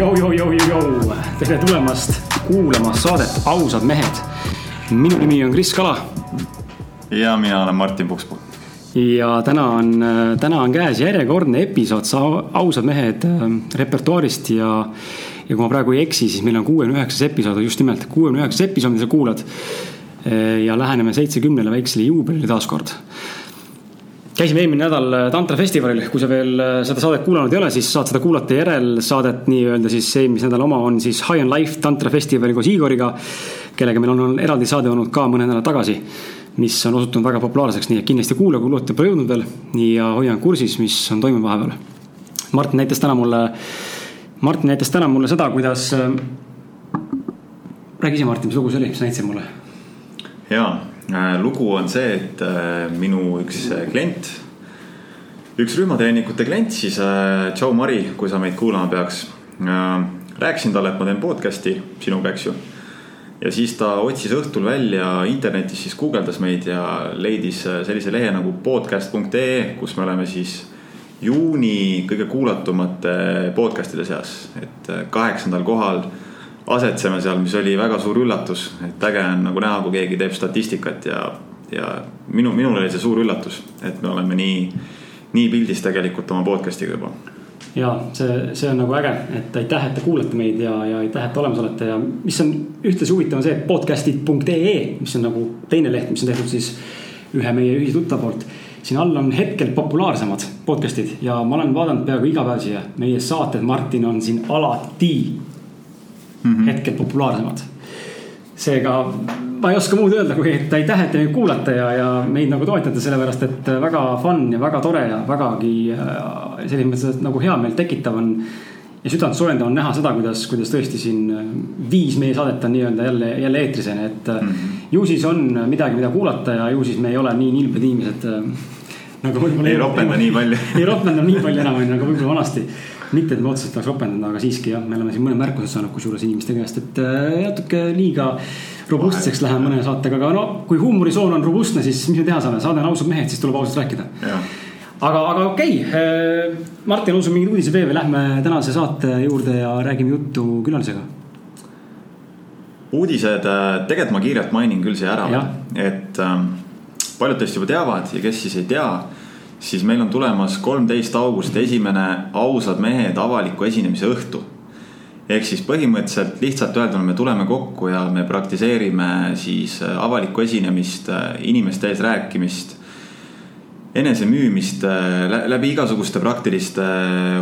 Tere tulemast kuulama saadet Ausad mehed. minu nimi on Kris Kala. ja mina olen Martin Pukspuu. ja täna on, täna on käes järjekordne episood Ausad mehed äh, repertuaarist ja, ja kui ma praegu ei eksi, siis meil on kuuekümne üheksas episood, just nimelt kuuekümne üheksas episood, mida sa kuulad. Äh, ja läheneme seitsekümnele väiksele juubelile taaskord käisime eelmine nädal äh, Tantra festivalil, kui sa veel äh, seda saadet kuulanud ei ole, siis saad seda kuulata järelsaadet nii-öelda siis eelmise nädala oma on siis High on Life Tantra festivali koos Igoriga. kellega meil on, on eraldi saade olnud ka mõne nädala tagasi, mis on osutunud väga populaarseks, nii et kindlasti kuula, kui olete pole jõudnud veel. ja hoian kursis, mis on toimunud vahepeal. Martin näitas täna mulle, Martin näitas täna mulle seda, kuidas. Äh, räägi ise, Martin, mis lugu see oli, mis sa näitasid mulle? jaa lugu on see, et äh, minu üks äh, klient, üks rühmatreeningute klient siis, Joe Mari, kui sa meid kuulama peaks. rääkisin talle, et ma teen podcast'i sinuga, eks ju. ja siis ta otsis õhtul välja internetis, siis guugeldas meid ja leidis sellise lehe nagu podcast.ee, kus me oleme siis juuni kõige kuulatumate podcast'ide seas, et kaheksandal kohal asetseme seal, mis oli väga suur üllatus, et äge on nagu näha, kui keegi teeb statistikat ja, ja minu, minul oli see suur üllatus, et me oleme nii, nii pildis tegelikult oma podcast'iga juba. ja see, see on nagu äge, et aitäh, et te kuulate meid ja, ja aitäh, et olemas olete ja mis on ühtlasi huvitav, on see, podcast'id.ee, mis on nagu teine leht, mis on tehtud siis ühe meie ühise tuttava poolt siin all on hetkel populaarsemad podcast'id ja ma olen vaadanud peaaegu iga päev siia. meie saated, Martin, on siin alati mm -hmm. hetkel populaarsemad. seega ma ei oska muud öelda, kui et aitäh, et te meid kuulate ja, ja meid nagu toetate, sellepärast et väga fun ja väga tore ja vägagi äh, selles mõttes nagu heameelt tekitav on. ja südant soojendav on näha seda, kuidas, kuidas tõesti siin äh, viis meie saadet on nii-öelda jälle, jälle eetris on ju, et mm. -hmm. ju siis on midagi, mida kuulata ja ju siis me ei ole nii nilbed inimesed nagu võib-olla. ei ropenda nii palju ei ropenda nii palju enam, nagu võib-olla vanasti mitte, et me otseselt oleks ropendanud, aga siiski jah, me oleme siin mõned märkused saanud kusjuures inimeste käest, et äh, natuke liiga robustseks läheb mõne saatega, aga no kui huumorisoon on robustne, siis mis me teha saame, saade on ausad mehed, siis tuleb ausalt rääkida. aga, aga okei okay., äh, Martin, on sul mingeid uudiseid veel või lähme tänase saate juurde ja räägime juttu külalisega? uudised, äh, tegelikult ma kiirelt mainin küll siia ära, et ähm, paljud teist juba teavad ja kes siis ei tea siis meil on tulemas kolmteist august esimene ausad mehed avaliku esinemise õhtu. ehk siis põhimõtteliselt lihtsalt öelduna me tuleme kokku ja me praktiseerime siis äh, avalikku esinemist, äh, inimeste ees rääkimist. enesemüümist äh, läbi igasuguste praktiliste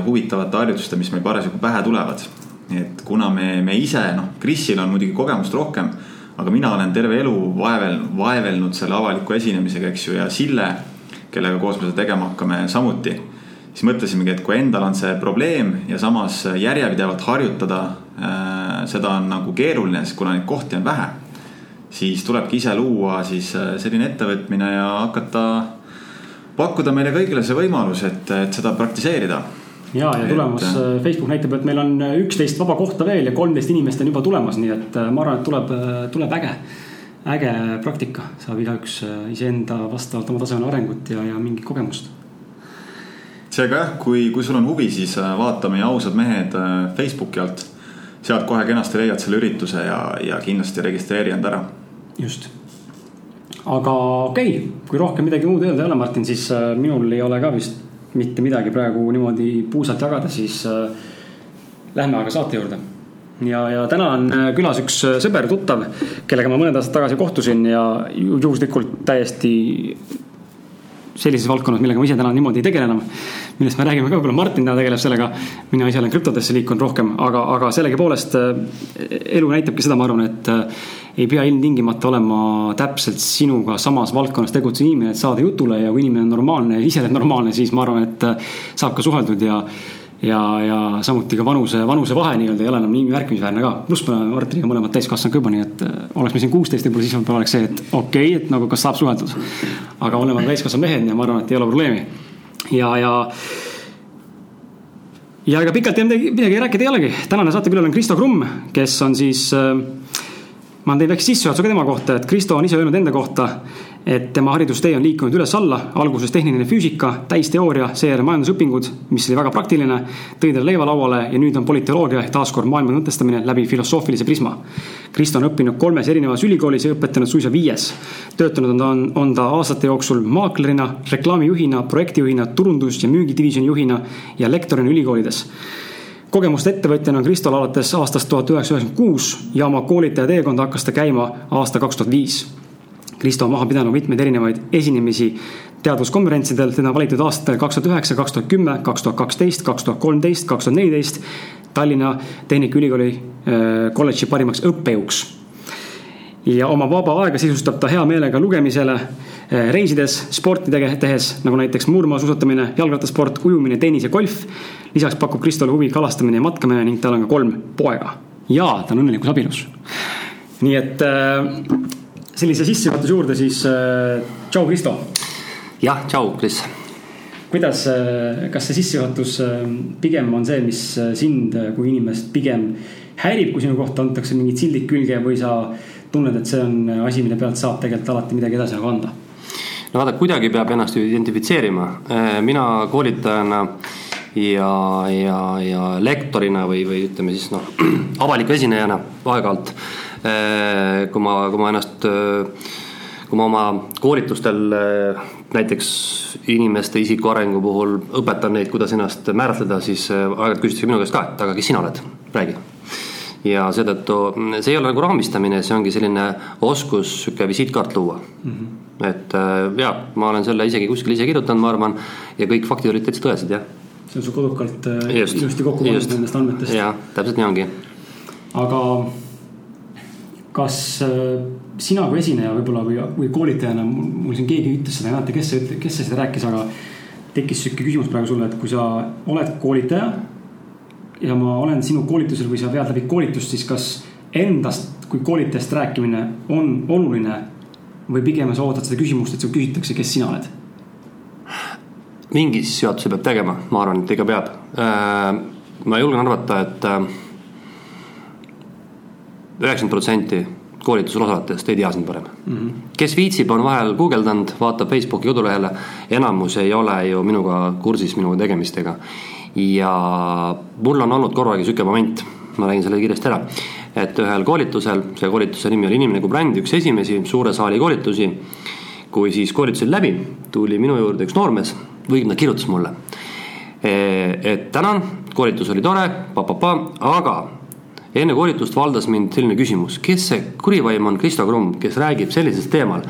huvitavate harjutuste, mis meil parasjagu pähe tulevad. et kuna me, me ise noh, Krisil on muidugi kogemust rohkem, aga mina olen terve elu vaevel, vaevelnud selle avaliku esinemisega, eks ju, ja Sille kellega koos me seda tegema hakkame samuti. siis mõtlesimegi, et kui endal on see probleem ja samas järjepidevalt harjutada äh,, seda on nagu keeruline, sest kuna neid kohti on vähe. siis tulebki ise luua siis äh, selline ettevõtmine ja hakata pakkuda meile kõigile see võimalus, et, et seda praktiseerida ja, ja tulemas et... Äh, Facebook näitab, et meil on üksteist vaba kohta veel ja kolmteist inimest on juba tulemas, nii et ma arvan, et tuleb, tuleb äge äge praktika, saab igaüks äh, iseenda vastavalt oma tasemele arengut ja, ja mingit kogemust. seega jah, kui, kui sul on huvi, siis äh, vaata meie ausad mehed äh, Facebooki alt. sealt kohe kenasti leiad selle ürituse ja, ja kindlasti registreeri end ära. just, aga okei okay., kui rohkem midagi muud öelda ei ole, Martin, siis minul ei ole ka vist mitte midagi praegu niimoodi puusalt jagada, siis lähme aga saate juurde ja, ja täna on äh, külas üks äh, sõber, tuttav, kellega ma mõned aastad tagasi kohtusin ja juhuslikult täiesti sellises valdkonnas, millega ma ise täna niimoodi ei tegele enam. millest me räägime ka, võib-olla Martin täna tegeleb sellega. mina ise olen krüptodesse liikunud rohkem, aga, aga sellegipoolest äh, elu näitabki seda, ma arvan, et ei pea ilmtingimata olema täpselt sinuga samas valdkonnas tegutsev inimene, et saada jutule ja kui inimene on normaalne ja ise oled normaalne, siis ma arvan, et saab ka suheldud ja ja, ja samuti ka vanuse, vanusevahe nii-öelda ei ole enam nii märkimisväärne ka. pluss me oleme Martiniga mõlemad täiskasvanud ka juba, nii et äh, oleks me siin kuusteist, võib-olla siis oleks see, et okei okay,, et nagu kas saab suheldud. aga oleme täiskasvanud mehed ja ma arvan, et ei ole probleemi. ja, ja. ja ega pikalt midagi, midagi rääkida ei olegi. tänane saatekülaline on Kristo Krumm, kes on siis äh, ma teen väikse sissejuhatuse ka tema kohta, et Kristo on ise öelnud enda kohta, et tema haridustee on liikunud üles-alla, alguses tehniline füüsika, täisteooria, seejärel majandusõpingud, mis oli väga praktiline, tõi talle leiva lauale ja nüüd on politoloogia ehk taaskord maailma mõtestamine läbi filosoofilise prisma. Kristo on õppinud kolmes erinevas ülikoolis ja õpetanud suisa viies. töötanud on ta, on, ta aastate jooksul maaklerina, reklaamijuhina, projektijuhina, turundus- ja müügidivisjoni juhina ja lektorina ülikoolides kogemuste ettevõtjana on Kristol alates aastast tuhat üheksasada üheksakümmend kuus ja oma koolitaja teekonda hakkas ta käima aasta kaks tuhat viis Kristo on maha pidanud mitmeid erinevaid esinemisi teaduskonverentsidel, teda on valitud aastatel kaks tuhat üheksa, kaks tuhat kümme, kaks tuhat kaksteist, kaks tuhat kolmteist, kaks tuhat neliteist Tallinna Tehnikaülikooli äh, kolledži parimaks õppejõuks. ja oma vaba aega sisustab ta hea meelega lugemisele, äh, reisides, sporti tege-, tehes, nagu näiteks murmaasuusatamine, jalgrattasport, ujumine, tennis ja golf. lisaks pakub Kristole huvi kalastamine ja matkamine ning tal on ka kolm poega. ja ta on õnnelikus abielus. nii et äh, sellise sissejuhatuse juurde, siis äh, tšau, Kristo. jah, tšau, Kris. kuidas, äh, kas see sissejuhatus äh, pigem on see, mis sind kui inimest pigem häirib, kui sinu kohta antakse mingid sildid külge või sa tunned, et see on asi, mille pealt saab tegelikult alati midagi edasi nagu anda? no vaata, kuidagi peab ennast ju identifitseerima. mina koolitajana ja, ja, ja lektorina või, või ütleme siis noh, avaliku esinejana aeg-ajalt kui ma, kui ma ennast, äh, kui ma oma koolitustel äh, näiteks inimeste isiku arengu puhul õpetan neid, kuidas ennast määratleda, siis aeg-ajalt küsitakse minu käest ka, et aga kes sina oled, räägi ja seetõttu see ei ole nagu raamistamine, see ongi selline oskus sihuke visiitkaart luua mm. -hmm. et ja ma olen selle isegi kuskil ise kirjutanud, ma arvan, ja kõik faktid olid täitsa tõesed, jah. see on su kodukalt ilusti kokku pandud nendest andmetest. jah, täpselt nii ongi. aga kas äh, sina kui esineja võib-olla või, või koolitajana, mul siin keegi ütles seda, ei mäleta, kes see, kes see seda rääkis, aga tekkis sihuke küsimus praegu sulle, et kui sa oled koolitaja ja ma olen sinu koolitusel või sa vead läbi koolitust, siis kas endast kui koolitajast rääkimine on oluline või pigem sa ootad seda küsimust, et sul küsitakse, kes sina oled? mingi sissejuhatuse peab tegema, ma arvan, et ikka peab. Äh, ma julgen arvata, et äh, üheksakümmend protsenti koolitusel osalejatest ei tea sind parem mm. -hmm. kes viitsib, on vahel guugeldanud, vaatab Facebooki kodulehele, enamus ei ole ju minuga kursis, minu tegemistega. ja mul on olnud korraga sihuke moment, ma räägin selle kiiresti ära, et ühel koolitusel, see koolituse nimi oli Inimene kui bränd, üks esimesi suure saali koolitusi. kui siis koolitus oli läbi, tuli minu juurde üks noormees, või ta kirjutas mulle. et tänan, koolitus oli tore, pa-pa-pa, aga enne koolitust valdas mind selline küsimus, kes see kurivaim on Kristo Krumm, kes räägib sellisel teemal.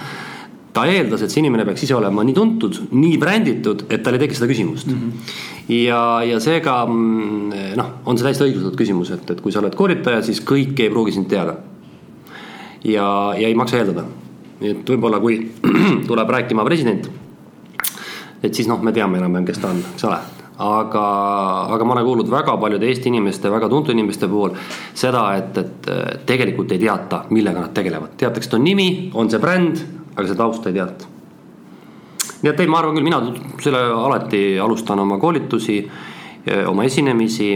ta eeldas, et see inimene peaks ise olema nii tuntud, nii bränditud, et tal ei teki seda küsimust mm. -hmm. ja, ja seega mm, noh, on see täiesti õigustatud küsimus, et, et kui sa oled koolitaja, siis kõik ei pruugi sind teada. ja, ja ei maksa eeldada. nii et võib-olla, kui tuleb rääkima president, et siis noh, me teame enam-vähem, kes ta on, eks ole aga, aga ma olen kuulnud väga paljude Eesti inimeste, väga tuntud inimeste puhul seda, et, et tegelikult ei teata, millega nad tegelevad, teatakse, et on nimi, on see bränd, aga seda tausta ei teata. nii et ei, ma arvan küll, mina selle alati alustan oma koolitusi, oma esinemisi,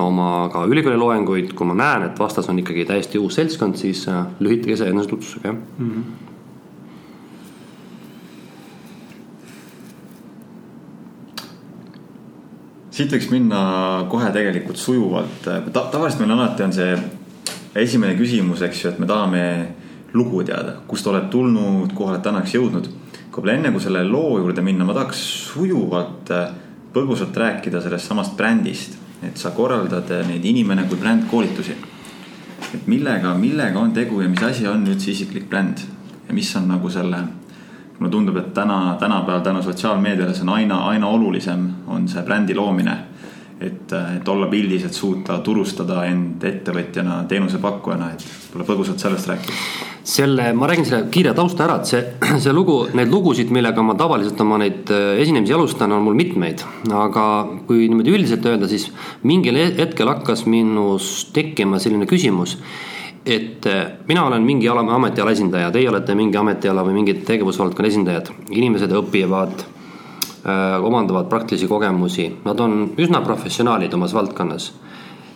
oma ka ülikooli loenguid, kui ma näen, et vastas on ikkagi täiesti uus seltskond, siis lühitage see enesetutvustusega, jah. Mm -hmm siit võiks minna kohe tegelikult sujuvalt Ta,, tavaliselt meil alati on see esimene küsimus, eks ju, et me tahame lugu teada, kust oled tulnud, kuhu oled tänaseks jõudnud. võib-olla enne kui selle loo juurde minna, ma tahaks sujuvalt, äh, põgusalt rääkida sellest samast brändist, et sa korraldad äh, neid inimene kui bränd koolitusi. et millega, millega on tegu ja mis asi on üldse isiklik bränd ja mis on nagu selle mulle tundub, et täna, tänapäeval tänu sotsiaalmeediale see on aina, aina olulisem, on see brändi loomine. et, et olla pildis, et suuta turustada end ettevõtjana, teenusepakkujana, et võib-olla põgusalt sellest rääkida. selle, ma räägin selle kiire tausta ära, et see, see lugu, neid lugusid, millega ma tavaliselt oma neid äh, esinemisi alustan, on mul mitmeid. aga kui niimoodi üldiselt öelda, siis mingil hetkel hakkas minus tekkima selline küsimus et äh, mina olen mingi ala, ametiala esindaja, teie olete mingi ametiala või mingi tegevusvaldkonna esindajad. inimesed õpivad, äh, omandavad praktilisi kogemusi, nad on üsna professionaalid omas valdkonnas.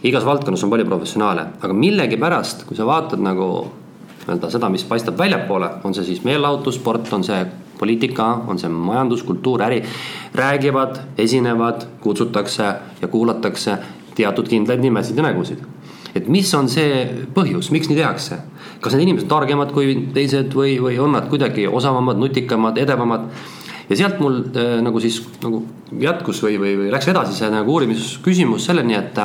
igas valdkonnas on palju professionaale, aga millegipärast, kui sa vaatad nagu nii-öelda seda, mis paistab väljapoole, on see siis meelelahutus, sport, on see poliitika, on see majandus, kultuur, äri, räägivad, esinevad, kutsutakse ja kuulatakse teatud kindlaid nimesid ja nägusid. Et mis on see põhjus, miks nii tehakse? kas need inimesed on targemad kui teised või, või on nad kuidagi osavamad, nutikamad, edevamad? ja sealt mul äh, nagu siis nagu jätkus või, või, või läks edasi see nagu uurimisküsimus selleni, et,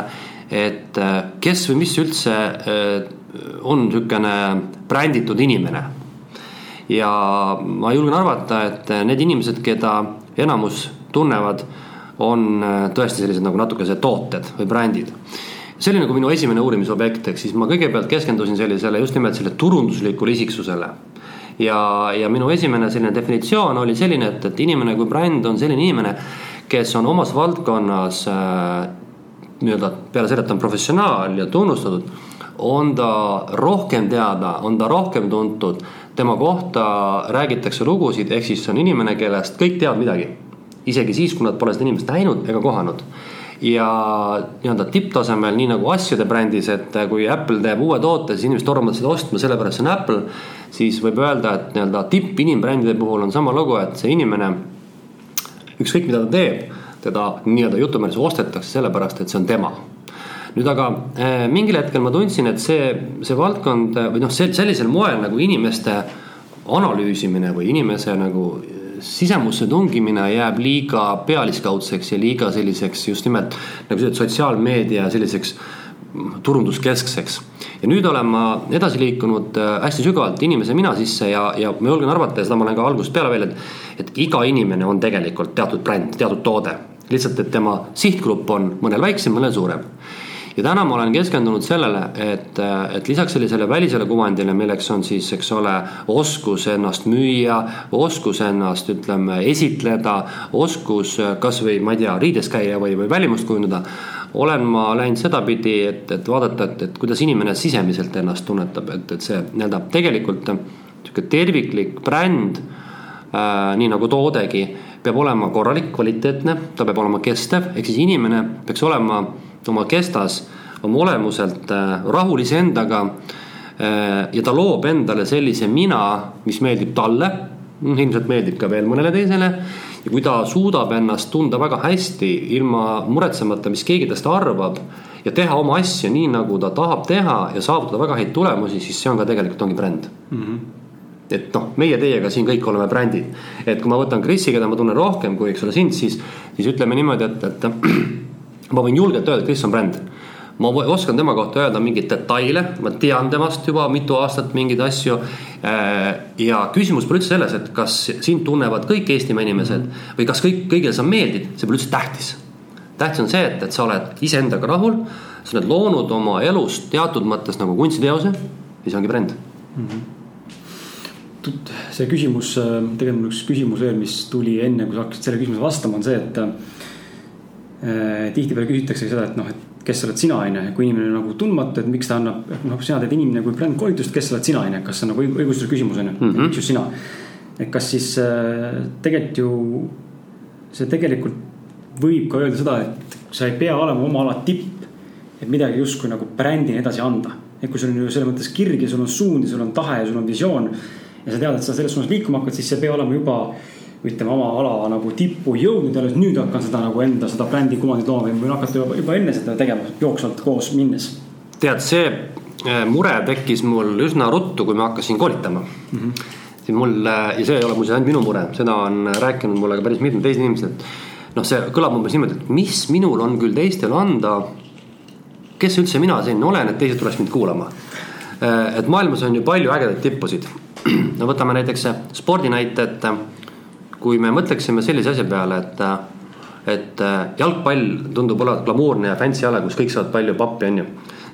et äh, kes või mis üldse äh, on niisugune bränditud inimene. ja ma julgen arvata, et need inimesed, keda enamus tunnevad, on tõesti sellised nagu natukese tooted või brändid see oli nagu minu esimene uurimisobjekt, ehk siis ma kõigepealt keskendusin sellisele just nimelt selle turunduslikule isiksusele ja, ja minu esimene selline definitsioon oli selline, et, et inimene kui bränd on selline inimene, kes on omas valdkonnas äh, nii-öelda peale selle, et ta on professionaal ja tunnustatud, on ta rohkem teada, on ta rohkem tuntud, tema kohta räägitakse lugusid, ehk siis see on inimene, kellest kõik teavad midagi. isegi siis, kui nad pole seda inimest näinud ega kohanud ja nii-öelda tipptasemel, nii nagu asjade brändis, et kui Apple teeb uue toote, siis inimesed tormavad seda ostma, sellepärast see on Apple. siis võib öelda, et nii-öelda tippinimբrändide puhul on sama lugu, et see inimene, ükskõik mida ta teeb, teda nii-öelda jutumärkis ostetakse sellepärast, et see on tema nüüd aga eh, mingil hetkel ma tundsin, et see, see valdkond või noh, sellisel moel nagu inimeste analüüsimine või inimese nagu sisemusse tungimine jääb liiga pealiskaudseks ja liiga selliseks just nimelt nagu ütlesid, sotsiaalmeedia selliseks turunduskeskseks. ja nüüd olen ma edasi liikunud äh, hästi sügavalt inimese mina sisse ja, ja ma julgen arvata ja seda ma olen ka algusest peale veel, et, et iga inimene on tegelikult teatud bränd, teatud toode. lihtsalt, et tema sihtgrupp on mõnel väiksem, mõnel suurem ja täna ma olen keskendunud sellele, et, et lisaks sellisele välisele kuvandile, milleks on siis, eks ole, oskus ennast müüa, oskus ennast, ütleme, esitleda, oskus kasvõi, ma ei tea, riides käia või, või välimust kujundada olen ma läinud sedapidi, et, et vaadata, et, et kuidas inimene sisemiselt ennast tunnetab, et, et see nii-öelda tegelikult sihuke terviklik bränd äh,, nii nagu toodegi, peab olema korralik, kvaliteetne, ta peab olema kestev, ehk siis inimene peaks olema oma kestas oma olemuselt äh, rahul iseendaga. Äh, ja ta loob endale sellise mina, mis meeldib talle, ilmselt meeldib ka veel mõnele teisele. ja kui ta suudab ennast tunda väga hästi, ilma muretsemata, mis keegi tast arvab ja teha oma asja nii, nagu ta tahab teha ja saavutada väga häid tulemusi, siis see on ka tegelikult ongi bränd mm. -hmm et noh, meie teiega siin kõik oleme brändid. et kui ma võtan Krisi, keda ma tunnen rohkem kui, eks ole, sind, siis, siis ütleme niimoodi, et, et ma võin julgelt öelda, Kris on bränd ma oskan tema kohta öelda mingeid detaile, ma tean temast juba mitu aastat mingeid asju. Äh, ja küsimus pole üldse selles, et kas sind tunnevad kõik Eestimaa inimesed või kas kõik, kõigile sa meeldid, see pole üldse tähtis. tähtis on see, et, et sa oled iseendaga rahul, sa oled loonud oma elust teatud mõttes nagu kunstiteose ja see ongi bränd mm. -hmm. see küsimus, tegelikult mul üks küsimus veel, mis tuli enne, kui sa hakkasid selle küsimuse vastama, on see, et Äh, tihtipeale küsitakse seda, et noh, et kes oled sina, on ju, kui inimene on nagu tundmatu, et miks ta annab, noh, sina teed inimene kui brändkoolitust, kes sa oled sina, on ju, kas see on nagu õigustuslik küsimus, on ju, mhm. miks just sina. et kas siis äh, tegelikult ju, see tegelikult võib ka öelda seda, et sa ei pea olema oma ala tipp, et midagi justkui nagu brändina edasi anda. et kui sul on ju selles mõttes kirg ja sul on suund ja sul on tahe ja sul on visioon ja sa tead, et sa selles suunas liikuma hakkad, siis see ei pea olema juba ütleme oma ala nagu tippu jõudnud ja alles nüüd hakkan seda nagu enda seda brändi kuvandit looma või võin hakata juba, juba enne seda tegema jooksvalt koos minnes. tead, see äh, mure tekkis mul üsna ruttu, kui ma hakkasin koolitama mm. -hmm. siin mul äh, ja see ei ole muuseas ainult minu mure, seda on rääkinud mulle ka päris mitmed teised inimesed. noh, see kõlab umbes niimoodi, et mis minul on küll teistele anda. kes üldse mina selline olen, et teised tuleks mind kuulama. Äh, et maailmas on ju palju ägedaid tippusid. no võtame näiteks spordinäite, et kui me mõtleksime sellise asja peale, et, et äh, jalgpall tundub olevat glamuurne ja fancy ala, kus kõik saavad palju pappi, on ju.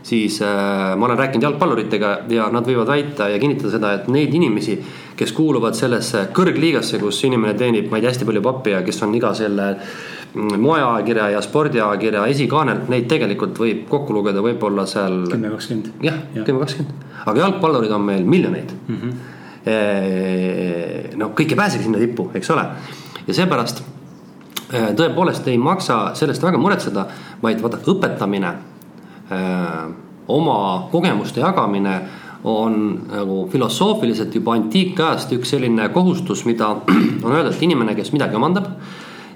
siis äh, ma olen rääkinud jalgpalluritega ja nad võivad väita ja kinnitada seda, et neid inimesi, kes kuuluvad sellesse kõrgliigasse, kus inimene teenib, ma ei tea, hästi palju pappi ja kes on iga selle mm, moeajakirja ja spordiajakirja esikaanel, neid tegelikult võib kokku lugeda võib-olla seal. kümme, kakskümmend. jah, kümme, kakskümmend, aga jalgpallurid on meil miljoneid mm. -hmm noh, kõik ei pääsegi sinna tippu, eks ole. ja seepärast eh, tõepoolest ei maksa sellest väga muretseda, vaid vaata õpetamine, eh, oma kogemuste jagamine on nagu filosoofiliselt juba antiikajast üks selline kohustus, mida on öelda, et inimene, kes midagi omandab,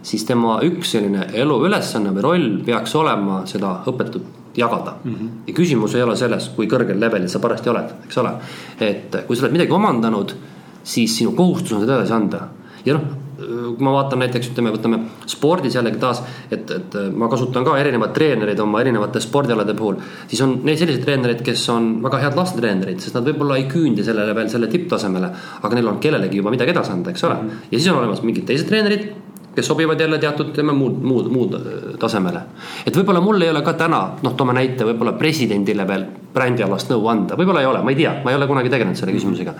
siis tema üks selline eluülesanne või roll peaks olema seda õpetut jagada mm. -hmm. ja küsimus ei ole selles, kui kõrgel levelil sa parajasti oled, eks ole. et kui sa oled midagi omandanud, siis sinu kohustus on seda edasi anda. ja noh, kui ma vaatan näiteks ütleme, võtame spordis jällegi taas, et, et ma kasutan ka erinevaid treenereid oma erinevate spordialade puhul. siis on neid selliseid treenereid, kes on väga head lastetreenerid, sest nad võib-olla ei küündi sellele veel selle tipptasemele. aga neil on kellelegi juba midagi edasi anda, eks ole mm. -hmm. ja siis on olemas mingid teised treenerid kes sobivad jälle teatud, ütleme muud, muud, muud äh, tasemele. et võib-olla mul ei ole ka täna, noh, toome näite, võib-olla presidendile veel brändialast nõu anda, võib-olla ei ole, ma ei tea, ma ei ole kunagi tegelenud selle küsimusega.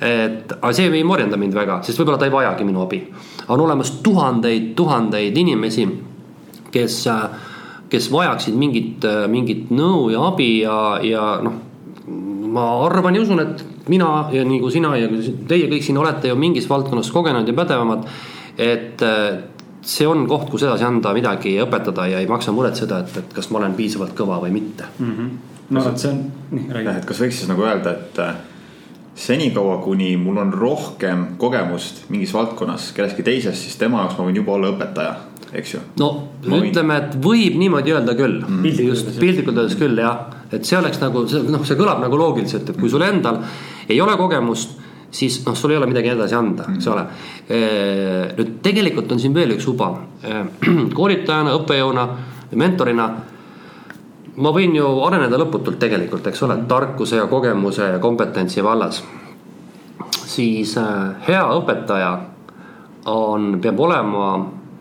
et, aga see ei morjenda mind väga, sest võib-olla ta ei vajagi minu abi. on olemas tuhandeid, tuhandeid inimesi, kes, äh, kes vajaksid mingit, äh, mingit nõu ja abi ja, ja noh, ma arvan ja usun, et mina ja nagu sina ja teie kõik siin olete ju mingis valdkonnas kogenud ja pädevamad et äh, see on koht, kus edasi anda midagi ja õpetada ja ei maksa muretseda, et, et kas ma olen piisavalt kõva või mitte mm. -hmm. no vot, see on, nii räägi. et kas võiks siis nagu öelda, et äh, senikaua, kuni mul on rohkem kogemust mingis valdkonnas kellestki teisest, siis tema jaoks ma võin juba olla õpetaja, eks ju. no ma ütleme, et võib niimoodi öelda küll mm, -hmm. just piltlikult öeldes küll jah, et see oleks nagu see noh, see kõlab nagu loogiliselt, et kui sul endal ei ole kogemust siis noh, sul ei ole midagi edasi anda, eks ole. nüüd tegelikult on siin veel üks uba. koolitajana, õppejõuna, mentorina ma võin ju areneda lõputult tegelikult, eks ole, tarkuse ja kogemuse ja kompetentsi vallas. siis hea õpetaja on, peab olema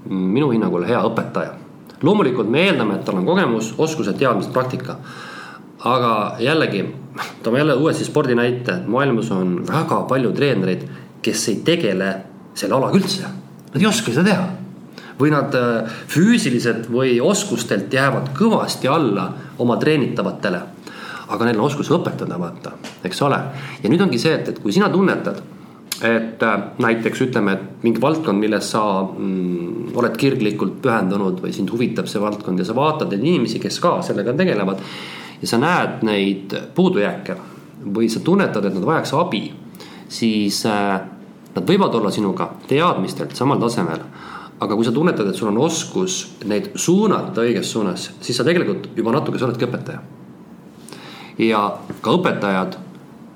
minu hinnangul hea õpetaja. loomulikult me eeldame, et tal on kogemus, oskused, teadmised, praktika. Aga jällegi toome jälle uuesti spordi näite, maailmas on väga palju treenereid, kes ei tegele selle alaga üldse. Nad ei oska seda teha. või nad äh, füüsiliselt või oskustelt jäävad kõvasti alla oma treenitavatele. aga neil on oskus õpetada, vaata, eks ole. ja nüüd ongi see, et, et kui sina tunnetad, et äh, näiteks ütleme, et mingi valdkond, milles sa mm, oled kirglikult pühendunud või sind huvitab see valdkond ja sa vaatad neid inimesi, kes ka sellega tegelevad ja sa näed neid puudujääke või sa tunnetad, et nad vajaks abi, siis äh, nad võivad olla sinuga teadmistelt samal tasemel. aga kui sa tunnetad, et sul on oskus neid suunata õiges suunas, siis sa tegelikult juba natuke, sa oledki õpetaja. ja ka õpetajad,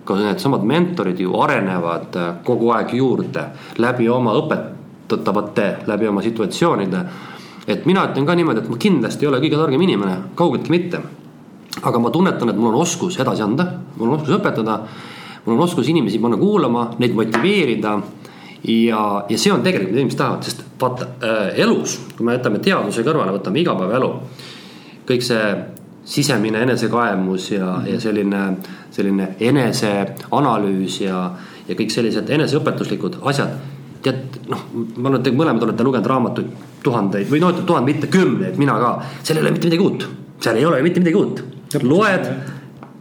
ka needsamad mentorid ju arenevad äh, kogu aeg juurde läbi oma õpetatavate, läbi oma situatsioonide. et mina ütlen ka niimoodi, et ma kindlasti ei ole kõige targem inimene, kaugeltki mitte aga ma tunnetan, et mul on oskus edasi anda, mul on oskus õpetada. mul on oskus inimesi panna kuulama, neid motiveerida. ja, ja see on tegelikult, mida inimesed tahavad, sest vaata äh, elus, kui me jätame teaduse kõrvale, võtame igapäevaelu. kõik see sisemine enesekaemus ja mm, -hmm. ja selline, selline eneseanalüüs ja, ja kõik sellised eneseõpetuslikud asjad. tead, noh, ma arvan, et te mõlemad olete lugenud raamatuid tuhandeid või noh, tuhat mitte kümneid, mina ka, seal ei ole mitte midagi uut seal ei ole mitte midagi uut loed,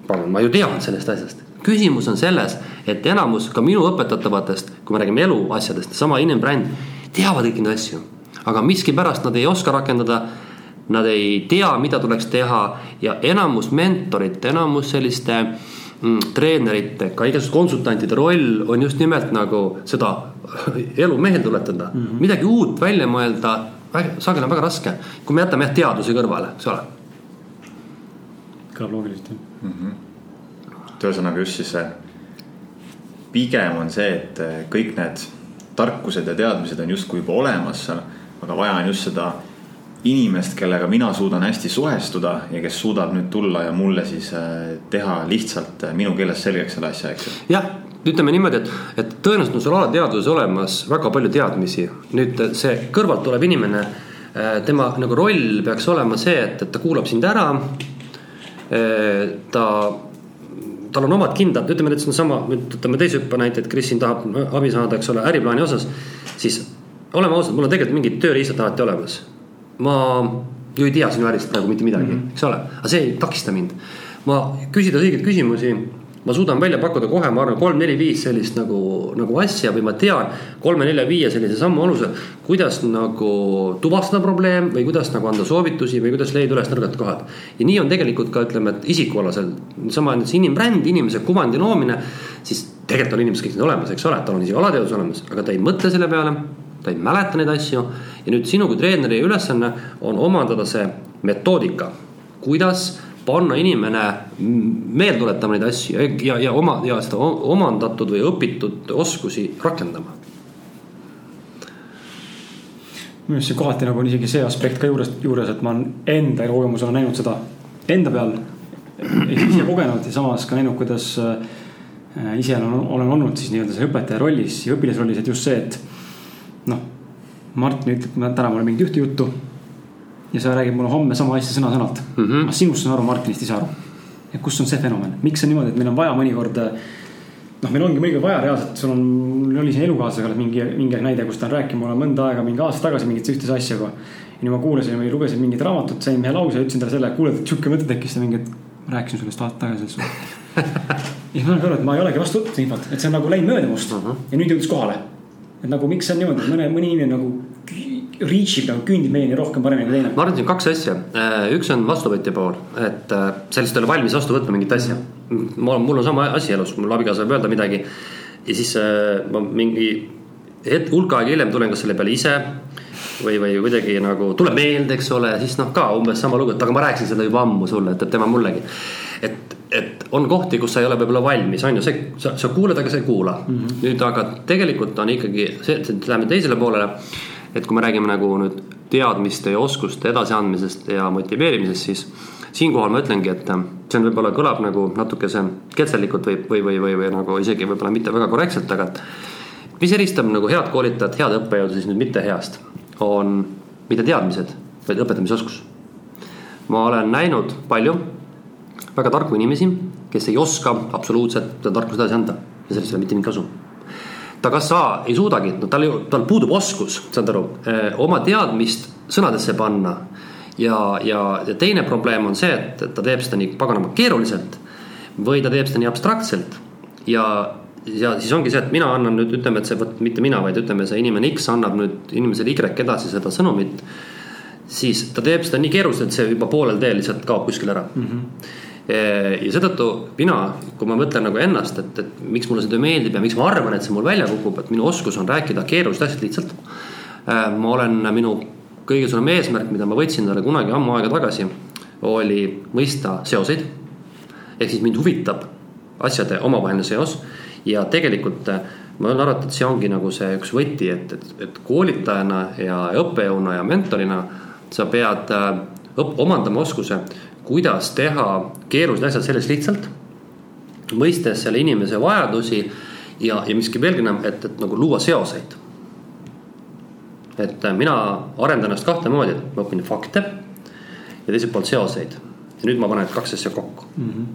palun, ma ju tean sellest asjast. küsimus on selles, et enamus ka minu õpetatavatest, kui me räägime eluasjadest, sama inimbränd, teavad kõiki neid asju. aga miskipärast nad ei oska rakendada. Nad ei tea, mida tuleks teha ja enamus mentorite, enamus selliste mm, treenerite, ka igasugused konsultantide roll on just nimelt nagu seda elu meelde tuletada mm, -hmm. midagi uut välja mõelda. sageli on väga raske, kui me jätame jah teaduse kõrvale, eks ole kõlab loogiliselt jah mm -hmm.. et ühesõnaga just siis see, pigem on see, et eh, kõik need tarkused ja teadmised on justkui juba olemas seal, aga vaja on just seda inimest, kellega mina suudan hästi suhestuda ja kes suudab nüüd tulla ja mulle siis eh, teha lihtsalt eh, minu keeles selgeks selle asja, eks ju. jah, ütleme niimoodi, et, et tõenäoliselt on sul alateadvuses olemas väga palju teadmisi. nüüd see kõrvalt tulev inimene, tema nagu roll peaks olema see, et, et ta kuulab sind ära ta, tal on omad kindlad, ütleme näiteks seesama, nüüd võtame teise hüppe näite, et Kris siin tahab abi saada, eks ole, äriplaani osas. siis oleme ausad, mul on tegelikult mingid tööriistad alati olemas. ma ju ei tea sinu ärist praegu mitte midagi mm, -hmm. eks ole, aga see ei takista mind. ma küsida õigeid küsimusi, ma suudan välja pakkuda kohe, ma arvan, kolm-neli-viis sellist nagu, nagu asja või ma tean kolme-nelja-viie sellise sammu alusel. kuidas nagu tuvastada probleem või kuidas nagu anda soovitusi või kuidas leida üles nõrgad kohad. ja nii on tegelikult ka ütleme, et isikualasel, sama on see inimbränd, inimese kuvandi loomine. siis tegelikult on inimesel kõik need olemas, eks ole, tal on isegi alateadus olemas, aga ta ei mõtle selle peale. ta ei mäleta neid asju ja nüüd sinu kui treeneri ülesanne on omandada see metoodika, kuidas panna inimene meelde tuletama neid asju ja, ja, ja oma ja seda omandatud või õpitud oskusi rakendama. minu arust see kohati nagu on isegi see aspekt ka juures, juures, et ma enda elukogemus olen näinud seda enda peal. ise kogenud ja samas ka näinud, kuidas äh, ise olen, olen olnud siis nii-öelda see õpetaja rollis ja õpilasrollis, et just see, et noh. Martin ütleb, täna mul mingit ühte juttu ja sa räägid mulle homme sama asja sõna-sõnalt mm. -hmm. ma sinust saan aru, Martinist ei saa aru. ja kus on see fenomen, miks on niimoodi, et meil on vaja mõnikord. noh, meil ongi mõnikord vaja reaalselt, sul on, mul oli siin elukaaslasega mingi, mingi näide, kus ta on rääkinud mulle mõnda aega, mingi aasta tagasi mingit ühte asja. ja nüüd ma kuulasin või lugesin mingit raamatut, sain ühe lause ja ütlesin talle selle, kuule, et sihuke mõte tekkis ja mingi, et ma rääkisin sulle just aasta tagasi sellest ja siis ma sain aru, et ma ei olegi vastu võtnud infot, et see on nagu läinud mööda must uh -huh. ja nüüd jõudis kohale. et nagu miks see on niimoodi, et mõne, mõni inimene nagu reach ib nagu küündib meieni rohkem paremini kui teine. ma arvan, et siin on kaks asja, äh, üks on vastuvõtja pool, et äh, lihtsalt ei ole valmis vastu võtma mingit asja. ma, mul on sama asi elus, mul abikaasa võib öelda midagi ja siis äh, ma mingi hetk, hulk aega hiljem tulen kas selle peale ise või, või kuidagi nagu tuleb meelde, eks ole, siis noh, ka umbes sama lugu, et aga ma rääkisin seda juba ammu sulle, ütleb tema mullegi. et, et on kohti, kus sa ei ole võib-olla valmis, on ju, see, sa, sa kuulad, aga sa ei kuula mm. -hmm. nüüd aga tegelikult on ikkagi see, et läheme teisele poolele et kui me räägime nagu nüüd teadmiste ja oskuste edasiandmisest ja motiveerimisest, siis siinkohal ma ütlengi, et see on võib-olla kõlab nagu natukese ketserlikult või, või, või, või, või nagu isegi võib-olla mitte väga korrektselt, aga mis eristab nagu head koolitajat, head õppejõudu siis nüüd mitte heast, on mitte teadmised, vaid õpetamisoskus. ma olen näinud palju väga tarku inimesi, kes ei oska absoluutselt seda tarkust edasi anda ja sellest ei ole mitte mingit kasu ta kas A ei suudagi, no tal, tal puudub oskus, saad aru, oma teadmist sõnadesse panna. ja, ja, ja teine probleem on see, et, et ta teeb seda nii paganama keeruliselt või ta teeb seda nii abstraktselt. ja, ja siis ongi see, et mina annan nüüd ütleme, et see, vot mitte mina, vaid ütleme, see inimene X annab nüüd inimesele Y edasi seda sõnumit. siis ta teeb seda nii keeruliselt, see juba poolel teel lihtsalt kaob kuskil ära mm. -hmm ja seetõttu mina, kui ma mõtlen nagu ennast, et, et miks mulle see töö meeldib ja miks ma arvan, et see mul välja kukub, et minu oskus on rääkida keerulist asjast lihtsalt. Äh, ma olen, minu kõige suurem eesmärk, mida ma võtsin talle kunagi ammu aega tagasi, oli mõista seoseid. ehk siis mind huvitab asjade omavaheline seos ja tegelikult äh, ma olen arvata, et see ongi nagu see üks võti, et, et, et koolitajana ja õppejõuna ja mentorina sa pead omandama oskuse kuidas teha keerulised asjad sellest lihtsalt. mõistes selle inimese vajadusi ja, ja miski veelgi enam, et, et nagu luua seoseid. et mina arendan ennast kahte moodi, et ma õpin fakte ja teiselt poolt seoseid. ja nüüd ma panen need kaks asja kokku mm. -hmm.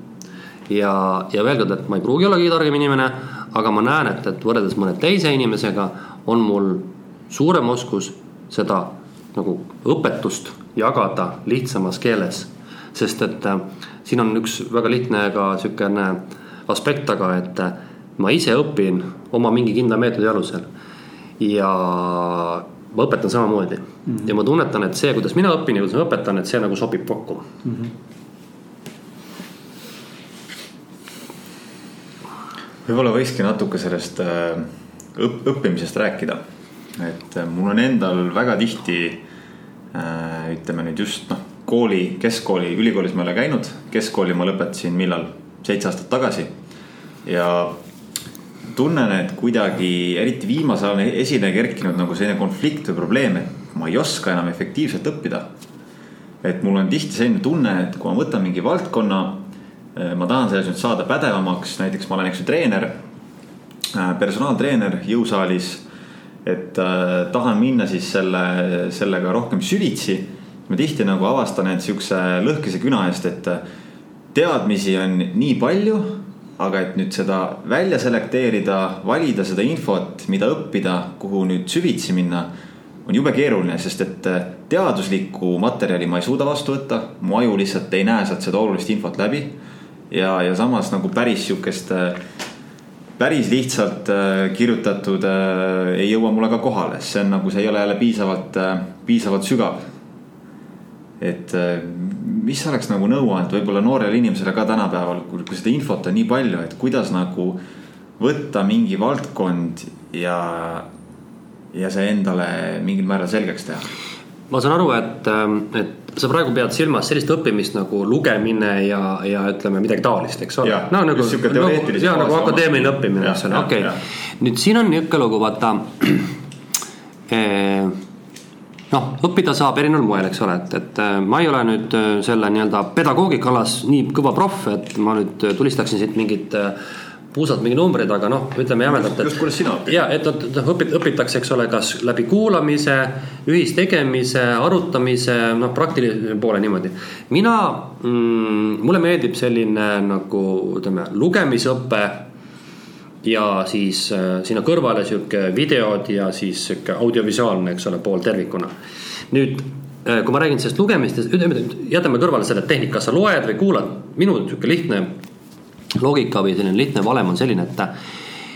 ja, ja veel kord, et ma ei pruugi olla kõige targem inimene, aga ma näen, et, et võrreldes mõne teise inimesega on mul suurem oskus seda nagu õpetust jagada lihtsamas keeles sest et äh, siin on üks väga lihtne ka sihukene aspekt taga, et äh, ma ise õpin oma mingi kindla meetodi alusel. ja ma õpetan samamoodi mm -hmm. ja ma tunnetan, et see, kuidas mina õpin ja kuidas ma õpetan, et see nagu sobib kokku mm. -hmm. võib-olla võikski natuke sellest äh, õpp-, õppimisest rääkida. et mul on endal väga tihti ütleme nüüd just noh kooli, keskkooli, ülikoolis ma ei ole käinud, keskkooli ma lõpetasin millal, seitse aastat tagasi. ja tunnen, et kuidagi eriti viimasel ajal esile kerkinud nagu selline konflikt või probleem, et ma ei oska enam efektiivselt õppida. et mul on tihti selline tunne, et kui ma võtan mingi valdkonna, eh, ma tahan selles nüüd saada pädevamaks, näiteks ma olen, eks ju, treener, eh, personaaltreener jõusaalis. et äh, tahan minna siis selle, sellega rohkem süvitsi ma tihti nagu avastan end siukse lõhkise küna eest, et teadmisi on nii palju, aga et nüüd seda välja selekteerida, valida seda infot, mida õppida, kuhu nüüd süvitsi minna, on jube keeruline, sest et teaduslikku materjali ma ei suuda vastu võtta, mu aju lihtsalt ei näe sealt seda olulist infot läbi. ja, ja samas nagu päris sihukest äh, päris lihtsalt äh, kirjutatud äh, ei jõua mulle ka kohale, see on nagu, see ei ole jälle piisavalt, piisavalt sügav. Et mis oleks nagu nõuand võib-olla noorele inimesele ka tänapäeval, kui seda infot on nii palju, et kuidas nagu võtta mingi valdkond ja, ja see endale mingil määral selgeks teha? Ma saan aru, et, ähm, et sa praegu pead silmas sellist õppimist nagu lugemine ja, ja ütleme midagi taolist, eks ole. no nagu, nagu, ja nagu akadeemiline õppimine, eks ole, okei. okay.. nüüd siin on niisugune lugu, vaata eh, noh, õppida saab erineval moel, eks ole, et, et äh, ma ei ole nüüd äh, selle nii-öelda pedagoogika alas nii kõva proff, et ma nüüd tulistaksin siit mingit äh, puusalt mingi numbrid, aga noh, ütleme jämedalt, et. just, kuidas sina õpid? ja, et noh, õpit-, õpitakse, eks ole, kas läbi kuulamise, ühistegemise, arutamise, noh, praktilise poole niimoodi. mina mm,, mulle meeldib selline nagu ütleme, lugemisõpe ja siis äh, sinna kõrvale sihuke videod ja siis sihuke audiovisuaalne, eks ole, pool tervikuna. nüüd äh, kui ma räägin sellest lugemistest, jätame kõrvale selle, et tehnika, kas sa loed või kuulad, minu sihuke lihtne loogika või selline lihtne valem on selline, et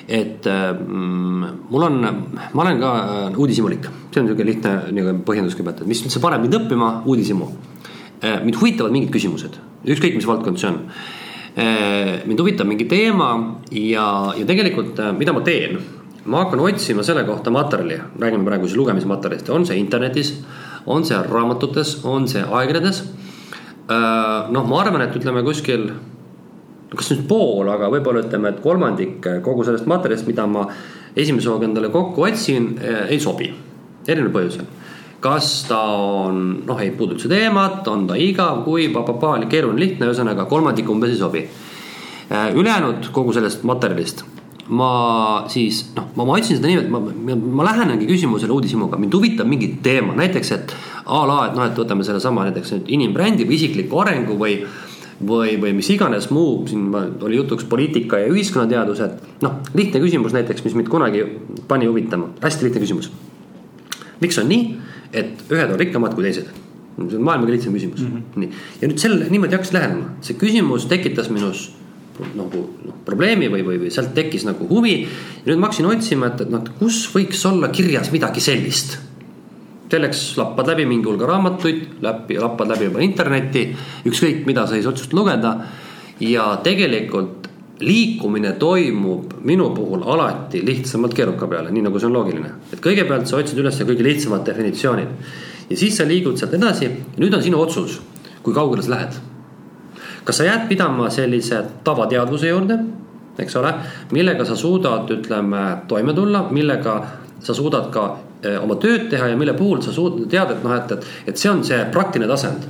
et mm, mul on, ma olen ka äh, uudishimulik, see on niisugune lihtne niisugune põhjendus kõigepealt, et mis üldse paneb mind õppima, uudishimu. Äh, mind huvitavad mingid küsimused, ükskõik mis valdkond see on. Äh, mind huvitab mingi teema ja, ja tegelikult, mida ma teen, ma hakkan otsima selle kohta materjali, räägime praegu siis lugemismaterjalist, on see internetis, on see raamatutes, on see aegredes. noh, ma arvan, et ütleme kuskil kas nüüd pool, aga võib-olla ütleme, et kolmandik kogu sellest materjalist, mida ma esimese hooga endale kokku otsin, ei sobi. erineval põhjusel. Kas ta on, noh, ei puuduta teemat, on ta igav, kuiv, keeruline, lihtne, ühesõnaga kolmandik umbes ei sobi. Eh, ülejäänud kogu sellest materjalist ma siis noh, ma, ma otsin seda nii, et ma, ma, ma lähenengi küsimusele uudishimuga, mind huvitab mingi teema, näiteks et a la, et noh, et võtame sellesama näiteks nüüd inimbrändi või isikliku arengu või või, või mis iganes muu, siin oli jutuks poliitika ja ühiskonnateadused. noh, lihtne küsimus näiteks, mis mind kunagi pani huvitama, hästi lihtne küsimus. miks on nii, et ühed on rikkamad kui teised? see on maailma kõige lihtsam küsimus mm, -hmm. nii. ja nüüd selle niimoodi hakkasin lähenema, see küsimus tekitas minus nagu noh, probleemi või, või, või sealt tekkis nagu huvi. ja nüüd ma hakkasin otsima, et, et noh, kus võiks olla kirjas midagi sellist selleks lappad läbi mingi hulga raamatuid, läbi, lappad läbi juba internetti, ükskõik mida sa ei saa otsust lugeda. ja tegelikult liikumine toimub minu puhul alati lihtsamalt keeruka peale, nii nagu see on loogiline. et kõigepealt sa otsid üles kõige lihtsamad definitsioonid ja siis sa liigud sealt edasi ja nüüd on sinu otsus, kui kaugele sa lähed. kas sa jääd pidama sellise tavateadvuse juurde, eks ole, millega sa suudad, ütleme, toime tulla, millega sa suudad ka Eh, oma tööd teha ja mille puhul sa suud-, tead, et noh, et, et, et see on see praktiline tasand.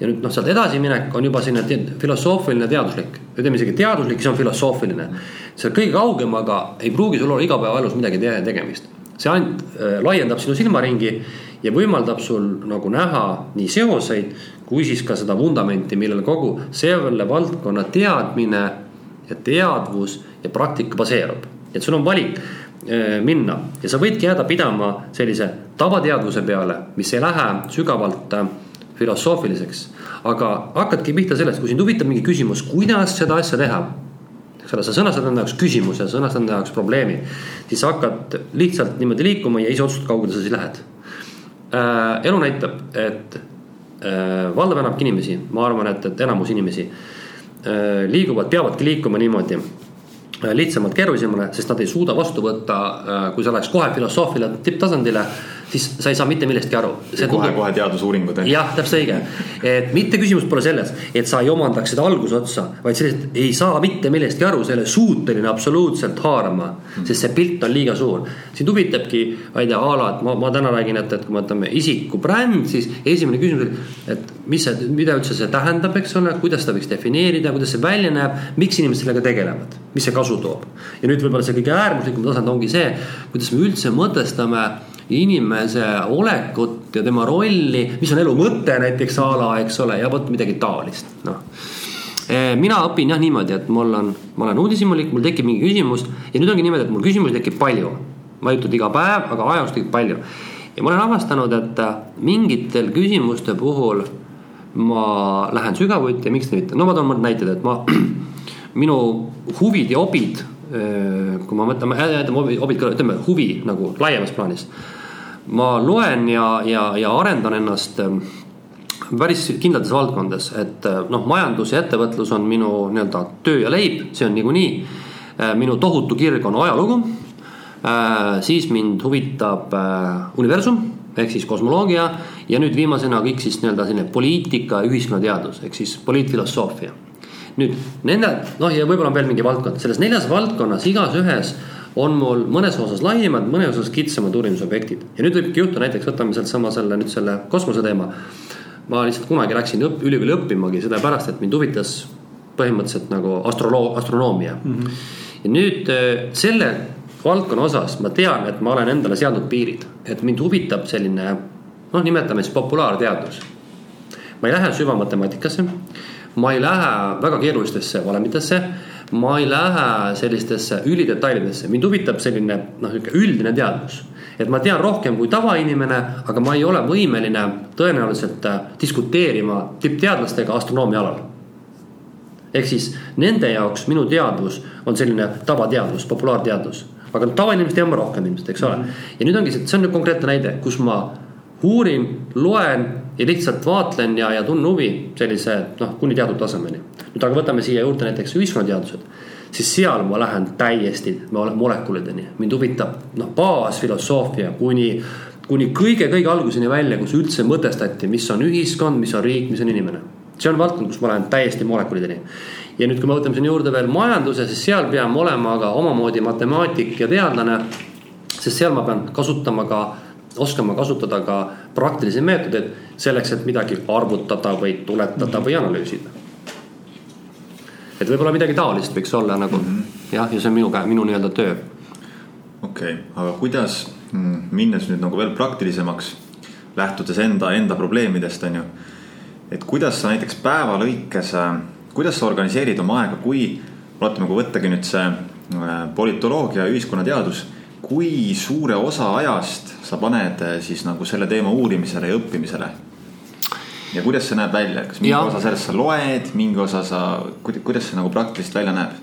Ja nüüd noh, sealt edasiminek on juba selline filosoofiline, teaduslik, ütleme isegi teaduslik, see on filosoofiline. see kõige kaugemaga ei pruugi sul olla igapäevaelus midagi te tegemist. see ainult äh, laiendab sinu silmaringi ja võimaldab sul nagu näha nii seoseid kui siis ka seda vundamenti, millel kogu selle valdkonna teadmine ja teadvus ja praktika baseerub. et sul on valik Äh, minna ja sa võidki jääda pidama sellise tavateadvuse peale, mis ei lähe sügavalt äh, filosoofiliseks. aga hakkadki pihta sellest, kui sind huvitab mingi küsimus, kuidas seda asja teha. eks ole, sa sõnastad enda jaoks küsimuse, sõnastad enda jaoks probleemi, siis hakkad lihtsalt niimoodi liikuma ja ise otsustad, kaugele sa siis lähed. Äh, elu näitab, et valdav enamik inimesi, ma arvan, et, et enamus inimesi liiguvad, peavadki liikuma niimoodi Äh, lihtsamalt keerulisemale, sest nad ei suuda vastu võtta, äh, kui sa läheks kohe filosoofile tipptasandile siis sa ei saa mitte millestki aru. kohe-kohe teadusuuringud. jah, täpselt õige, et mitte küsimus pole selles, et sa ei omandaks seda algusotsa, vaid selles, et ei saa mitte millestki aru, ole suuteline absoluutselt haarama sest see pilt on liiga suur. sind huvitabki, ma ei tea, a la, et ma, ma täna räägin, et, et kui me võtame isiku bränd, siis esimene küsimus oli, et mis see, mida üldse see tähendab, eks ole, kuidas seda võiks defineerida, kuidas see välja näeb, miks inimesed sellega tegelevad, mis see kasu toob. ja nüüd võib-olla see kõige äärmuslikum tasand ongi see, kuidas me üldse mõtestame inimese olekut ja tema rolli, mis on elu mõte näiteks a la, eks ole, ja vot midagi taolist, noh e, mina õpin jah niimoodi, et mul on, ma olen uudishimulik, mul tekib mingi küsimus ja nüüd ongi niimoodi, et mul küsimusi tekib palju. et iga päev, aga aja jooksul tekib palju. ja ma olen avastanud, et mingitel küsimuste puhul ma lähen sügavuti ja miks mitte, no ma toon mõned näited, et ma, minu huvid ja hobid, kui ma mõtlen, jätame hobid kõrvale, ütleme huvi nagu laiemas plaanis. Ma loen ja, ja, ja arendan ennast päris kindlates valdkondades, et noh, majandus ja ettevõtlus on minu nii-öelda töö ja leib, see on niikuinii. minu tohutu kirg on ajalugu. siis mind huvitab universum ehk siis kosmoloogia ja nüüd viimasena kõik siis nii-öelda selline poliitika ja ühiskonnateadus ehk siis poliitfilosoofia. nüüd nende, noh ja võib-olla on veel mingi valdkond, selles neljas valdkonnas igas ühes on mul mõnes osas laiemad, mõnes osas kitsamad uurimisobjektid ja nüüd võibki juhtuda näiteks võtame sealtsama selle nüüd selle kosmose teema. ma lihtsalt kunagi läksin õpp, ülikooli õppimagi sellepärast, et mind huvitas põhimõtteliselt nagu astroloo-, astronoomia mm. -hmm. ja nüüd äh, selle valdkonna osas ma tean, et ma olen endale seadnud piirid, et mind huvitab selline noh, nimetame siis populaarteadus. ma ei lähe süvamatemaatikasse, ma ei lähe väga keerulistesse valemitesse, ma ei lähe sellistesse ülidetailidesse, mind huvitab selline noh, niisugune üldine teadmus et ma tean rohkem kui tavainimene, aga ma ei ole võimeline tõenäoliselt äh, diskuteerima tippteadlastega astronoomia alal. ehk siis nende jaoks minu teadvus on selline tavateadvus, populaarteadvus aga tavainimesed teavad rohkem ilmselt, eks ole. ja nüüd ongi see, see on nüüd konkreetne näide, kus ma uurin, loen ja lihtsalt vaatlen ja, ja tunnen huvi sellise noh, kuni teatud tasemeni. nüüd aga võtame siia juurde näiteks ühiskonnateadused, siis seal ma lähen täiesti molekulideni, mind huvitab noh, baasfilosoofia kuni kuni kõige-kõige alguseni välja, kus üldse mõtestati, mis on ühiskond, mis on riik, mis on inimene. see on valdkond, kus ma lähen täiesti molekulideni ja nüüd, kui me võtame sinna juurde veel majanduse, siis seal peame olema ka omamoodi matemaatik ja teadlane. sest seal ma pean kasutama ka, oskama kasutada ka praktilisi meetodeid selleks, et midagi arvutada või tuletada või analüüsida. et võib-olla midagi taolist võiks olla nagu mm -hmm. jah, ja see on minu, minu nii-öelda töö. okei okay,, aga kuidas mm, minnes nüüd nagu veel praktilisemaks, lähtudes enda, enda probleemidest, on ju. et kuidas sa näiteks päeva lõikes äh, kuidas sa organiseerid oma aega, kui, oletame, kui võttagi nüüd see äh, politoloogia ühiskonnateadus, kui suure osa ajast sa paned äh, siis nagu selle teema uurimisele ja õppimisele? ja kuidas see näeb välja, kas mingi ja. osa sellest sa loed, mingi osa sa, kuidas see nagu praktiliselt välja näeb?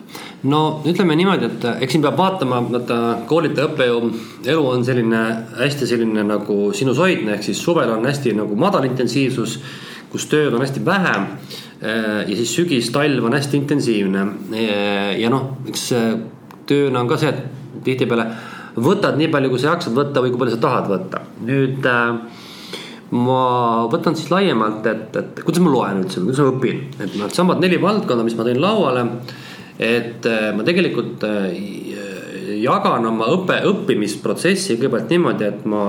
no ütleme niimoodi, et äh, eks siin peab vaatama, vaata koolitaja õppejõu elu on selline hästi selline nagu sinusoidne, ehk siis suvel on hästi nagu madal intensiivsus, kus tööd on hästi vähe Äh, ja siis sügis-talv on hästi intensiivne. Ja noh, eks tööna on ka see, et tihtipeale võtad nii palju, kui sa jaksad võtta või kui palju sa tahad võtta. nüüd äh, ma võtan siis laiemalt, et, et kuidas ma loen üldse, kuidas ma õpin, et noh, samad neli valdkonda, mis ma tõin lauale. et ma tegelikult jagan oma õppe, õppimisprotsessi kõigepealt niimoodi, et ma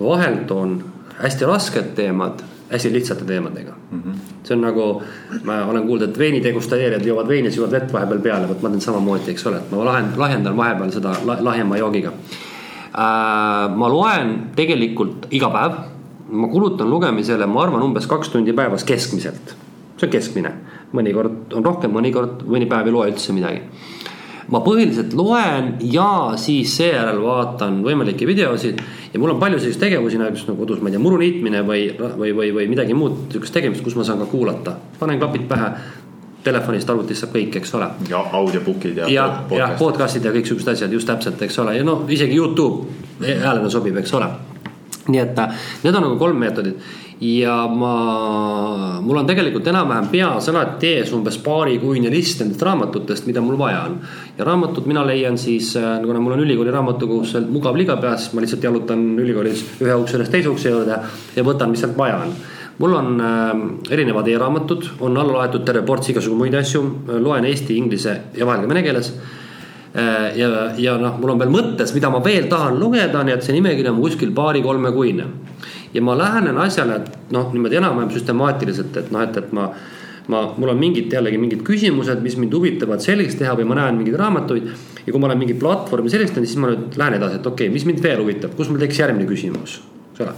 vahel toon hästi rasked teemad hästi lihtsate teemadega mm. -hmm. see on nagu, ma olen kuulnud, et veini degustajeerijad joovad veini, siis joovad vett vahepeal peale, vot ma teen samamoodi, eks ole, et ma lahen, lahjendan vahepeal seda lahjema joogiga äh,. ma loen tegelikult iga päev, ma kulutan lugemisele, ma arvan, umbes kaks tundi päevas keskmiselt. see on keskmine, mõnikord on rohkem, mõnikord mõni päev ei loe üldse midagi ma põhiliselt loen ja siis seejärel vaatan võimalikke videosid ja mul on palju selliseid tegevusi näiteks nagu kodus, ma ei tea, muru niitmine või, või, või, või midagi muud sihukest tegemist, kus ma saan ka kuulata. panen klapid pähe, telefonist, arvutist saab kõik, eks ole. ja audiobook'id ja. jah, jah, podcast'id ja kõiksugused asjad, just täpselt, eks ole, ja noh, isegi Youtube häälena sobib, eks ole. nii et need on nagu kolm meetodit ja ma, mul on tegelikult enam-vähem peas alati ees umbes paarikuine list nendest raamatutest, mida mul vaja on. ja raamatud mina leian siis, äh, kuna mul on ülikooli raamatukogus mugav liga peas, ma lihtsalt jalutan ülikoolis ühe ukse juurest teise ukse juurde ja võtan, mis sealt vaja on mul on äh, erinevad e-raamatud, on alla loetud terve ports igasugu muid asju, loen eesti, inglise ja vahel ka vene keeles äh,. ja, ja noh, mul on veel mõttes, mida ma veel tahan lugeda, nii et see nimekiri on kuskil paari-kolmekuine ja ma lähenen asjale noh, niimoodi enam-vähem süstemaatiliselt, et noh, et, et ma ma, mul on mingid jällegi mingid küsimused, mis mind huvitavad selgeks teha või ma näen mingeid raamatuid. ja kui ma olen mingit platvormi selgitanud, siis ma nüüd lähen edasi, et okei okay,, mis mind veel huvitab, kus mul tekiks järgmine küsimus, eks ole.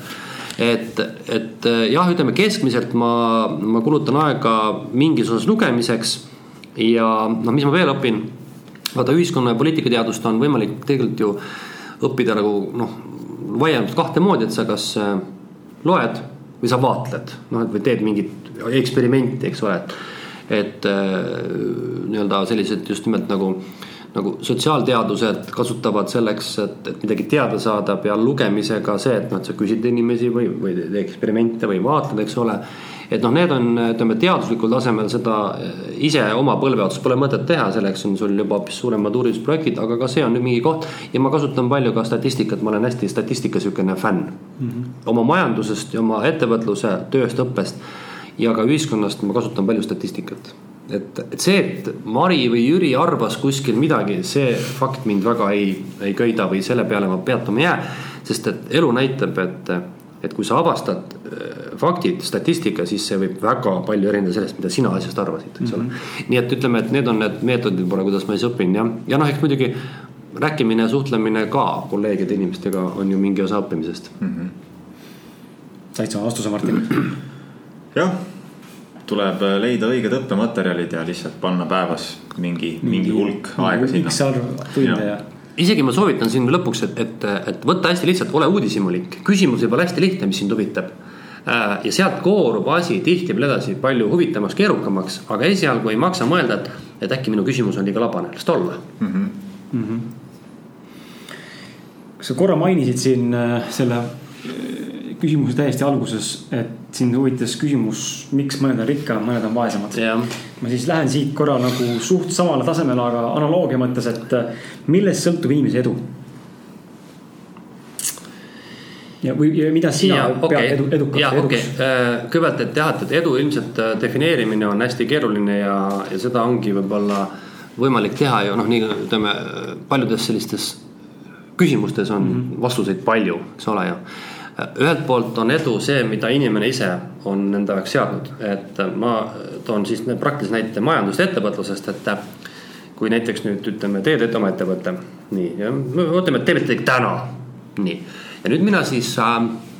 et, et jah, ütleme keskmiselt ma, ma kulutan aega mingis osas lugemiseks. ja noh, mis ma veel õpin, vaata ühiskonna ja poliitikateadust on võimalik tegelikult ju õppida nagu noh, vaieldamatult kahte moodi, et sa kas loed või sa vaatled, noh, et või teed mingit eksperimenti, eks ole, et. et äh, nii-öelda sellised just nimelt nagu, nagu sotsiaalteadused kasutavad selleks, et, et midagi teada saada peale lugemisega see, et noh, et sa küsid inimesi või, või teed eksperimente või vaatled, eks ole et noh, need on, ütleme teaduslikul tasemel seda eh, ise oma põlve otsas pole mõtet teha, selleks on sul juba hoopis suuremad uurimisprojektid, aga ka see on nüüd mingi koht. ja ma kasutan palju ka statistikat, ma olen hästi statistika sihukene fänn mm. -hmm. oma majandusest ja oma ettevõtluse tööst, õppest ja ka ühiskonnast ma kasutan palju statistikat et, et see, et Mari või Jüri arvas kuskil midagi, see fakt mind väga ei, ei köida või selle peale ma peatuma ei jää. sest et elu näitab, et et kui sa avastad äh, faktid, statistika, siis see võib väga palju erineda sellest, mida sina asjast arvasid, eks ole mm -hmm.. nii et ütleme, et need on need meetodid võib-olla, kuidas ma siis õpin ja, ja noh, eks muidugi rääkimine ja suhtlemine ka kolleegide inimestega on ju mingi osa õppimisest mm. -hmm. täitsa vastuse, Martin. jah, tuleb leida õiged õppematerjalid ja lihtsalt panna päevas mingi, mingi hulk aega sinna. X arv tunde ja, ja isegi ma soovitan siin lõpuks, et, et, et võtta hästi lihtsalt, ole uudishimulik, küsimus võib olla hästi lihtne, mis sind huvitab. Äh, ja sealt koorub asi tihtipeale edasi palju huvitavamaks, keerukamaks, aga esialgu ei maksa mõelda, et, et äkki minu küsimus on liiga labane, las ta olla mm. -hmm. Mm -hmm. kas sa korra mainisid siin äh, selle küsimuse täiesti alguses, et sind huvitas küsimus, miks mõned on rikkad, mõned on vaesemad. ma siis lähen siit korra nagu suht samale tasemele, aga analoogia mõttes, et äh, millest sõltub inimese edu? ja, või ja mida sina ja, okay. pead edu, edukaks ja, eduks okay.? Äh, kõigepealt, et jah, et edu ilmselt äh, defineerimine on hästi keeruline ja, ja seda ongi võib-olla võimalik teha ju noh, nii ütleme paljudes sellistes küsimustes on mm -hmm. vastuseid palju, eks ole ju ühelt poolt on edu see, mida inimene ise on enda jaoks seadnud, et ma toon siis praktilise näite majandusest, ettevõtlusest, et kui näiteks nüüd ütleme, teie teete oma ettevõtte, nii, ja ütleme, et teete täna, nii. ja nüüd mina siis äh,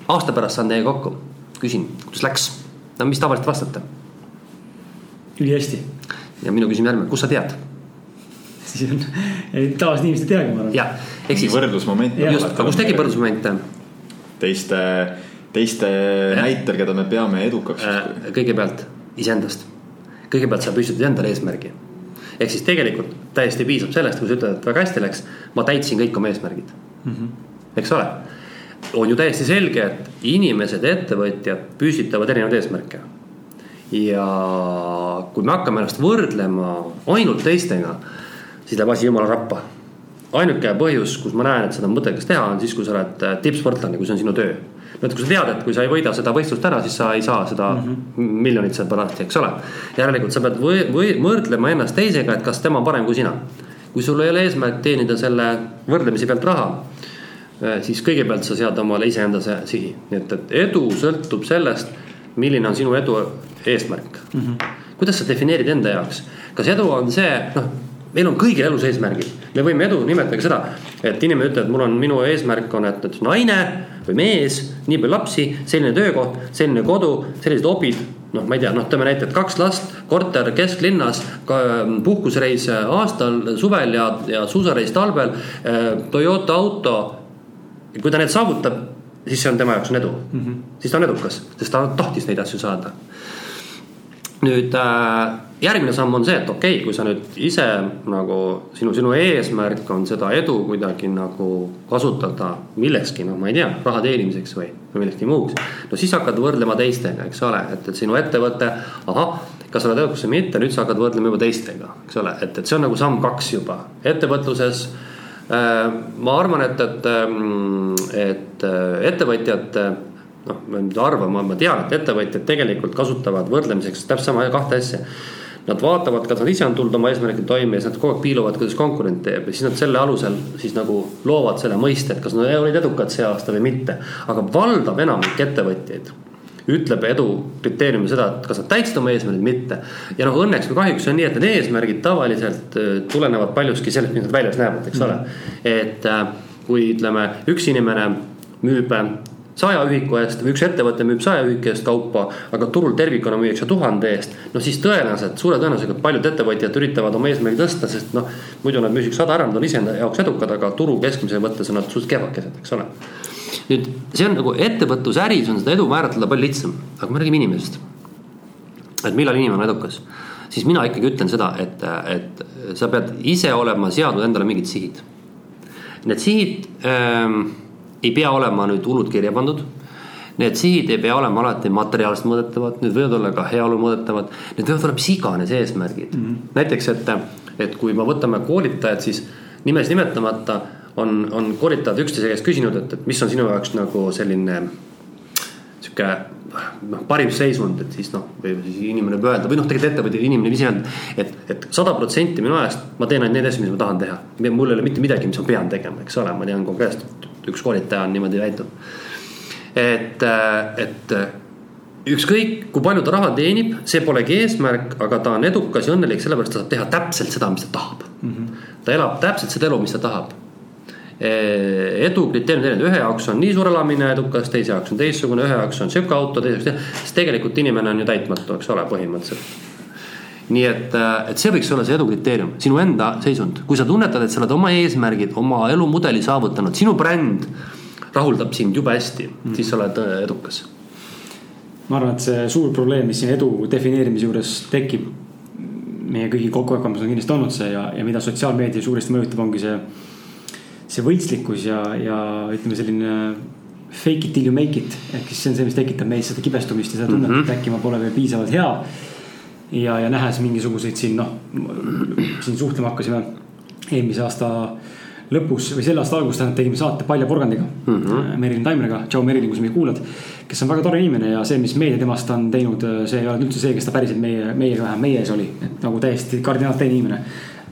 aasta pärast saan teiega kokku, küsin, kuidas läks, no mis tavaliselt vastate? ülihästi. ja minu küsimus järgmine, kust sa tead? siis on, tavaliselt inimesed ei teagi, ma arvan. jah, ehk siis. võrdlusmoment. just, aga kust tekib võrdlusmoment? Teiste, teiste näitel, keda me peame edukaks? Äh, kõigepealt iseendast, kõigepealt sa püstitad endale eesmärgi. ehk siis tegelikult täiesti piisab sellest, kui sa ütled, et väga hästi läks, ma täitsin kõik oma eesmärgid mm. -hmm. eks ole, on ju täiesti selge, et inimesed, ettevõtjad püstitavad erinevaid eesmärke. ja kui me hakkame ennast võrdlema ainult teistega, siis läheb asi jumala rappa ainuke põhjus, kus ma näen, et seda on mõttekas teha, on siis, kui sa oled äh, tippsportlane, kui see on sinu töö. no et kui sa tead, et kui sa ei võida seda võistlust ära, siis sa ei saa seda mm -hmm. miljonit sealt pärast, eks ole. järelikult sa pead või, või võrdlema ennast teisega, et kas tema on parem kui sina. kui sul ei ole eesmärk teenida selle võrdlemise pealt raha, äh, siis kõigepealt sa sead omale iseenda sihi, nii et, et edu sõltub sellest, milline on sinu edu eesmärk mm. -hmm. kuidas sa defineerid enda jaoks, kas edu on see, noh meil on kõigil elus eesmärgid, me võime edu nimetada seda, et inimene ütleb, et mul on, minu eesmärk on, et, et naine või mees, nii palju lapsi, selline töökoht, selline kodu, sellised hobid. noh, ma ei tea, noh, ütleme näiteks kaks last, korter kesklinnas, puhkusreis aastal, suvel ja, ja suusareis talvel. Eh, Toyota auto. kui ta need saavutab, siis see on tema jaoks on edu mm, -hmm. siis ta on edukas, sest ta tahtis neid asju saada. nüüd äh, järgmine samm on see, et okei okay,, kui sa nüüd ise nagu sinu, sinu eesmärk on seda edu kuidagi nagu kasutada millekski, noh, ma ei tea, raha teenimiseks või, või millekski muuks. no siis hakkad võrdlema teistega, eks ole, et, et sinu ettevõte, ahah, kas sa oled edukas või mitte, nüüd sa hakkad võrdlema juba teistega, eks ole, et, et see on nagu samm kaks juba ettevõtluses äh, ma arvan, et, et, ähm, et äh, ettevõtjad noh, ma ei arva, ma, ma tean, et ettevõtjad tegelikult kasutavad võrdlemiseks täpselt sama kahte asja Nad vaatavad, kas nad ise on tulnud oma eesmärgil toime ja siis nad kogu aeg piiluvad, kuidas konkurent teeb ja siis nad selle alusel siis nagu loovad selle mõiste, et kas nad olid edukad see aasta või mitte. aga valdav enamik ettevõtjaid ütleb edu kriteeriumi seda, et kas nad täitsid oma eesmärgid, mitte. ja noh, õnneks või kahjuks on nii, et need eesmärgid tavaliselt äh, tulenevad paljuski sellest, mis nad väljas näevad, eks ole. Mhm. et äh, kui ütleme, üks inimene müüb saja ühiku eest või üks ettevõte müüb saja ühiku eest kaupa, aga turul tervikuna müüakse tuhande eest. no siis tõenäoliselt, suure tõenäosusega paljud ettevõtjad üritavad oma eesmärgi tõsta, sest noh, muidu nad müüsiks sada ära, nad on iseenda jaoks edukad, aga turu keskmise mõttes on nad suht kehvakesed, eks ole nüüd see on nagu ettevõtlusäris on seda edu määratleda palju lihtsam, aga kui me räägime inimesest. et millal inimene on edukas, siis mina ikkagi ütlen seda, et, et sa pead ise olema seadnud endale mingid sihid. Need sihid ähm, ei pea olema nüüd hullult kirja pandud Need sihid ei pea olema alati materiaalselt mõõdetavad, need võivad olla ka heaolu mõõdetavad, need võivad olla mis iganes eesmärgid mm. -hmm. näiteks, et, et kui me võtame koolitajad, siis nimes nimetamata on, on koolitajad üksteise käest küsinud, et, et mis on sinu jaoks nagu selline sihuke noh, parim seisund, et siis noh, või siis inimene võib öelda või noh, tegelikult ettevõtja inimene ise öelda, et, et sada protsenti minu ajast ma teen ainult neid asju, mis ma tahan teha. mul ei ole mitte midagi, mis ma pean tegema, eks ole, ma tean konkreetselt, üks koolitaja on niimoodi väitnud et, et ükskõik kui palju ta raha teenib, see polegi eesmärk, aga ta on edukas ja õnnelik, sellepärast ta saab teha täpselt seda, mis ta tahab mm. -hmm. ta elab täpselt seda elu, mis ta tahab. edu kriteeriumid erinevad, ühe jaoks on nii suur elamine edukas, teise jaoks on teistsugune, ühe jaoks on sihuke auto, teise jaoks, sest tegelikult inimene on ju täitmatu, eks ole, põhimõtteliselt nii et, et see võiks olla see edu kriteerium, sinu enda seisund, kui sa tunnetad, et sa oled oma eesmärgid, oma elumudeli saavutanud, sinu bränd rahuldab sind jube hästi mm., siis sa oled äh, edukas. ma arvan, et see suur probleem, mis siin edu defineerimise juures tekib, meie kõigi kokkuhõikamas on kindlasti olnud see ja, ja mida sotsiaalmeedia suuresti mõjutab, ongi see, see võltslikkus ja, ja ütleme, selline fake it till you make it ehk siis see on see, mis tekitab meis seda kibestumist ja seda tunnet mm, -hmm. et äkki ma pole veel piisavalt hea. Ja, ja nähes mingisuguseid siin noh, siin suhtlema hakkasime eelmise aasta lõpus või selle aasta alguses tähendab, tegime saate Palja porgandiga mm -hmm.. Merilin Taimeriga, tšau Merilin, kui sa meid kuulad. kes on väga tore inimene ja see, mis meedia temast on teinud, see ei ole üldse see, kes ta päriselt meie, meiega vähemalt meie ees oli. et nagu täiesti kardinaalselt teine inimene.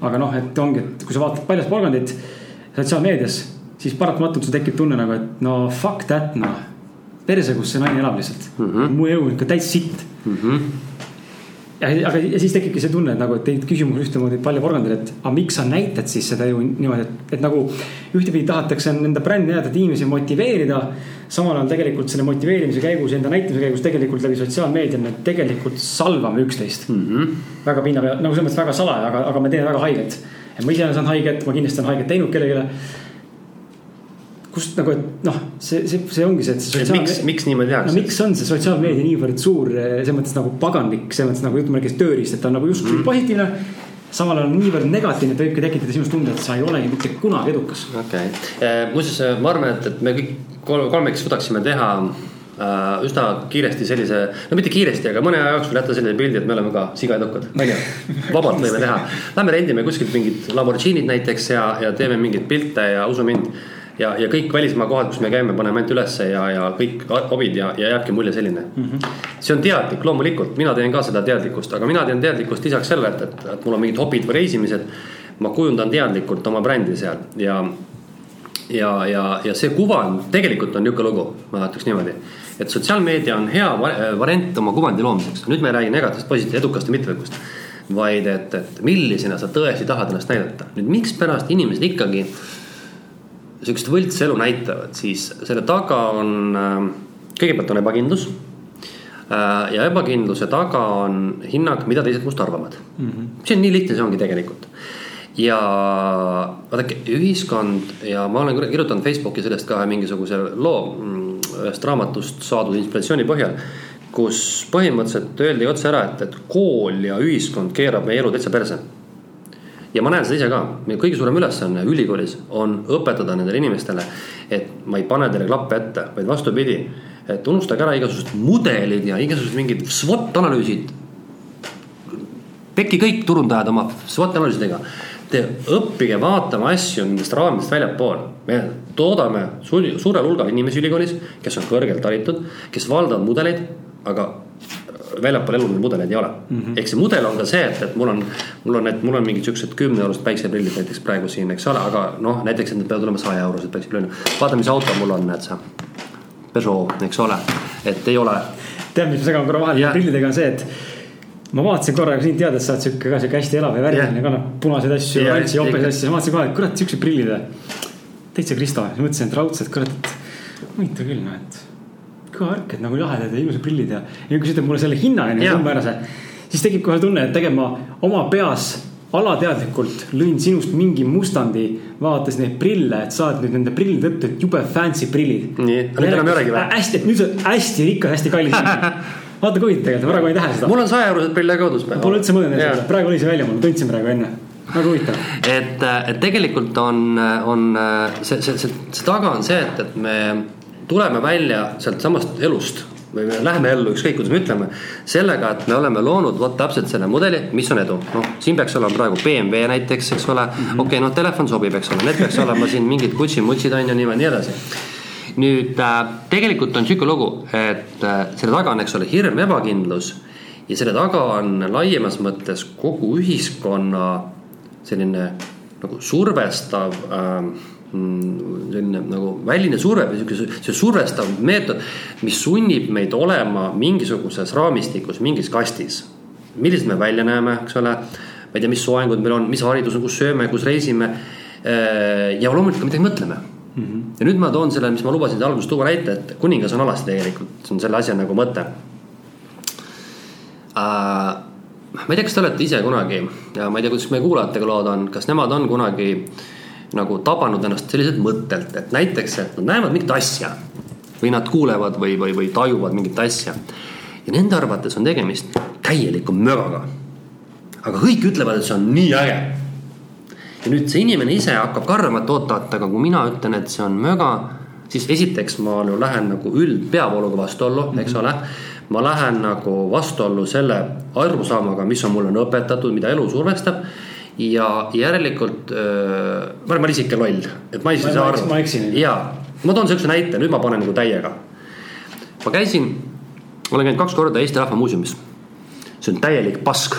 aga noh, et ongi, et kui sa vaatad Paljas porgandit sotsiaalmeedias, siis paratamatult sul tekib tunne nagu, et no fuck that noh. perse, kus see naine elab lihtsalt mm. -hmm. mu elu on ikka täitsa sitt mm. -hmm ja, aga ja siis tekibki see tunne, et nagu, et tekib küsimus ühtemoodi Palle Porgandile, et aga miks sa näitad siis seda ju niimoodi, et, et nagu ühtepidi tahetakse enda brändi näidata, et inimesi motiveerida. samal ajal tegelikult selle motiveerimise käigus, enda näitamise käigus tegelikult läbi sotsiaalmeedia me tegelikult salvame üksteist mm. -hmm. väga pinna peal, nagu selles mõttes väga salaja, aga, aga me teeme väga haiget. et ma ise olen saanud haiget, ma kindlasti olen haiget teinud kellelegi kust nagu, et noh, see, see, see ongi see, et see sotsiaalmeedia. miks, miks niimoodi tehakse? no miks on see sotsiaalmeedia niivõrd suur, eh, selles mõttes nagu paganlik, selles mõttes nagu jutumärkis tööriist, et ta on nagu justkui mm. positiivne. samal ajal niivõrd negatiivne, et võibki tekitada sinust tunde, et sa ei olegi mitte kunagi edukas. okei okay., eh, muuseas ma arvan, et, et me kõik kolmekesi suudaksime teha äh, üsna kiiresti sellise, no mitte kiiresti, aga mõne aja jooksul jätta sellise pildi, et me oleme ka sigaedukad, onju. vabalt võime teha, lähme rendime kuskilt mingid Lamborghinid näiteks ja, ja teeme mingeid pilte ja usu mind ja, ja kõik välismaa kohad, kus me käime, paneme ainult ülesse ja, ja kõik hobid ja, ja jääbki mulje selline mm. -hmm. see on teadlik, loomulikult, mina teen ka seda teadlikkust, aga mina teen teadlikkust lisaks sellele, et, et, et mul on mingid hobid või reisimised. ma kujundan teadlikult oma brändi seal ja, ja, ja, ja see kuvand tegelikult on nihuke lugu, ma ütleks niimoodi. et sotsiaalmeedia on hea variant oma kuvandi loomiseks, nüüd me ei räägi negatiivsest, positiivsest, edukast ja mitteedukast vaid et, et millisena sa tõesti tahad ennast näidata. nüüd mikspärast inimesed ikkagi sihukest võltselu näitavad, siis selle taga on, äh, kõigepealt on ebakindlus. Äh, ja ebakindluse taga on hinnang, mida teised must arvavad mm. -hmm. see on nii lihtne, see ongi tegelikult. ja vaadake, ühiskond ja ma olen kirjutanud Facebooki sellest ka mingisuguse loo mm, ühest raamatust saadud inspiratsiooni põhjal kus põhimõtteliselt öeldi otse ära, et, et kool ja ühiskond keerab meie elu täitsa perse ja ma näen seda ise ka, meie kõige suurem ülesanne ülikoolis on õpetada nendele inimestele, et ma ei pane teile klappe ette, vaid vastupidi. et unustage ära igasugused mudelid ja igasugused mingid SWOT analüüsid. tehke kõik turundajad oma SWOT analüüsidega. Te õppige vaatama asju nendest raamidest väljapool. me toodame suurel hulgal inimesi ülikoolis, kes on kõrgelt haritud, kes valdavad mudeleid, aga väljapool elu neid mudeleid ei ole mm -hmm.. ehk see mudel on ka see, et, et mul on, mul on, et mul on mingid siuksed kümne eurosed päikseprillid näiteks praegu siin, eks ole, aga noh, näiteks, et need peavad olema saja eurosed päikseprillid. vaata, mis auto mul on, näed sa. Peugeot, eks ole, et ei ole. tead, mis ma segan korra vahele prillidega on see, et ma vaatasin korra sind teades, sa oled sihuke ka sihuke hästi elav ja värviline, kannab punaseid asju, rantsi, jopes asju, ma vaatasin kohe, et kurat, siuksed prillid. täitsa Kristo, siis mõtlesin, et raudselt, kurat, et huvitav küll noh, et kõharked nagu lahedad ja ilusad prillid ja. ja kui sa ütled mulle selle hinna on ju umbmäärase, siis tekib kohe tunne, et tegelikult ma oma peas alateadlikult lõin sinust mingi mustandi, vaadates neid prille, et saad nüüd nende prillide tõttu, et jube fancy prillid. Nii, aga nüüd enam ei olegi või? hästi, et nüüd sa oled hästi rikas, hästi kallis vaata kui huvitav tegelikult, ma praegu ei tähele seda. mul on sajaeurosed prille kodus. Pole üldse mõelnud selle peale, praegu oli see välja, ma tundsin praegu enne. väga huvitav. et, et tegelikult on, on see, see, see, see taga on see, et, et me tuleme välja sealt samast elust või me läheme ellu, ükskõik kuidas me ütleme, sellega, et me oleme loonud vot täpselt selle mudeli, mis on edu. noh, siin peaks olema praegu BMW näiteks, eks ole mm -hmm., okei okay,, noh, telefon sobib, eks ole, need peaks olema siin mingid kutsi-mutsid on ju niimoodi nii edasi. nüüd äh, tegelikult on sihuke lugu, et äh, selle taga on, eks ole, hirm, ebakindlus ja selle taga on laiemas mõttes kogu ühiskonna selline nagu survestav mm, selline nagu väline surve või sihuke see survestav meetod, mis sunnib meid olema mingisuguses raamistikus, mingis kastis. millised me välja näeme, eks ole, ma ei tea, mis soengud meil on, mis haridus on, kus sööme, kus reisime. ja loomulikult ka midagi mõtleme mm. -hmm. ja nüüd ma toon selle, mis ma lubasin alguses tuua näite, et kuningas on alasti tegelikult, see on selle asja nagu mõte äh, ma ei tea, kas te olete ise kunagi ja ma ei tea, kuidas meie kuulajatega lood on, kas nemad on kunagi nagu tabanud ennast selliselt mõttelt, et näiteks, et nad näevad mingit asja või nad kuulevad või, või, või tajuvad mingit asja ja nende arvates on tegemist täieliku mögaga. aga kõik ütlevad, et see on nii äge. ja nüüd see inimene ise hakkab ka arvama, et oot-oot, aga kui mina ütlen, et see on möga, siis esiteks ma ju lähen nagu üldpeavooluga vastuollu, eks ole ma lähen nagu vastuollu selle arusaamaga, mis on mulle õpetatud, mida elu survestab. Ja järelikult äh,, ma olen isik ja loll, et ma ei Ma- saa aru ma eksin.. ja, ma toon siukse näite, nüüd ma panen nagu täiega. ma käisin, olen käinud kaks korda Eesti Rahva Muuseumis. see on täielik pask.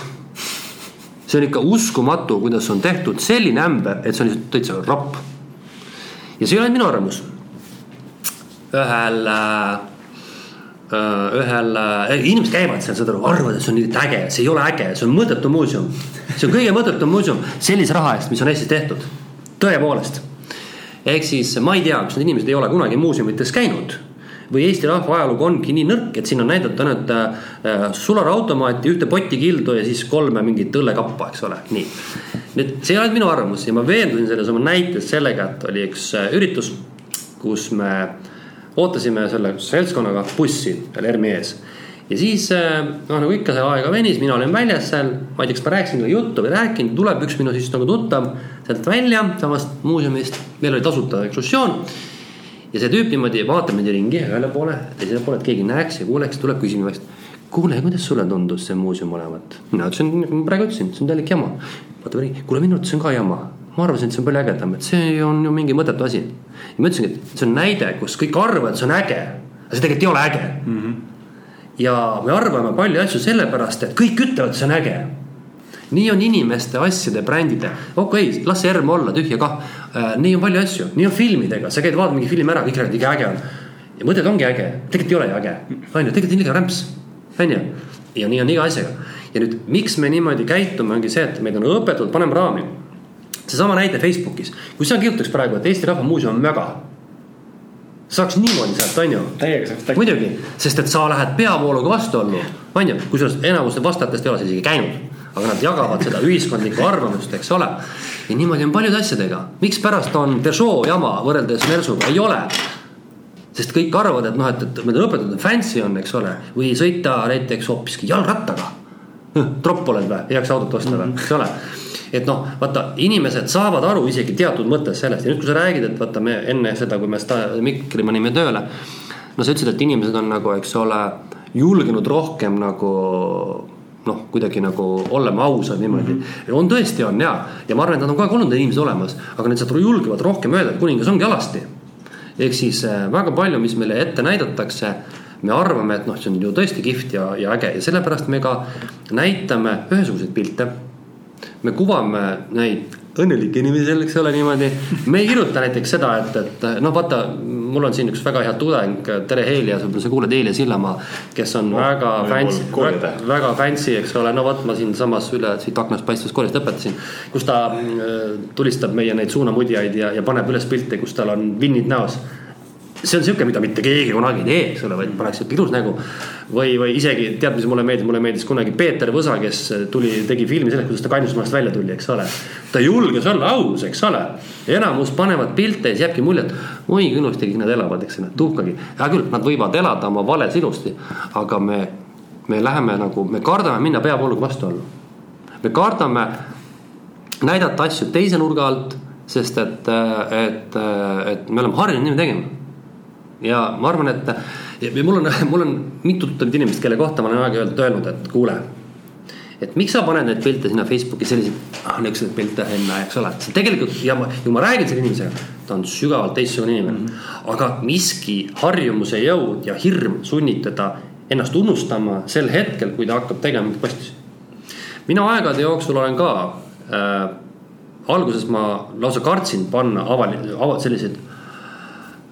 see on ikka uskumatu, kuidas on tehtud selline ämber, et see on lihtsalt täitsa rapp. ja see ei ole minu arvamus. ühel äh, ühel äh,, inimesed käivad seal, saad aru, arvavad, et see on nii äge, see ei ole äge, see on mõttetu muuseum. See on kõige mõttetum muuseum sellise raha eest, mis on Eestis tehtud, tõepoolest. ehk siis ma ei tea, kas need inimesed ei ole kunagi muuseumites käinud või Eesti rahva ajalugu ongi nii nõrk, et siin on näidatud ainult äh, sularautomaati, ühte potikildu ja siis kolme mingit õllekappa, eks ole, nii. nüüd see ei ole minu arvamus ja ma veendusin selles oma näites sellega, et oli üks äh, üritus, kus me ootasime selle seltskonnaga bussi seal ERMi ees. Ja siis noh, nagu ikka see aega venis, mina olin väljas seal, ma ei tea, kas ma rääkisin talle juttu või ei rääkinud, tuleb üks minu siis nagu tuttav sealt välja samast muuseumist, meil oli tasuta ekskursioon. ja see tüüp niimoodi vaatab mind ringi ühele poole, teisele poole, et keegi näeks ja kuuleks, tuleb küsima mu käest. kuule, kuidas sulle tundus see muuseum olevat? mina ütlesin, nagu ma praegu ütlesin, see on täielik jama. vaatab ringi, kuule minu arvates on ka jama ma arvasin, et see on palju ägedam, et see on ju mingi mõttetu asi. ja ma ütlesingi, et see on näide, kus kõik arvavad, et see on äge, aga see tegelikult ei ole äge mm. -hmm. Ja me arvame palju asju sellepärast, et kõik ütlevad, see on äge. nii on inimeste, asjade, brändide, okei okay,, las see ERM olla, tühja kah äh,. nii on palju asju, nii on filmidega, sa käid vaatad mingi filmi ära, kõik räägivad, ikka äge on. ja mõtled, ongi äge, tegelikult ei ole ju äge, on ju, tegelikult on liiga rämps, on ju. ja nii on iga asjaga ja nüüd, miks me niimoodi käitume, ongi see, et meid on õpetatud, paneme raami seesama näide Facebookis, kui sa kirjutaks praegu, et Eesti Rahva Muuseum on möga. Saaks niimoodi sealt, on ju. täiega saaks täiega. muidugi, sest et sa lähed peavooluga vastuollu, on ju, kusjuures enamus vastajatest ei ole seal isegi käinud. aga nad jagavad seda ühiskondlikku arvamust, eks ole. ja niimoodi on paljude asjadega, mikspärast on Peugeot jama võrreldes Mersuga, ei ole sest kõik arvavad, et noh, et, et meil on õpetatud, fancy on, eks ole, või sõita näiteks hoopiski jalgrattaga. tropp oled või, ei jaksa autot osta või, eks ole et noh, vaata inimesed saavad aru isegi teatud mõttes sellest ja nüüd, kui sa räägid, et vaata me enne seda, kui me seda mikri panime tööle. no sa ütlesid, et inimesed on nagu, eks ole, julgenud rohkem nagu noh, kuidagi nagu olema ausad niimoodi mm. -hmm. on tõesti on ja, ja ma arvan, et nad on kogu aeg olnud inimesed olemas, aga nad julgevad rohkem öelda, et kuningas ongi alasti ehk siis äh, väga palju, mis meile ette näidatakse, me arvame, et noh, see on ju tõesti kihvt ja, ja äge ja sellepärast me ka näitame ühesuguseid pilte. Me kuvame neid õnnelikke inimesi, eks ole niimoodi. me ei kirjuta näiteks seda, et, et noh, vaata, mul on siin üks väga hea tudeng, tere Heelias, võib-olla sa kuuled Helia Sillamaa, kes on oh, väga fancy, kooliõde. väga fancy, eks ole, no vot, ma siinsamas üle siit aknast paistvast koolist õpetasin. kus ta äh, tulistab meie neid suunamudjaid ja, ja paneb üles pilte, kus tal on vinnid näos. See on sihuke, mida mitte keegi kunagi ei tee, eks ole, vaid paneks sihuke ilus nägu. või, või isegi tead, mis mulle meeldis, mulle meeldis kunagi Peeter Võsa, kes tuli, tegi filmi sellest, kuidas ta Kainusmaast välja tuli, eks ole. ta julges olla aus, eks ole. enamus panevad pilte ja siis jääbki mulje, et oi kui ilusti kõik nad elavad, eks ole, tuhkagi. hea küll, nad võivad elada oma vales ilusti, aga me, me läheme nagu, me kardame minna peavooluga vastuollu. me kardame näidata asju teise nurga alt sest et, et, et me oleme harjunud niimoodi tegema ja ma arvan, et ja mul on, mul on mitu tuttavat inimest, kelle kohta ma olen aeg-ajalt öelnud, et kuule. et miks sa paned neid pilte sinna Facebooki selliseid, ah niisuguseid pilte enne, eks ole, see tegelikult ja ma, ja ma räägin selle inimesega, ta on sügavalt teistsugune inimene mm. -hmm. aga miski harjumuse jõud ja hirm sunnib teda ennast unustama sel hetkel, kui ta hakkab tegema mingeid postitusi. mina aegade jooksul olen ka äh,, alguses ma lausa kartsin panna avali-, ava-, selliseid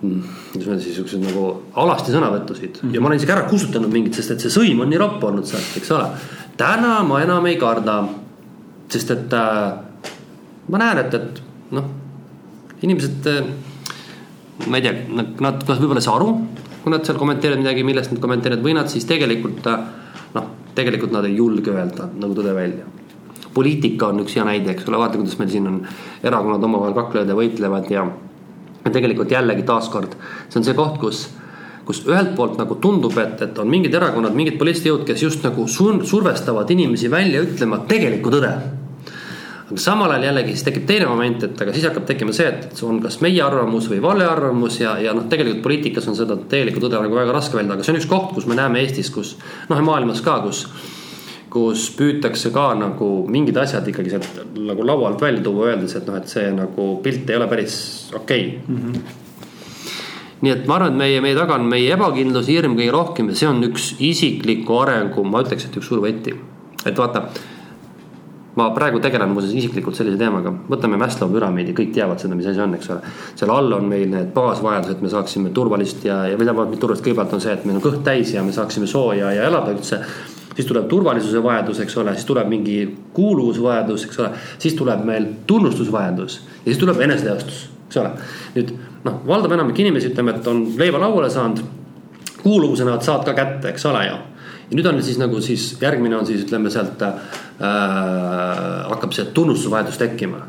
kuidas öelda siis siukseid nagu alasti sõnavõtusid mm -hmm. ja ma olen isegi ära kustutanud mingid, sest et see sõim on nii ropp olnud sealt, eks ole. täna ma enam ei karda, sest et äh, ma näen, et, et noh, inimesed äh,. ma ei tea, nad, nad võib-olla ei saa aru, kui nad seal kommenteerivad midagi, millest nad kommenteerivad või nad siis tegelikult äh, noh, tegelikult nad ei julge öelda nagu tõde välja poliitika on üks hea näide, eks ole, vaata, kuidas meil siin on erakonnad omavahel kaklevad ja võitlevad ja ja tegelikult jällegi taaskord, see on see koht, kus, kus ühelt poolt nagu tundub, et, et on mingid erakonnad, mingid poliitilised jõud, kes just nagu sur survestavad inimesi välja ütlema tegelikku tõde. aga samal ajal jällegi siis tekib teine moment, et aga siis hakkab tekkima see, et see on kas meie arvamus või vale arvamus ja, ja noh, tegelikult poliitikas on seda tegelikku tõde nagu väga raske öelda, aga see on üks koht, kus me näeme Eestis, kus noh, ja maailmas ka, kus kus püütakse ka nagu mingid asjad ikkagi sealt nagu laua alt välja tuua, öeldes, et noh, et see nagu pilt ei ole päris okei okay. mm. -hmm nii et ma arvan, et meie, meie taga on meie ebakindlus, hirm kõige rohkem ja see on üks isikliku arengu, ma ütleks, et üks suur võti. et vaata, ma praegu tegelen muuseas isiklikult sellise teemaga, võtame Maslow püramiidi, kõik teavad seda, mis asi on, eks ole. seal all on meil need baasvajadused, me saaksime turvalist ja, ja ma, mitte turvalist, kõigepealt on see, et meil on kõht täis ja me saaksime sooja ja elada üldse siis tuleb turvalisuse vajadus, eks ole, siis tuleb mingi kuuluvusvajadus, eks ole, siis tuleb meil tunnustusvajadus ja siis tuleb eneseteostus, eks ole. nüüd noh, valdav enamik inimesi ütleme, et on leiva lauale saanud, kuuluvuse nad saavad ka kätte, eks ole ju. ja nüüd on siis nagu siis järgmine on siis ütleme sealt äh, hakkab see tunnustusvajadus tekkima.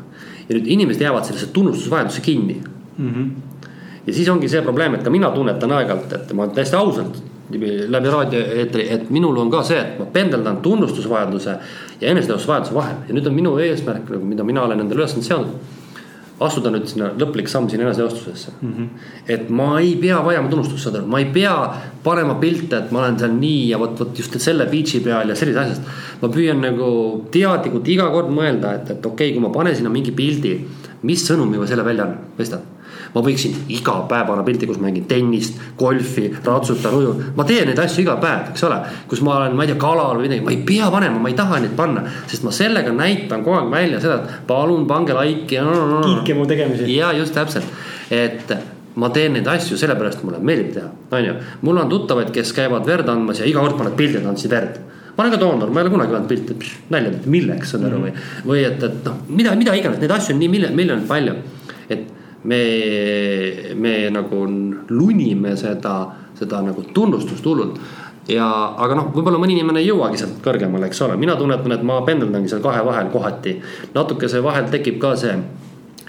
ja nüüd inimesed jäävad sellesse tunnustusvajadusse kinni mm. -hmm. ja siis ongi see probleem, et ka mina tunnetan aeg-ajalt, et ma täiesti ausalt läbi raadioeetri, et minul on ka see, et ma pendeldan tunnustusvajaduse ja eneseteostusvajaduse vahel ja nüüd on minu eesmärk nagu, mida mina olen endale ülesandeks seadnud. astuda nüüd sinna lõplik samm sinna eneseteostusesse mm. -hmm. et ma ei pea vajama tunnustust, saad aru, ma ei pea panema pilte, et ma olen seal nii ja vot, vot just selle beach'i peal ja sellisest asjast. ma püüan nagu teadlikult iga kord mõelda, et, et okei okay,, kui ma panen sinna mingi pildi, mis sõnumi ma selle välja annan, mõistad ma võiksin iga päev panna pilti, kus mängin tennist, golfi, ratsutan, ujun. ma teen neid asju iga päev, eks ole. kus ma olen, ma ei tea, kalal või midagi, ma ei pea panema, ma ei taha neid panna. sest ma sellega näitan kogu aeg välja seda, et palun pange like'i no,. No, no. kiitke mu tegemisi. ja just täpselt, et ma teen neid asju sellepärast, mulle meeldib teha, on ju. mul on tuttavaid, kes käivad verd andmas ja iga kord panevad pildi, et andsid verd ma olen ka doonor, ma ei ole kunagi pannud pilti, nalja, milleks, saad aru, või, või et, et noh, mida, mida iganes, neid asju on nii miljon, miljonit palju. Me, me nagu lunime seda, seda nagu tunnustust hullult. Ja, aga noh, võib-olla mõni inimene ei jõuagi sealt kõrgemale, eks ole, mina tunnetan, et ma pendeldangi seal kahe vahel kohati. natukese vahel tekib ka see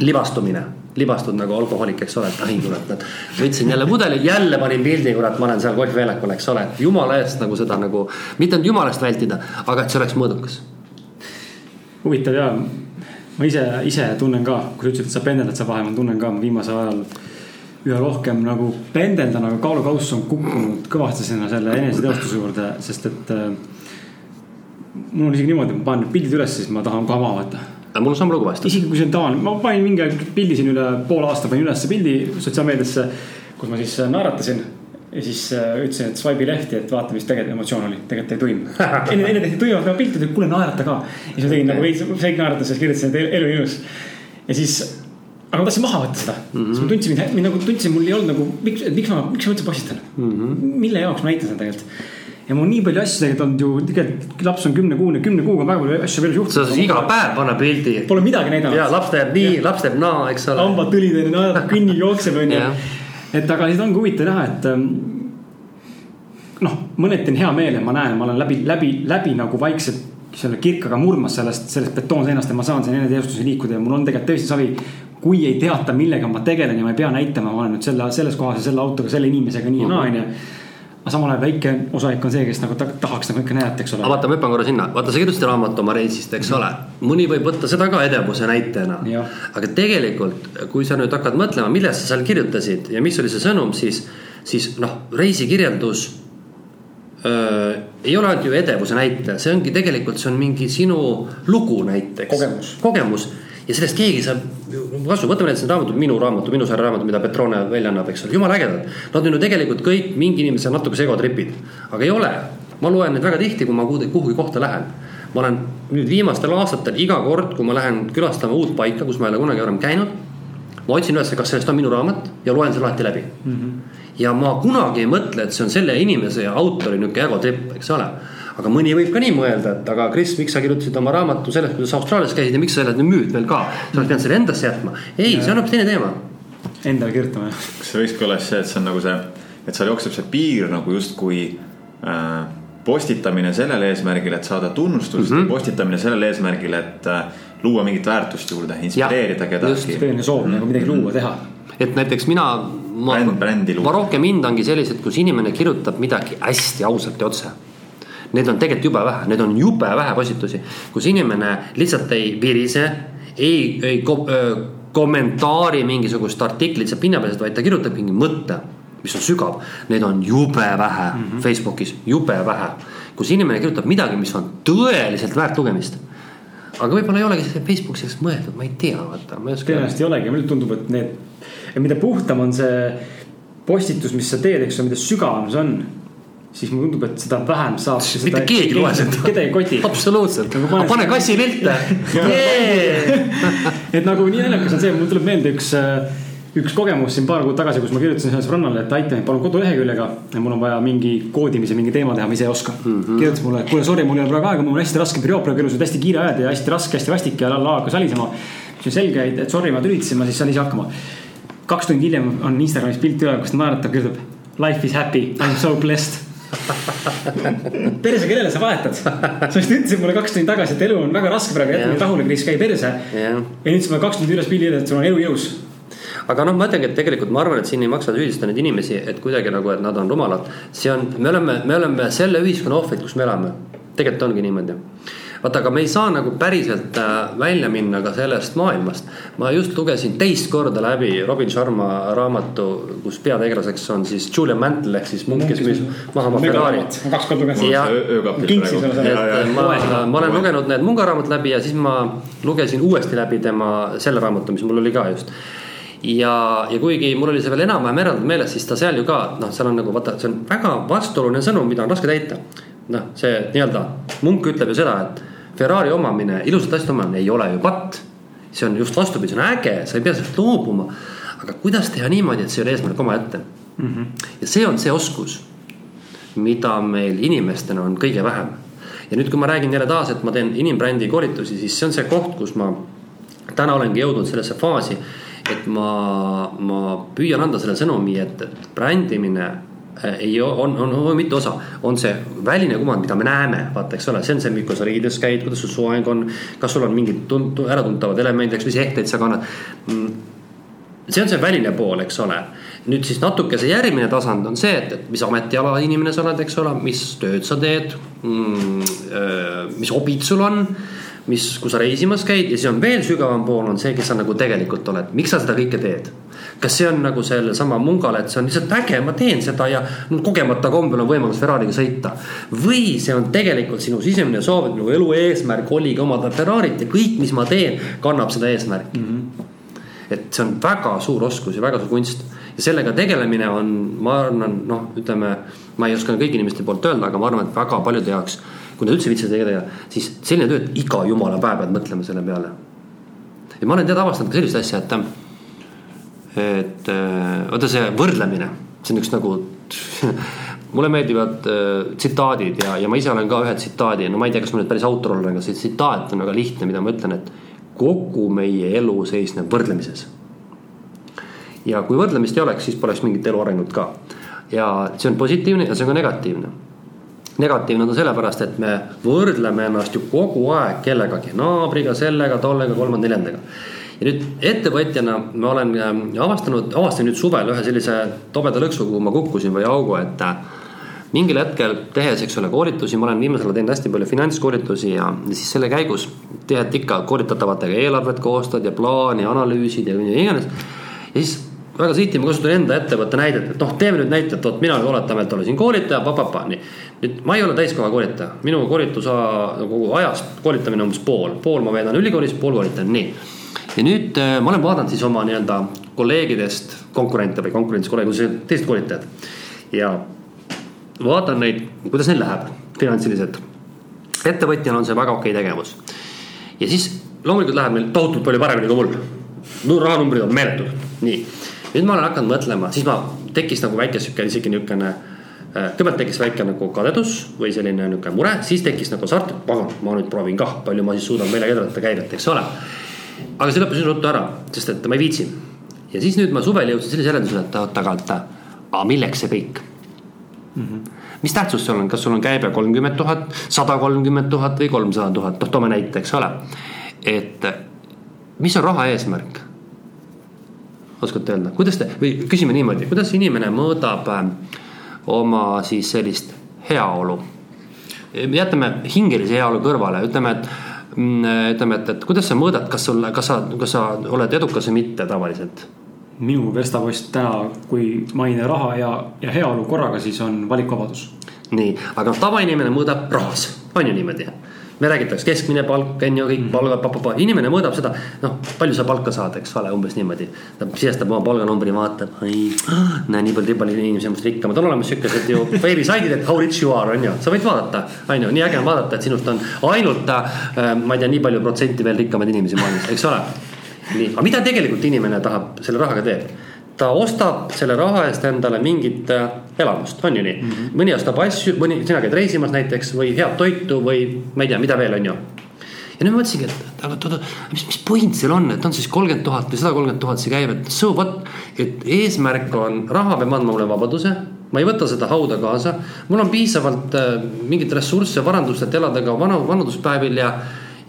libastumine, libastud nagu alkohoolik, eks ole, et ai kurat, et võtsin jälle pudeli, jälle panin pildi, kurat, ma olen seal golfiväljakul, eks ole, et jumala eest nagu seda nagu, mitte ainult jumala eest vältida, aga et see oleks mõõdukas. huvitav ja ma ise, ise tunnen ka, kui sa ütlesid, et sa pendeldad seal vahel, ma tunnen ka viimasel ajal üha rohkem nagu pendeldan, aga kaalukauss on kukkunud kõvasti sinna selle eneseteostuse juurde, sest et äh,. mul on isegi niimoodi, ma panen pildid üles, siis ma tahan ka maha võtta. aga mul on sama lugu vahest. isegi kui see on tavaline, ma panin mingi aeg pildi siin üle poole aasta panin ülesse pildi sotsiaalmeediasse, kus ma siis naeratasin ja siis äh, ütlesin, et swipe'i lehti, et vaata, mis tegelikult emotsioon oli, tegelikult ei toimu. enne, enne tehti tuimalt pilte, ütles, kuule naerata ka. ja siis ma tegin nagu veits fake naeratas ja siis kirjutasin, et elu ilus. ja siis, aga ma tahtsin maha võtta seda mm, -hmm. siis ma tundsin, mind nagu tundsin, mul ei olnud nagu, miks, miks ma, miks ma üldse postitan mm. -hmm. mille jaoks ma näitan seda tegelikult ja mul nii palju asju tegelikult olnud ju, tegelikult laps on kümnekuune, kümne kuuga on väga palju asju veel juhtunud. sa iga päev panna pildi. Pole midagi näidanud. ja laps teeb nii, laps teeb naa, eks ole. hambad tülid on ju, naerab, kõnnib, jookseb on ju et aga siis ongi huvitav näha, et ähm, noh, mõneti on hea meel, et ma näen, ma olen läbi, läbi, läbi nagu vaikselt selle kirkaga murmas sellest, sellest betoonseinast ja ma saan siin eneseteostuse liikuda ja mul on tegelikult tõesti savi. kui ei teata, millega ma tegelen ja ma ei pea näitama, ma olen nüüd selle, selles kohas ja selle autoga, selle inimesega nii ja naa, onju aga samal ajal väike osa ikka on see, kes nagu tahaks nagu ikka näidata, eks ole. aga vaata, ma hüppan korra sinna, vaata, sa kirjutasid raamatu oma reisist, eks ole. mõni võib võtta seda ka edevuse näitena. aga tegelikult, kui sa nüüd hakkad mõtlema, millest sa seal kirjutasid ja mis oli see sõnum, siis, siis noh, reisikirjeldus öö, ei ole ainult ju edevuse näitaja, see ongi tegelikult, see on mingi sinu lugu näiteks. kogemus. kogemus ja sellest keegi saab kasu, võtame näiteks need raamatud, minu raamatu, minu sarja raamatu, mida Petrone välja annab, eks ole, jumala ägedad. Nad on ju tegelikult kõik mingi inimese natuke segotripid, aga ei ole. ma loen neid väga tihti, kui ma kuhugi kohta lähen. ma olen nüüd viimastel aastatel iga kord, kui ma lähen külastama uut paika, kus ma ei ole kunagi varem käinud. ma otsin üles, kas sellest on minu raamat ja loen selle alati läbi mm. -hmm. ja ma kunagi ei mõtle, et see on selle inimese ja autori nihuke egotripp, eks ole aga mõni võib ka nii mõelda, et aga Kris, miks sa kirjutasid oma raamatu sellest, kuidas Austraalias käisid ja miks sa selle nüüd müüd veel ka. sa oleks pidanud selle endasse jätma. ei, see on hoopis teine teema. Endale kirjutama. kas see võikski olla see, et see on nagu see, et seal jookseb see piir nagu justkui äh, postitamine sellel eesmärgil, et saada tunnustust mm, -hmm. postitamine sellel eesmärgil, et äh, luua mingit väärtust juurde, inspireerida kedagi. tõeline soov mm -hmm. nagu midagi luua, teha et näiteks mina, ma, ma rohkem hindangi sellised, kus inimene kirjutab midagi hästi ausalt ja otse Need on tegelikult jube vähe, need on jube vähe postitusi, kus inimene lihtsalt ei virise, ei, ei ko, öö, kommentaari mingisugust artiklit seal pinnapealselt, vaid ta kirjutab mingi mõtte, mis on sügav. Need on jube vähe mm -hmm. Facebookis, jube vähe, kus inimene kirjutab midagi, mis on tõeliselt väärt lugemist aga võib-olla ei olegi see Facebook sellest mõeldud, ma ei tea, vaata, ma ei oska. tõenäoliselt ei olegi, mulle tundub, et need, mida puhtam on see postitus, mis sa teed, eks ole, mida sügavam see on siis mulle tundub, et seda vähem saab. mitte keegi ei loe seda. keda ei koti. absoluutselt nagu, pane, kassi pilte et nagu nii naljakas on see, mul tuleb meelde üks, äh, üks kogemus siin paar kuud tagasi, kus ma kirjutasin ühele sõbrannale, et aita mind palun koduleheküljega. mul on vaja mingi koodimise, mingi teema teha, ma ise ei oska mm. -hmm. kirjutas mulle, et kuule, sorry, mul ei ole praegu aega, mul on hästi raske periood praegu elus, hästi kiire ajad ja hästi raske, hästi vastik ja la la hakkas alisema. siis on selge, et sorry, ma tülitasin, ma siis saan ise hakkama. kaks tundi hiljem on Instagramis pilt üle, kus ta naeratab, kirjutab life is happy, I m so blessed perse, kellele sa valetad? sa just ütlesid mulle kaks tundi tagasi, et elu on väga raske praegu, jäta mind rahule, Kris, käi perse. ja nüüd sa paned kaks tundi üles pildi, et sul on elu jõus aga noh, ma ütlengi, et tegelikult ma arvan, et siin ei maksa süüdistada neid inimesi, et kuidagi nagu, et nad on rumalad. see on, me oleme, me oleme selle ühiskonna ohvrid, kus me elame. Tegelikult ongi niimoodi vaata, aga me ei saa nagu päriselt äh, välja minna ka sellest maailmast. ma just lugesin teist korda läbi Robin Sharma raamatu, kus peategelaseks on siis Julian Mantle ehk siis munk, kes müüs maha oma Ferrari. kaks korda lugesin. ma, ma olen lugenud need Munga raamatud läbi ja siis ma lugesin uuesti läbi tema selle raamatu, mis mul oli ka just ja, ja kuigi mul oli see veel enam-vähem eraldi meeles, siis ta seal ju ka noh, seal on nagu vaata, see on väga vastuoluline sõnum, mida on raske täita. Noh, see nii-öelda munk ütleb ju seda, et Ferrari omamine, ilusate asjade omamine ei ole ju patt. see on just vastupidi, see on äge, sa ei pea sellest loobuma. aga kuidas teha niimoodi, et see ei ole eesmärk omaette mm. -hmm. ja see on see oskus, mida meil inimestena on kõige vähem. ja nüüd, kui ma räägin jälle taas, et ma teen inimbrändi koolitusi, siis see on see koht, kus ma täna olengi jõudnud sellesse faasi et ma, ma püüan anda selle sõnumi, et, et brändimine ei, on, on, on mitu osa, on see väline kuvand, mida me näeme, vaata, eks ole, see on see, kuidas sa riides käid, kuidas su soeng on. kas sul on mingid tunt-, äratuntavad elemendid, eks, mis ehteid sa kannad. Mm, see on see väline pool, eks ole. nüüd siis natuke see järgmine tasand on see, et, et mis ametiala inimene sa oled, eks ole, mis tööd sa teed mm,. Äh, mis hobid sul on mis, kui sa reisimas käid ja siis on veel sügavam pool on see, kes sa nagu tegelikult oled, miks sa seda kõike teed. Kas see on nagu sellesama mungale, et see on lihtsalt äge, ma teen seda ja kogemata kombel on võimalus Ferrari'ga sõita. või see on tegelikult sinu sisemine soov, et minu elu eesmärk oligi omada Ferrari't ja kõik, mis ma teen, kannab seda eesmärki mm. -hmm. et see on väga suur oskus ja väga suur kunst ja sellega tegelemine on, ma arvan, noh, ütleme, ma ei oska kõigi inimeste poolt öelda, aga ma arvan, et väga paljude jaoks kui nad üldse viitsivad tegeleda, siis selline töö, et iga jumala päev pead mõtlema selle peale. ja ma olen tead avastanud ka sellist asja, et, et äh, vaata see võrdlemine, see on üks nagu mulle meeldivad äh, tsitaadid ja, ja ma ise olen ka ühe tsitaadi, no ma ei tea, kas ma nüüd päris autor olen, aga see tsitaat on väga lihtne, mida ma ütlen, et kogu meie elu seisneb võrdlemises. ja kui võrdlemist ei oleks, siis poleks mingit elu arengut ka. ja see on positiivne ja see on ka negatiivne negatiivne on ta sellepärast, et me võrdleme ennast ju kogu aeg kellegagi, naabriga, sellega, tollega, kolmanda-neljandaga. Ja nüüd ettevõtjana ma olen ähm, avastanud, avastasin nüüd suvel ühe sellise tobeda lõksu, kuhu ma kukkusin või augu, et äh, mingil hetkel tehes, eks ole, koolitusi, ma olen viimasel ajal teinud hästi palju finantskoolitusi ja siis selle käigus teed ikka koolitatavatega eelarvet koostad ja plaani, analüüsid ja iganes. ja siis väga sihti ma kasutan enda ettevõtte näidet, et noh, teeme nüüd näite, et vot mina oletame, et olen siin koolitaja, papapa, nii nüüd ma ei ole täiskoha koolitaja, minu koolituse nagu ajast koolitamine umbes pool, pool ma veedan ülikoolis, pool koolitan, nii. Ja nüüd äh, ma olen vaadanud siis oma nii-öelda kolleegidest konkurente või konkurentsis kolleege, teised koolitajad. ja vaatan neid, kuidas neil läheb finantsiliselt. ettevõtjana on see väga okei tegevus. ja siis loomulikult läheb neil tohutult palju paremini kui mul. no rahanumbrid on meeletud, nii. nüüd ma olen hakanud mõtlema, siis ma tekkis nagu väike sihuke isegi niukene Äh, kõigepealt tekkis väike nagu kadedus või selline niisugune mure, siis tekkis nagu hasart, et pagan, ma nüüd proovin kah, palju ma siis suudan välja kedrata käivet, eks ole. Aga see lõppes ruttu ära, sest et ma ei viitsi. ja siis nüüd ma suvel jõudsin sellise järeldusele, et oot, aga, milleks see kõik mm? -hmm. mis tähtsus sul on, kas sul on käibe kolmkümmend tuhat, sada kolmkümmend tuhat või kolmsada tuhat, noh, toome näite, eks ole. et mis on raha eesmärk? oskate öelda, kuidas te või küsime niimoodi, kuidas inimene mõõdab äh, oma siis sellist heaolu. jätame hingelise heaolu kõrvale, ütleme, et ütleme, et, et kuidas sa mõõdad, kas sul, kas sa, kas sa oled edukas või mitte tavaliselt? minu verstapost täna, kui maine raha ja, ja heaolu korraga, siis on valikvabadus. nii, aga noh, tavainimene mõõdab rahas, on ju niimoodi me räägitakse keskmine palk on ju kõik mm. palgad, papapaa, inimene mõõdab seda, noh, palju sa palka saad, eks ole, umbes niimoodi. ta sisestab oma palganumbri, vaatab, näe, nii palju, nii palju inimesi on rikkamad, on olemas siukesed ju veebisaidid, et how rich you are on ju, sa võid vaadata, on ju, nii äge on vaadata, et sinust on ainult äh,, ma ei tea, nii palju protsenti veel rikkamaid inimesi maailmas, eks ole. nii, aga mida tegelikult inimene tahab selle rahaga teeb? Ta ostab selle raha eest endale mingit äh, elamust, on ju nii mm. -hmm. mõni ostab asju, mõni, sina käid reisimas näiteks või head toitu või ma ei tea, mida veel, on ju. ja nüüd ma mõtlesingi, et aga oot-oot, mis, mis point seal on, et on siis kolmkümmend tuhat või sada kolmkümmend tuhat see käib, et so what. et eesmärk on, raha peab andma mulle vabaduse ma ei võta seda hauda kaasa, mul on piisavalt äh, mingeid ressursse varandust, et elada ka vana, vanaduspäevil ja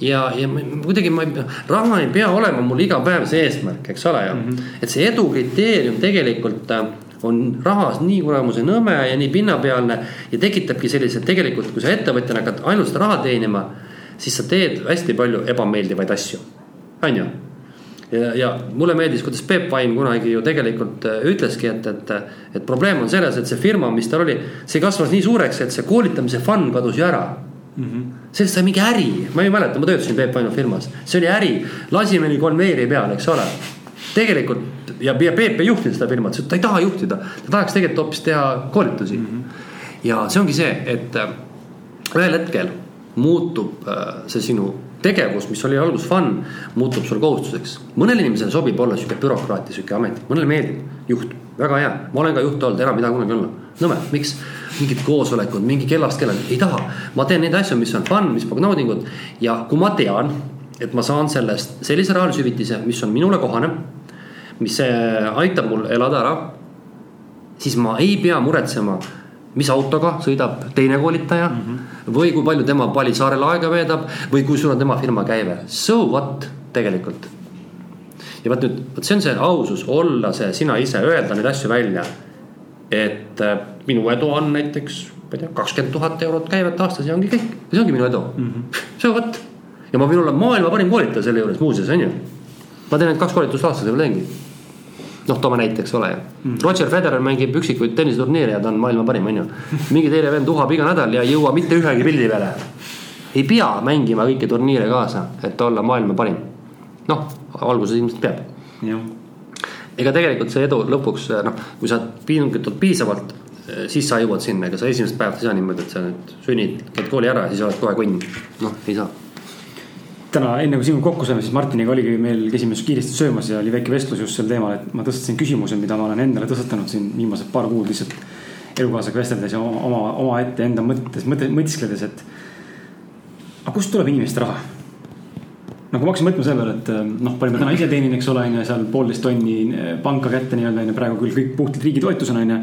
ja, ja kuidagi ma ei, raha ei pea olema mul iga päev see eesmärk, eks ole ju mm. -hmm. et see edu kriteerium tegelikult äh, on rahas nii kuramuse nõme ja nii pinnapealne ja tekitabki sellise, tegelikult kui sa ettevõtjana hakkad ainult seda raha teenima, siis sa teed hästi palju ebameeldivaid asju, on ju ja, ja mulle meeldis, kuidas Peep Vaim kunagi ju tegelikult äh, ütleski, et, et, et probleem on selles, et see firma, mis tal oli, see kasvas nii suureks, et see koolitamise fun kadus ju ära mm. -hmm. sellest sai mingi äri, ma ei mäleta, ma töötasin Peep Vainu firmas, see oli äri, lasime nii konveiri peal, eks ole. tegelikult ja, ja Peep ei juhtinud seda firmat, ta ei taha juhtida, ta tahaks tegelikult hoopis teha koolitusi mm. -hmm. ja see ongi see, et äh, ühel hetkel muutub äh, see sinu tegevus, mis oli alguses fun, muutub sul kohustuseks. mõnele inimesele sobib olla sihuke bürokraat ja sihuke ametnik, mõnele meeldib juht, väga hea, ma olen ka juht olnud, enam ei taha kunagi olla. nõme, miks? mingid koosolekud, mingi kellast kellani, ei taha. ma teen neid asju, mis on fun, mis pakub naudingut ja kui ma tean, et ma saan sellest sellise rahalise hüvitise, mis on minule kohane. mis aitab mul elada ära. siis ma ei pea muretsema, mis autoga sõidab teine koolitaja mm. -hmm. või kui palju tema Palisaarel aega veedab või kui suur on tema firma käive, so what tegelikult. Ja vot nüüd, vot see on see ausus, olla see sina ise, öelda neid asju välja et äh, minu edu on näiteks, ma ei tea, kakskümmend tuhat eurot käivet aastas ja ongi kõik, see ongi minu edu mm. -hmm. see on vot ja ma võin olla maailma parim koolitaja selle juures muuseas on ju. ma teen ainult kaks koolitust aastas ja ma teengi. noh, toome näiteks ole ju mm. -hmm. Roger Federer mängib üksikuid tenniseturniire ja ta on maailma parim, on ju. mingi teine vend uhab iga nädal ja ei jõua mitte ühegi pildi peale. ei pea mängima kõiki turniire kaasa, et olla maailma parim. noh, alguses ilmselt peab. ega tegelikult see edu lõpuks noh, kui sa pingutad piisavalt, siis sa jõuad sinna, ega sa esimesest päevast ei saa niimoodi, et sa nüüd sünnid, käid kooli ära ja siis oled kohe kunn, noh, ei saa täna, enne kui sinuga kokku saime, siis Martiniga oligi meil, käisime kiiresti söömas ja oli väike vestlus just sel teemal, et ma tõstatasin küsimuse, mida ma olen endale tõstatanud siin viimased paar kuud lihtsalt elukaaslaga vesteldes ja oma, oma, omaette enda mõttes, mõte, mõtiskledes, et. aga kust tuleb inimeste raha? Nagu ma hakkasin mõtlema selle peale, et noh, palju ma täna ise teenin, eks ole, on ju, seal poolteist tonni panka kätte nii-öelda on ju, praegu küll kõik puhtalt riigi toetusena on ju.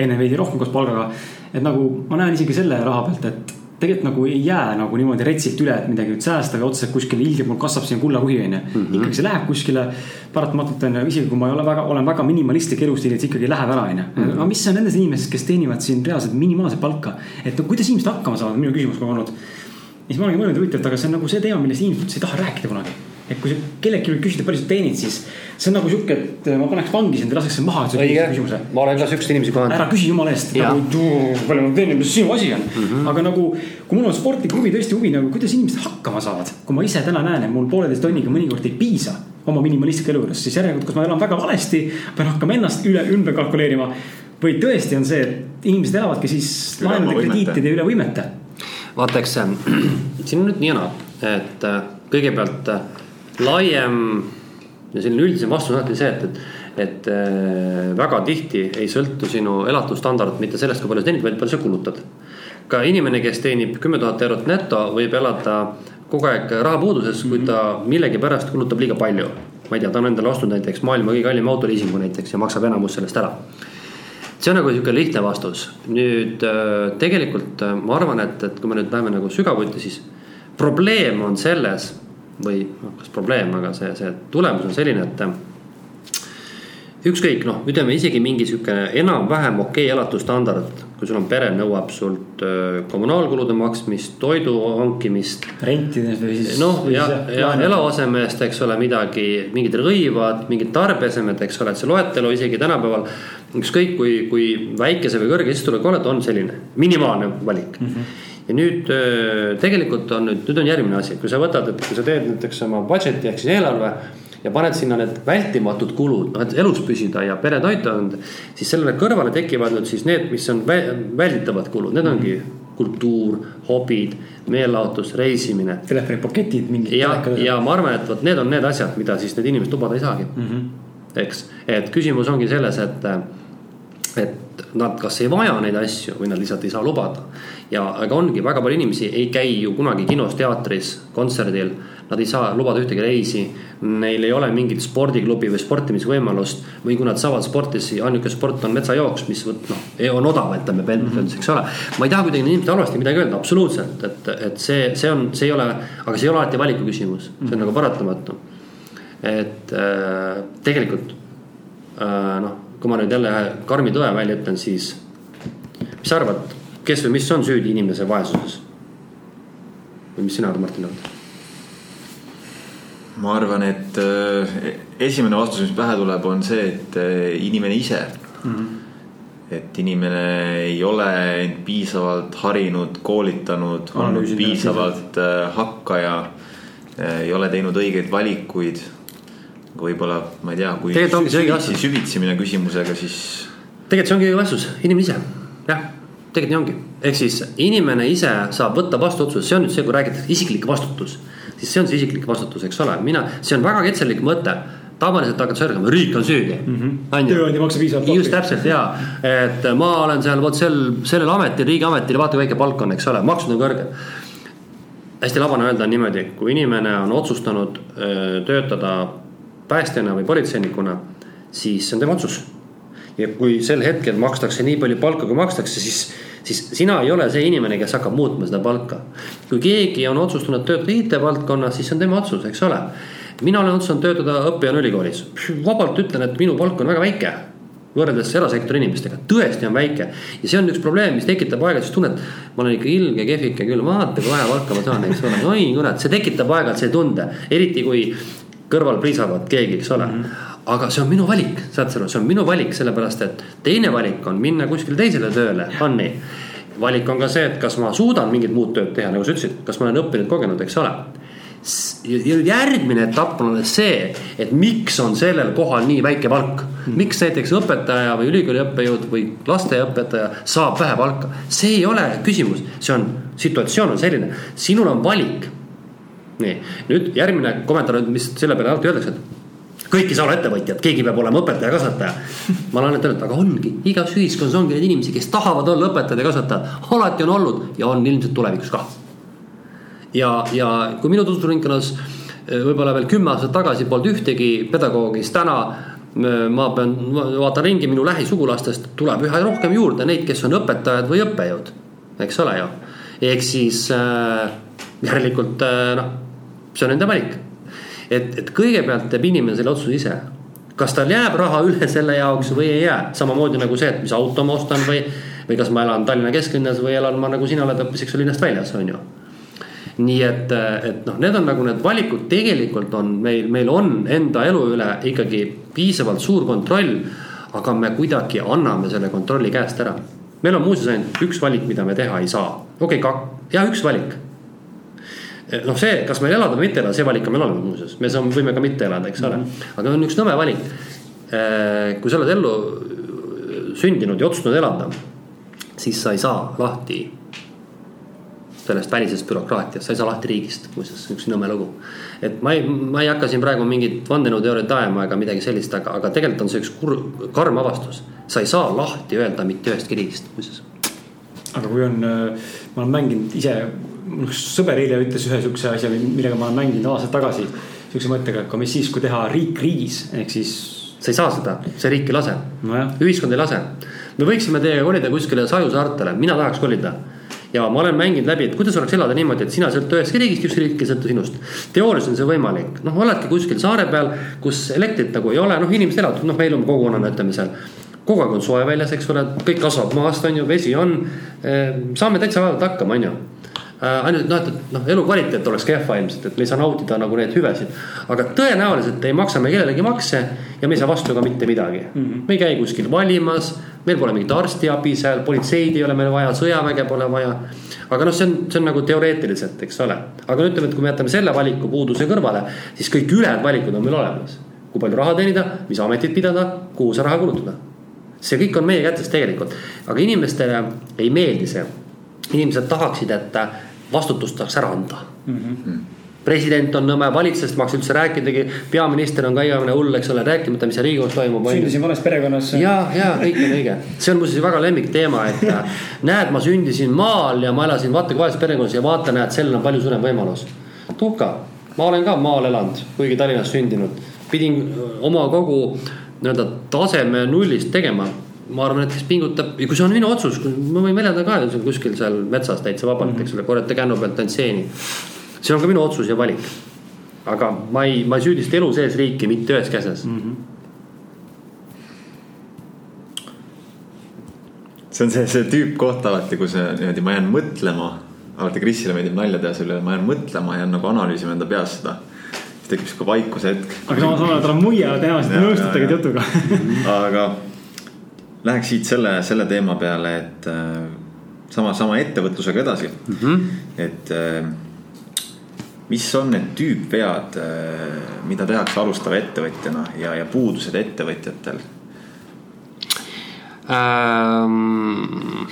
enne veidi rohkem koos palgaga. et nagu ma näen isegi selle raha pealt, et tegelikult nagu ei jää nagu niimoodi retsilt üle, et midagi nüüd säästa või otseselt kuskile ilgelt mul kasvab siin kullakuhi on ju. Mhm. ikkagi see läheb kuskile paratamatult on ju, isegi kui ma ei ole väga, olen väga minimalistlik elustiil, et see ikkagi läheb ära, on ju. Mhm. aga mis on nendest inimestest, kes teenivad siin reaalselt minimaalset palka, et no kuidas inimesed hakkama saavad, minu küsimus aeg olnud. Siis ma olengi mõelnud huvitavalt, aga see on nagu see teema, millest inimesed ei taha rääkida kunagi et kui kellelgi nüüd küsida, palju sa teenid, siis see on nagu sihuke, et ma paneks vangi sind ja laseks sind maha. õige, ma olen ka siukseid inimesi kohanud. ära küsi jumala eest, nagu palju ma teenin, mis sinu asi on mm. -hmm. aga nagu, kui mul on sportlik huvi, tõesti huvi nagu, kuidas inimesed hakkama saavad, kui ma ise täna näen, et mul pooleteist tonniga mõnikord ei piisa oma minimalistliku elu juures, siis järelikult, kas ma elan väga valesti, pean hakkama ennast üle, ümber kalkuleerima. või tõesti on see, et inimesed elavadki siis laenude, krediitide üle võimete. Vaata, eks siin on nüüd nii ja naa, et äh, kõigepealt äh, laiem ja selline üldisem vastus on alati see, et, et, et äh, väga tihti ei sõltu sinu elatusstandard mitte sellest, kui palju sa teenid, vaid palju sa kulutad. ka inimene, kes teenib kümme tuhat eurot neto, võib elada kogu aeg rahapuuduses, kui ta millegipärast kulutab liiga palju. ma ei tea, ta on endale ostnud näiteks maailma kõige kallima autoliisingu näiteks ja maksab enamus sellest ära see on nagu sihuke lihtne vastus. nüüd äh, tegelikult äh, ma arvan, et, et kui me nüüd läheme nagu sügavuti, siis probleem on selles või noh, kas probleem, aga see, see tulemus on selline, et ükskõik noh, ütleme isegi mingi sihuke enam-vähem okei elatusstandard, kui sul on pere, nõuab sult kommunaalkulude maksmist, toidu hankimist. rentides või siis. noh, ja, ja eluaseme eest, eks ole, midagi, mingid rõivad, mingid tarbeesemed, eks ole, et see loetelu isegi tänapäeval. ükskõik kui, kui väikese või kõrge sissetulekuga oled, on selline minimaalne valik mm. -hmm ja nüüd tegelikult on nüüd, nüüd on järgmine asi, kui sa võtad, et kui sa teed näiteks oma budget'i ehk siis eelarve ja paned sinna need vältimatud kulud, noh, et elus püsida ja pere toita anda. siis sellele kõrvale tekivad nüüd siis need, mis on välditavad kulud, need ongi kultuur, hobid, meelelahutus, reisimine. telefonipaketid mingid. ja, ja ma arvan, et vot need on need asjad, mida siis need inimesed lubada ei saagi mm. -hmm. eks, et küsimus ongi selles, et, et nad kas ei vaja neid asju või nad lihtsalt ei saa lubada ja, aga ongi väga palju inimesi ei käi ju kunagi kinos, teatris, kontserdil. Nad ei saa lubada ühtegi reisi, neil ei ole mingit spordiklubi või sportimisvõimalust. või kui nad saavad sporti, siis ainuke sport on metsajooks, mis noh, on odav, ütleme pehmelt öeldes, eks ole. ma ei taha kuidagi inimestele halvasti midagi öelda, absoluutselt, et, et see, see on, see ei ole, aga see ei ole alati valiku küsimus, see on nagu paratamatu. et äh, tegelikult äh, noh, kui ma nüüd jälle karmi tõe välja ütlen, siis mis sa arvad kes või mis on süüdi inimese vaesuses? või mis sina arvad, Martin arvad? Ma arvan, et äh, esimene vastus, mis pähe tuleb, on see, et äh, inimene ise mm. -hmm. et inimene ei ole end piisavalt harinud, koolitanud, olnud piisavalt äh, hakkaja. ei ole teinud õigeid valikuid. võib-olla, ma ei tea, kui süvitsi, süvitsi minna küsimusega, siis. tegelikult see ongi õige vastus, inimene ise, jah tegelikult nii ongi, ehk siis inimene ise saab võtta vastu otsuse, see on nüüd see, kui räägitakse isiklik vastutus. Siis see on see isiklik vastutus, eks ole, mina, see on väga ketserlik mõte tavaliselt hakkad sõrgama, riik on süüdi mm. -hmm. tööandja maksab piisavalt. just täpselt ja, et ma olen seal vot sel, sellel ametil, riigiametil, vaata kui väike palk on, eks ole, maksud on kõrged. hästi labane öelda on niimoodi, kui inimene on otsustanud öö, töötada päästjana või politseinikuna, siis see on tema otsus ja kui sel hetkel makstakse nii palju palka, kui makstakse, siis, siis sina ei ole see inimene, kes hakkab muutma seda palka. kui keegi on otsustanud töötada IT-valdkonnas, siis see on tema otsus, eks ole. mina olen otsustanud töötada õppijana ülikoolis, vabalt ütlen, et minu palk on väga väike võrreldes erasektori inimestega, tõesti on väike. ja see on üks probleem, mis tekitab aeg-ajalt tunnet, ma olen ikka ilge kehvike küll, vaata kui vähe palka ma saan, eks ole, oi kurat, see tekitab aeg-ajalt selle tunde, eriti kui kõrval priisavad keegi, eks ole mm. -hmm aga see on minu valik, saad sa aru, see on minu valik, sellepärast et teine valik on minna kuskile teisele tööle, on nii. valik on ka see, et kas ma suudan mingit muud tööd teha, nagu sa ütlesid, kas ma olen õppinud, kogenud, eks ole. ja järgmine etapp on alles see, et miks on sellel kohal nii väike palk? Hmm.. miks näiteks õpetaja või ülikooli õppejõud või lasteaiaõpetaja saab vähe palka, see ei ole küsimus, see on, situatsioon on selline, sinul on valik. Nii, nüüd järgmine kommentaar, mis selle peale alati öeldakse, et kõik ei saa olla ettevõtjad, keegi peab olema õpetaja, kasvataja. ma olen alati öelnud, aga ongi, igas ühiskonnas ongi neid inimesi, kes tahavad olla õpetajad ja kasvatajad, alati on olnud ja on ilmselt tulevikus ka. ja, ja kui minu tutvusringkonnas võib-olla veel kümme aastat tagasi polnud ühtegi pedagoogi, siis täna ma pean, vaatan ringi minu lähisugulastest, tuleb üha rohkem juurde neid, kes on õpetajad või õppejõud, eks ole ju. ehk siis äh, järelikult äh, noh, see on nende valik. Et, et kõigepealt teeb inimene selle otsuse ise. kas tal jääb raha üle selle jaoks või ei jää, samamoodi nagu see, et mis auto ma ostan või, või kas ma elan Tallinna kesklinnas või elan ma nagu sina oled hoopis, eks ole, linnast väljas, on ju nii et, et noh, need on nagu need valikud, tegelikult on meil, meil on enda elu üle ikkagi piisavalt suur kontroll. aga me kuidagi anname selle kontrolli käest ära. meil on muuseas ainult üks valik, mida me teha ei saa. okei okay,, ja üks valik. Noh, see, kas meil elada või mitte elada, see valik on meil olemas muuseas, me saame, võime ka mitte elada, eks ole mm. -hmm. aga on üks nõme valik. kui sa oled ellu sündinud ja otsustanud elada, siis sa ei saa lahti sellest välisest bürokraatiast, sa ei saa lahti riigist, muuseas, üks nõme lugu. et ma ei, ma ei hakka siin praegu mingit vandenõuteooriat ajama ega midagi sellist, aga, aga tegelikult on see üks kur, karm avastus. sa ei saa lahti öelda mitte ühestki riigist, muuseas. aga kui on, ma olen mänginud ise, üks sõber eile ütles ühe sihukese asja, millega ma olen mänginud aastaid tagasi. sihukese mõttega, et mis siis, kui teha riik riigis, ehk siis. sa ei saa seda, see riik ei lase no, ühiskond ei lase. me võiksime teiega kolida kuskile Saju saartele, mina tahaks kolida ja ma olen mänginud läbi, et kuidas oleks elada niimoodi, et sina sõltu ühestki riigist, üks riik ei sõltu sinust. teoorias on see võimalik, noh, oledki kuskil saare peal, kus elektrit nagu ei ole, noh, inimesed elavad, noh, meil on kogukonnana, ütleme seal. kogu aeg on soe väljas, eks ole, kõik kasvab maast, on ju, vesi on. Eh, saame täitsa vaevalt hakkama, on ju ainult noh, et noh, elukvaliteet oleks kehva ilmselt, et me ei saa nautida nagu neid hüvesid. aga tõenäoliselt ei maksa me kellelegi makse ja me ei saa vastu ka mitte midagi mm. -hmm. me ei käi kuskil valimas, meil pole mingit arstiabi seal, politseid ei ole meil vaja, sõjaväge pole vaja. aga noh, see on, see on nagu teoreetiliselt, eks ole. aga ütleme, et kui me jätame selle valiku puuduse kõrvale, siis kõik ülejäänud valikud on meil olemas. kui palju raha teenida, mis ametit pidada, kuhu see raha kulutada. see kõik on meie kätes tegelikult, aga inimestele ei meeldi see inimesed tahaksid, et vastutust tahaks ära anda mm. -hmm president on nõme, valitsusest ma ei hakka üldse rääkidagi, peaminister on ka igavene hull, eks ole, rääkimata, mis seal Riigikogus toimub. sündisin vales perekonnas. ja, ja kõik on õige, see on muuseas väga lemmikteema, et näed, ma sündisin maal ja ma elasin vaata kui vales perekonnas ja vaata, näed, sellel on palju suurem võimalus. tuhka, ma olen ka maal elanud, kuigi Tallinnas sündinud, pidin oma kogu nii-öelda taseme nullist tegema ma arvan, et kes pingutab ja kui see on minu otsus, ma võin väljendada ka kuskil seal metsas täitsa vabalt mm, -hmm. eks ole, korjata kännu pealt ainult seeni. see on ka minu otsus ja valik. aga ma ei, ma ei süüdista elu sees riiki mitte ühes käses mm. -hmm. see on see, see tüüpkoht alati, kus niimoodi ma jään mõtlema. alati Krisile meeldib nalja teha selle üle, ma jään mõtlema, jään nagu analüüsima enda peas seda siis tekib sihuke vaikuse hetk. aga samas oled tal muia, tõenäoliselt nõustutegi jutuga aga Läheks siit selle, selle teema peale, et äh, sama, sama ettevõtlusega edasi mm. -hmm. et äh, mis on need tüüpvead, äh, mida tehakse alustava ettevõtjana ja, ja puudused ettevõtjatel ähm,?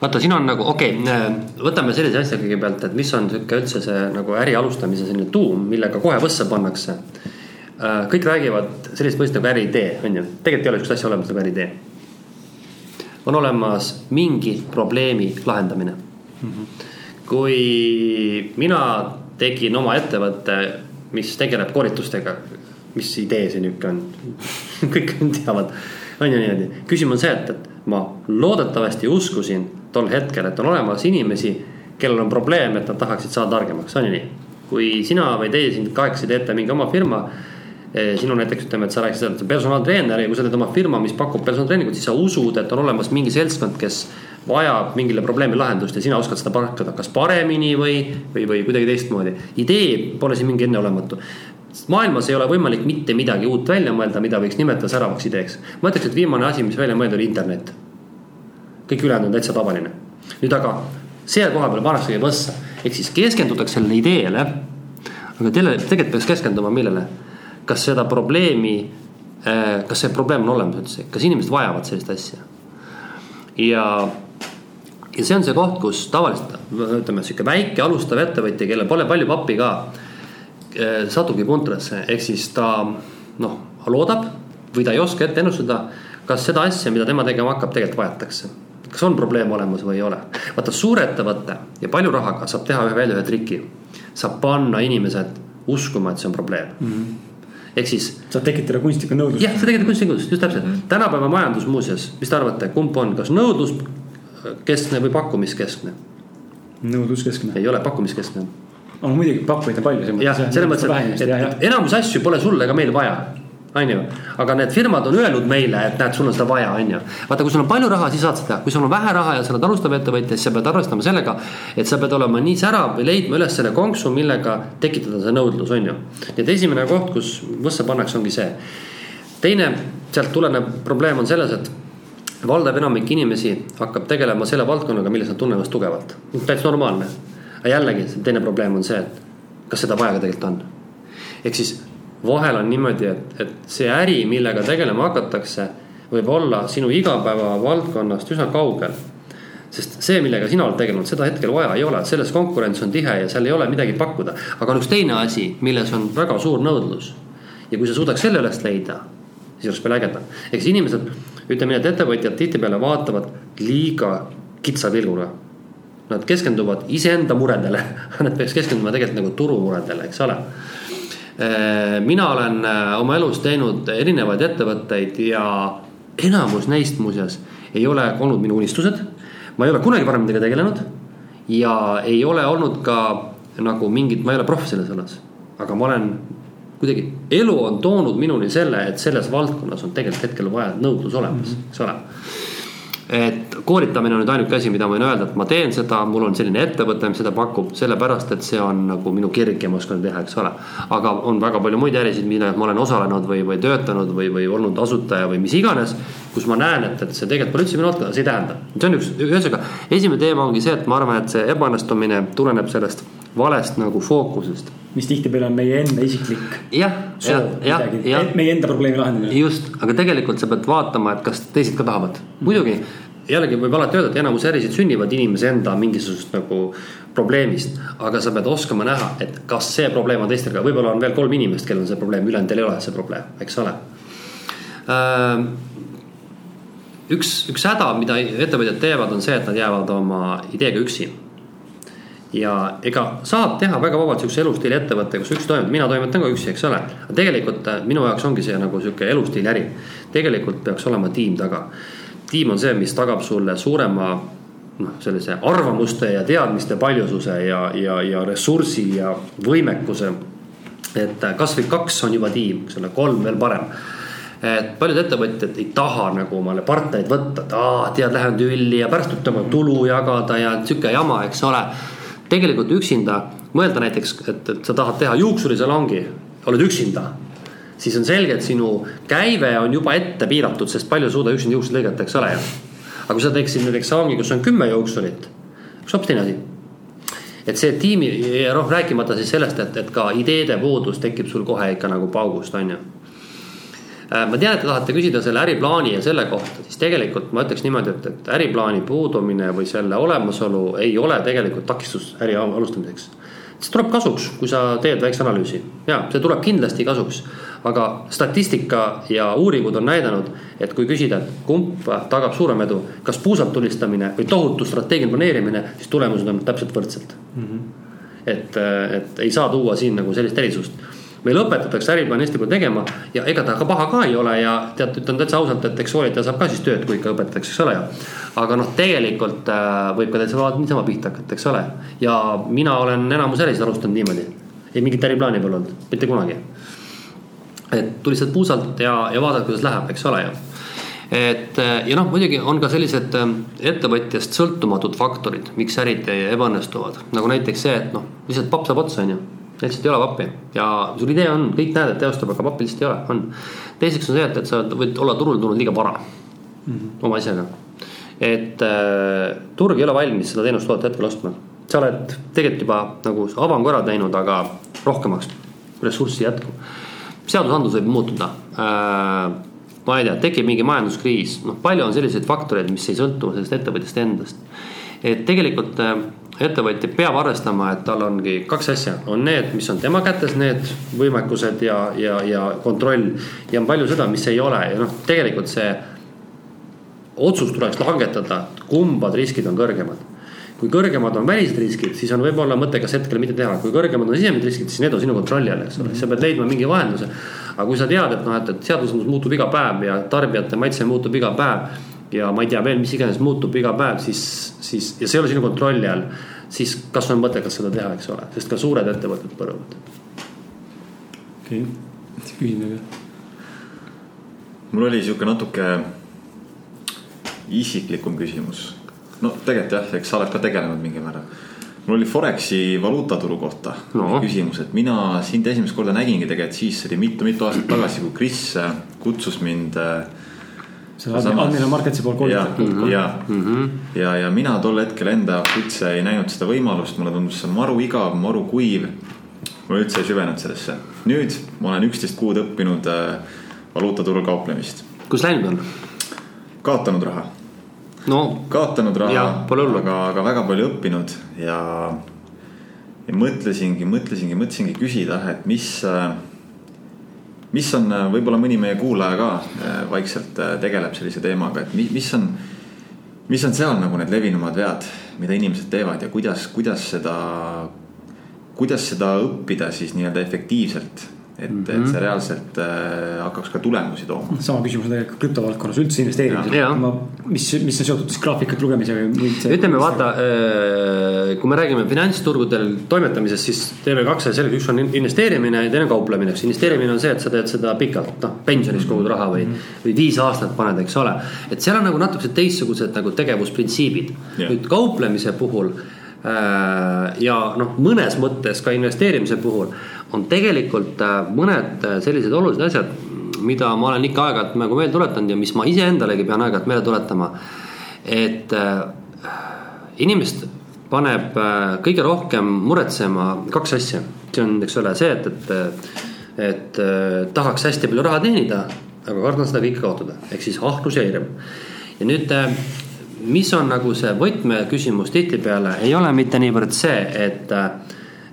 vaata, siin on nagu okei okay,, võtame sellise asja kõigepealt, et mis on sihuke üldse see nagu äri alustamise selline tuum, millega kohe võssa pannakse Äh, kõik räägivad sellist mõistet nagu äriidee, on ju, tegelikult ei ole sihukest asja olemas nagu äriidee. on olemas mingi probleemi lahendamine mm. -hmm. kui mina tegin oma ettevõtte, mis tegeleb koolitustega, mis idee see nihuke on kõik teavad, on ju niimoodi. küsimus on see, et, et ma loodetavasti uskusin tol hetkel, et on olemas inimesi, kellel on probleem, et nad tahaksid saada targemaks, on ju nii. kui sina või teie siin kahekesi teete mingi oma firma sinu näiteks ütleme, et sa rääkisid, et sa personaaltreener ja kui sa teed oma firma, mis pakub personaaltreeningut, siis sa usud, et on olemas mingi seltskond, kes vajab mingile probleemile lahendust ja sina oskad seda pakkuda kas paremini või, või, või kuidagi teistmoodi. idee pole siin mingi enneolematu maailmas ei ole võimalik mitte midagi uut välja mõelda, mida võiks nimetada säravaks ideeks. ma ütleks, et viimane asi, mis välja mõelda, oli internet. kõik ülejäänud on täitsa tavaline. nüüd aga selle koha peal pannakse võssa, ehk siis keskendutakse sellele ideele. aga tegelikult peaks keskenduma millele kas seda probleemi, äh, kas see probleem on olemas üldse, kas inimesed vajavad sellist asja? ja, ja see on see koht, kus tavaliselt ütleme, sihuke väike alustav ettevõtja, kellel pole palju pappi ka, äh, satubki puntrasse, ehk siis ta noh, loodab või ta ei oska ette ennustada, kas seda asja, mida tema tegema hakkab, tegelikult vajatakse kas on probleem olemas või ei ole. vaata suure ettevõtte ja palju rahaga saab teha ühe veel ühe triki. saab panna inimesed uskuma, et see on probleem mm. -hmm ehk siis. saad tekitada kunstlikku nõudlust. jah, sa tekitad kunstlikku nõudlust, just täpselt mm. -hmm. tänapäeva majandus muuseas, mis te arvate, kumb on, kas nõudluskeskne või pakkumiskeskne? nõudluskeskne. ei ole pakkumiskeskne. no muidugi pakkujaid on palju. jah, selles mõttes, et, et enamus asju pole sul ega meil vaja on ju. aga need firmad on öelnud meile, et näed, sul on seda vaja, on ju. vaata, kui sul on palju raha, siis saad seda, kui sul on vähe raha ja sa oled alustav ettevõtja, siis sa pead arvestama sellega, et sa pead olema nii särav või leidma üles selle konksu, millega tekitada see nõudlus, on ju. nii et esimene koht, kus võssa pannakse, ongi see. teine sealt tulenev probleem on selles, et valdav enamik inimesi hakkab tegelema selle valdkonnaga, milles nad tunnevad tugevalt. täitsa normaalne. aga jällegi, teine probleem on see, et kas seda vaja ka tegelikult on. ehk siis vahel on niimoodi, et, et see äri, millega tegelema hakatakse, võib olla sinu igapäevavaldkonnast üsna kaugel. sest see, millega sina oled tegelenud, seda hetkel vaja ei ole, selles konkurents on tihe ja seal ei ole midagi pakkuda. aga on üks teine asi, milles on väga suur nõudlus. ja kui sa suudaks selle üles leida, siis oleks veel ägedam. eks inimesed, ütleme nii, et ettevõtjad tihtipeale vaatavad liiga kitsa pilguga Nad keskenduvad iseenda muredele, nad peaks keskenduma tegelikult nagu turumuredele, eks ole mina olen äh, oma elus teinud erinevaid ettevõtteid ja enamus neist muuseas ei ole olnud minu unistused. ma ei ole kunagi varem nendega tegelenud ja ei ole olnud ka nagu mingit, ma ei ole proff selles alas. aga ma olen kuidagi, elu on toonud minuni selle, et selles valdkonnas on tegelikult hetkel vaja nõudlus olemas, mhm. eks ole et koolitamine on nüüd ainuke asi, mida ma võin öelda, et ma teen seda, mul on selline ettevõte, mis seda pakub, sellepärast et see on nagu minu kirg ja ma oskan teha, eks ole. aga on väga palju muid ärisid, milles ma olen osalenud või, või töötanud või, või olnud asutaja või mis iganes. kus ma näen, et, et see tegelikult pole üldse minu valdkond, see ei tähenda, see on üks, ühesõnaga esimene teema ongi see, et ma arvan, et see ebaõnnestumine tuleneb sellest valest nagu fookusest mis tihtipeale on meie enda isiklik jah, jah, jah, jah. meie enda probleemi lahendamine. just, aga tegelikult sa pead vaatama, et kas teised ka tahavad. muidugi jällegi võib alati öelda, et enamus ärisid sünnivad inimese enda mingisugusest nagu probleemist. aga sa pead oskama näha, et kas see probleem on teistel ka, võib-olla on veel kolm inimest, kellel on see probleem, ülejäänutel ei ole see probleem, eks ole äh, üks, üks häda, mida ettevõtjad teevad, on see, et nad jäävad oma ideega üksi ja ega saab teha väga vabalt siukse elustiili ettevõtte, kus üks toimetab, mina toimetan ka üksi, eks ole. tegelikult äh, minu jaoks ongi see nagu sihuke elustiili äri. tegelikult peaks olema tiim taga. tiim on see, mis tagab sulle suurema noh, sellise arvamuste ja teadmiste paljususe ja, ja, ja ressursi ja võimekuse. et äh, kasvõi kaks on juba tiim, eks ole, kolm veel parem et paljud ettevõtjad ei taha nagu omale partnereid võtta, et aa, tead, lähen tülli ja pärast tuleb temaga tulu jagada ja sihuke jama, eks ole tegelikult üksinda, mõelda näiteks, et, et sa tahad teha juuksurisalongi, oled üksinda. siis on selge, et sinu käive on juba ette piiratud, sest palju suuda üksinda juukseid lõigata, eks ole ju. aga kui sa teeksid näiteks salongi, kus on kümme juuksurit, üks hoopis teine asi et see tiimi ja noh, rääkimata siis sellest, et, et ka ideede puudus tekib sul kohe ikka nagu paugust, on ju ma tean, et te tahate küsida selle äriplaani ja selle kohta, siis tegelikult ma ütleks niimoodi, et, et äriplaani puudumine või selle olemasolu ei ole tegelikult takistus äri alustamiseks. see tuleb kasuks, kui sa teed väikse analüüsi ja see tuleb kindlasti kasuks. aga statistika ja uuringud on näidanud, et kui küsida, et kumb tagab suurem edu, kas puusalt tulistamine või tohutu strateegiline planeerimine, siis tulemused on täpselt võrdselt mm. -hmm. et, et ei saa tuua siin nagu sellist erisust meil õpetatakse äriplaani hästi palju tegema ja ega ta ka paha ka ei ole ja tead, ütlen täitsa ausalt, et eks sooritaja saab ka siis tööd, kui ikka õpetatakse, eks ole ju. aga noh, tegelikult äh, võib ka täitsa niisama pihta hakata, eks ole. ja mina olen enamus ärisid alustanud niimoodi. ei mingit äriplaani pole olnud, mitte kunagi. et tulistad puusalt ja, ja vaatad, kuidas läheb, eks ole ju et äh, ja noh, muidugi on ka sellised äh, ettevõtjast sõltumatud faktorid, miks ärid ebaõnnestuvad, nagu näiteks see, et noh, lihtsalt papp saab otsa, on ju lihtsalt ei ole pappi ja sul idee on, kõik näevad, et teostab, aga pappi lihtsalt ei ole, on. teiseks on see, et, et sa võid olla turule tulnud liiga vara mm -hmm. oma asjaga. et äh, turg ei ole valmis seda teenust toodet hetkel ostma. sa oled tegelikult juba nagu avangu ära teinud, aga rohkemaks ressurssi ei jätku. seadusandlus võib muutuda äh, ma ei tea, tekib mingi majanduskriis, noh, palju on selliseid faktoreid, mis ei sõltu sellest ettevõtjast endast. et tegelikult äh, ettevõtja peab arvestama, et tal ongi kaks asja, on need, mis on tema kätes, need võimekused ja, ja, ja kontroll. ja on palju seda, mis ei ole ja noh, tegelikult see otsus tuleks langetada, kumbad riskid on kõrgemad. kui kõrgemad on välised riskid, siis on võib-olla mõttekas hetkel mitte teha, kui kõrgemad on sisemised riskid, siis need on sinu kontrolli all, eks ole, sa pead leidma mingi lahenduse. aga kui sa tead, et noh, et, et seadusandlus muutub iga päev ja tarbijate maitse muutub iga päev. Ja ma ei tea veel, mis iganes muutub iga päev, siis, siis ja see ei ole sinu kontrolli all. siis kas on mõttekas seda teha, eks ole, sest ka suured ettevõtted põruvad. okei okay., küsin teiega. mul oli sihuke natuke isiklikum küsimus no tegelikult jah, eks sa oled ka tegelenud mingil määral. mul oli Foreksi valuutaturu kohta no. küsimus, et mina sind esimest korda nägingi tegelikult siis, see oli mitu-mitu aastat tagasi, kui Kris kutsus mind äh, selle Admiral Marketsi poolt koolitatud. ja, ja mm, -hmm. ja, ja mina tol hetkel enda jaoks üldse ei näinud seda võimalust, mulle tundus see maru igav, maru kuiv. ma üldse ei süvenenud sellesse. nüüd ma olen üksteist kuud õppinud äh, valuutaturul kauplemist. kus läinud on? kaotanud raha no, kaotanud raha, aga, aga väga palju õppinud ja, ja mõtlesingi, mõtlesingi, mõtlesingi küsida, et mis, mis on võib-olla mõni meie kuulaja ka äh, vaikselt äh, tegeleb sellise teemaga, et mis on, mis on seal nagu need levinumad vead, mida inimesed teevad ja kuidas, kuidas seda, kuidas seda õppida siis nii-öelda efektiivselt et mm, -hmm. et see reaalselt äh, hakkaks ka tulemusi tooma. sama küsimus on tegelikult krüptovaldkonnas üldse investeerimisel. ma, mis, mis on seotud siis graafikute lugemisega või muid. ütleme, vaata äh,, kui me räägime finantsturgudel toimetamisest, siis teeme kaks asja selgeks, üks on investeerimine ja teine on kauplemine. eks investeerimine on see, et sa teed seda pikalt, noh pensionis kogud raha või mm, -hmm. või viis aastat paned, eks ole. et seal on nagu natukese teistsugused nagu tegevusprintsiibid yeah.. nüüd kauplemise puhul ja noh, mõnes mõttes ka investeerimise puhul on tegelikult äh, mõned äh, sellised olulised asjad, mida ma olen ikka aeg-ajalt nagu meelde tuletanud ja mis ma iseendalegi pean aeg-ajalt meelde tuletama. et äh, inimest paneb kõige rohkem muretsema kaks asja, see on, eks ole, see, et, et, et tahaks hästi palju raha teenida, aga kardan seda kõike kaotada, ehk siis ahnus ja hirm. ja nüüd mis on nagu see võtmeküsimus tihtipeale, ei ole mitte niivõrd see, et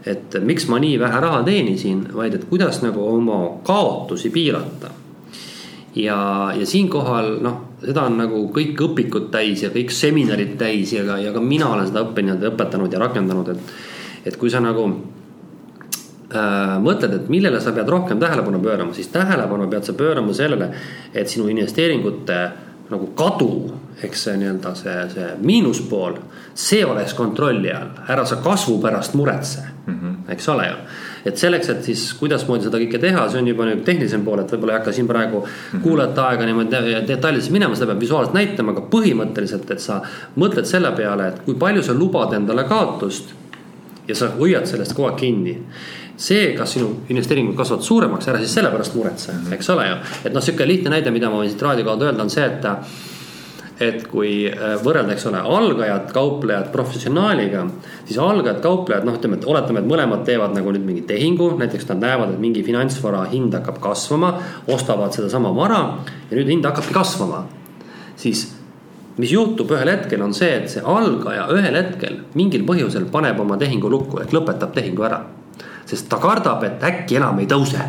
et miks ma nii vähe raha teenisin, vaid et kuidas nagu oma kaotusi piirata. ja, ja siinkohal noh, seda on nagu kõik õpikud täis ja kõik seminarid täis ja ka, ja ka mina olen seda õppinud ja õpetanud ja rakendanud, et. et kui sa nagu äh, mõtled, et millele sa pead rohkem tähelepanu pöörama, siis tähelepanu pead sa pöörama sellele, et sinu investeeringute nagu kadu ehk see nii-öelda see, see miinuspool, see oleks kontrolli all, ära sa kasvu pärast muretse mm, -hmm. eks ole ju. et selleks, et siis kuidasmoodi seda kõike teha, see on juba nüüd tehnilisem pool, et võib-olla ei hakka siin praegu mm -hmm. kuulajate aega niimoodi detailidesse minema, seda peab visuaalselt näitama, aga põhimõtteliselt, et sa mõtled selle peale, et kui palju sa lubad endale kaotust ja sa hoiad sellest kogu aeg kinni see, kas sinu investeeringud kasvavad suuremaks, ära siis selle pärast muretse, mhm. eks ole ju. et noh, sihuke lihtne näide, mida ma võin siit raadio kaudu öelda, on see, et et kui äh, võrrelda, eks ole, algajat kauplejat professionaaliga, siis algajad kauplejad, noh, ütleme, et oletame, et mõlemad teevad nagu nüüd mingi tehingu, näiteks nad näevad, et mingi finantsvara hind hakkab kasvama, ostavad sedasama vara ja nüüd hind hakkabki kasvama. siis mis juhtub ühel hetkel, on see, et see algaja ühel hetkel mingil põhjusel paneb oma tehingu lukku ehk lõpetab tehingu ära. sest ta kardab, et äkki enam ei tõuse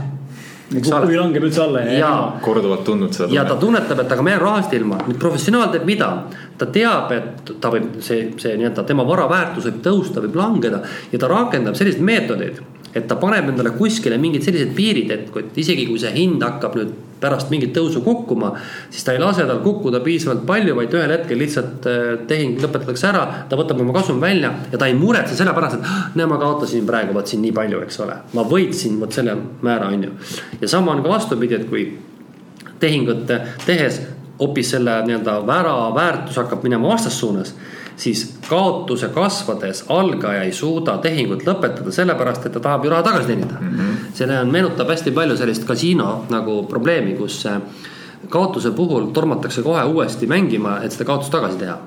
kui langeb üldse alla. korduvalt tundnud seda. ja ta tunnetab, et aga ma jään rahast ilma, nüüd professionaal teeb mida? ta teab, et ta võib, see, see nii-öelda tema vara väärtus võib tõusta, võib langeda ja ta rakendab selliseid meetodeid et ta paneb endale kuskile mingid sellised piirid, et isegi kui see hind hakkab nüüd pärast mingit tõusu kukkuma, siis ta ei lase tal kukkuda piisavalt palju, vaid ühel hetkel lihtsalt äh, tehing lõpetatakse ära, ta võtab oma kasumi välja ja ta ei muretse selle pärast, et ah, näe, ma kaotasin praegu vot siin nii palju, eks ole. ma võitsin vot selle määra, on ju. ja sama on ka vastupidi, et kui tehingut tehes hoopis selle nii-öelda vära väärtus hakkab minema vastassuunas siis kaotuse kasvades algaja ei suuda tehingut lõpetada, sellepärast et ta tahab ju raha tagasi teenida mm. -hmm. See meenutab hästi palju sellist kasiino nagu probleemi, kus kaotuse puhul tormatakse kohe uuesti mängima, et seda kaotust tagasi teha.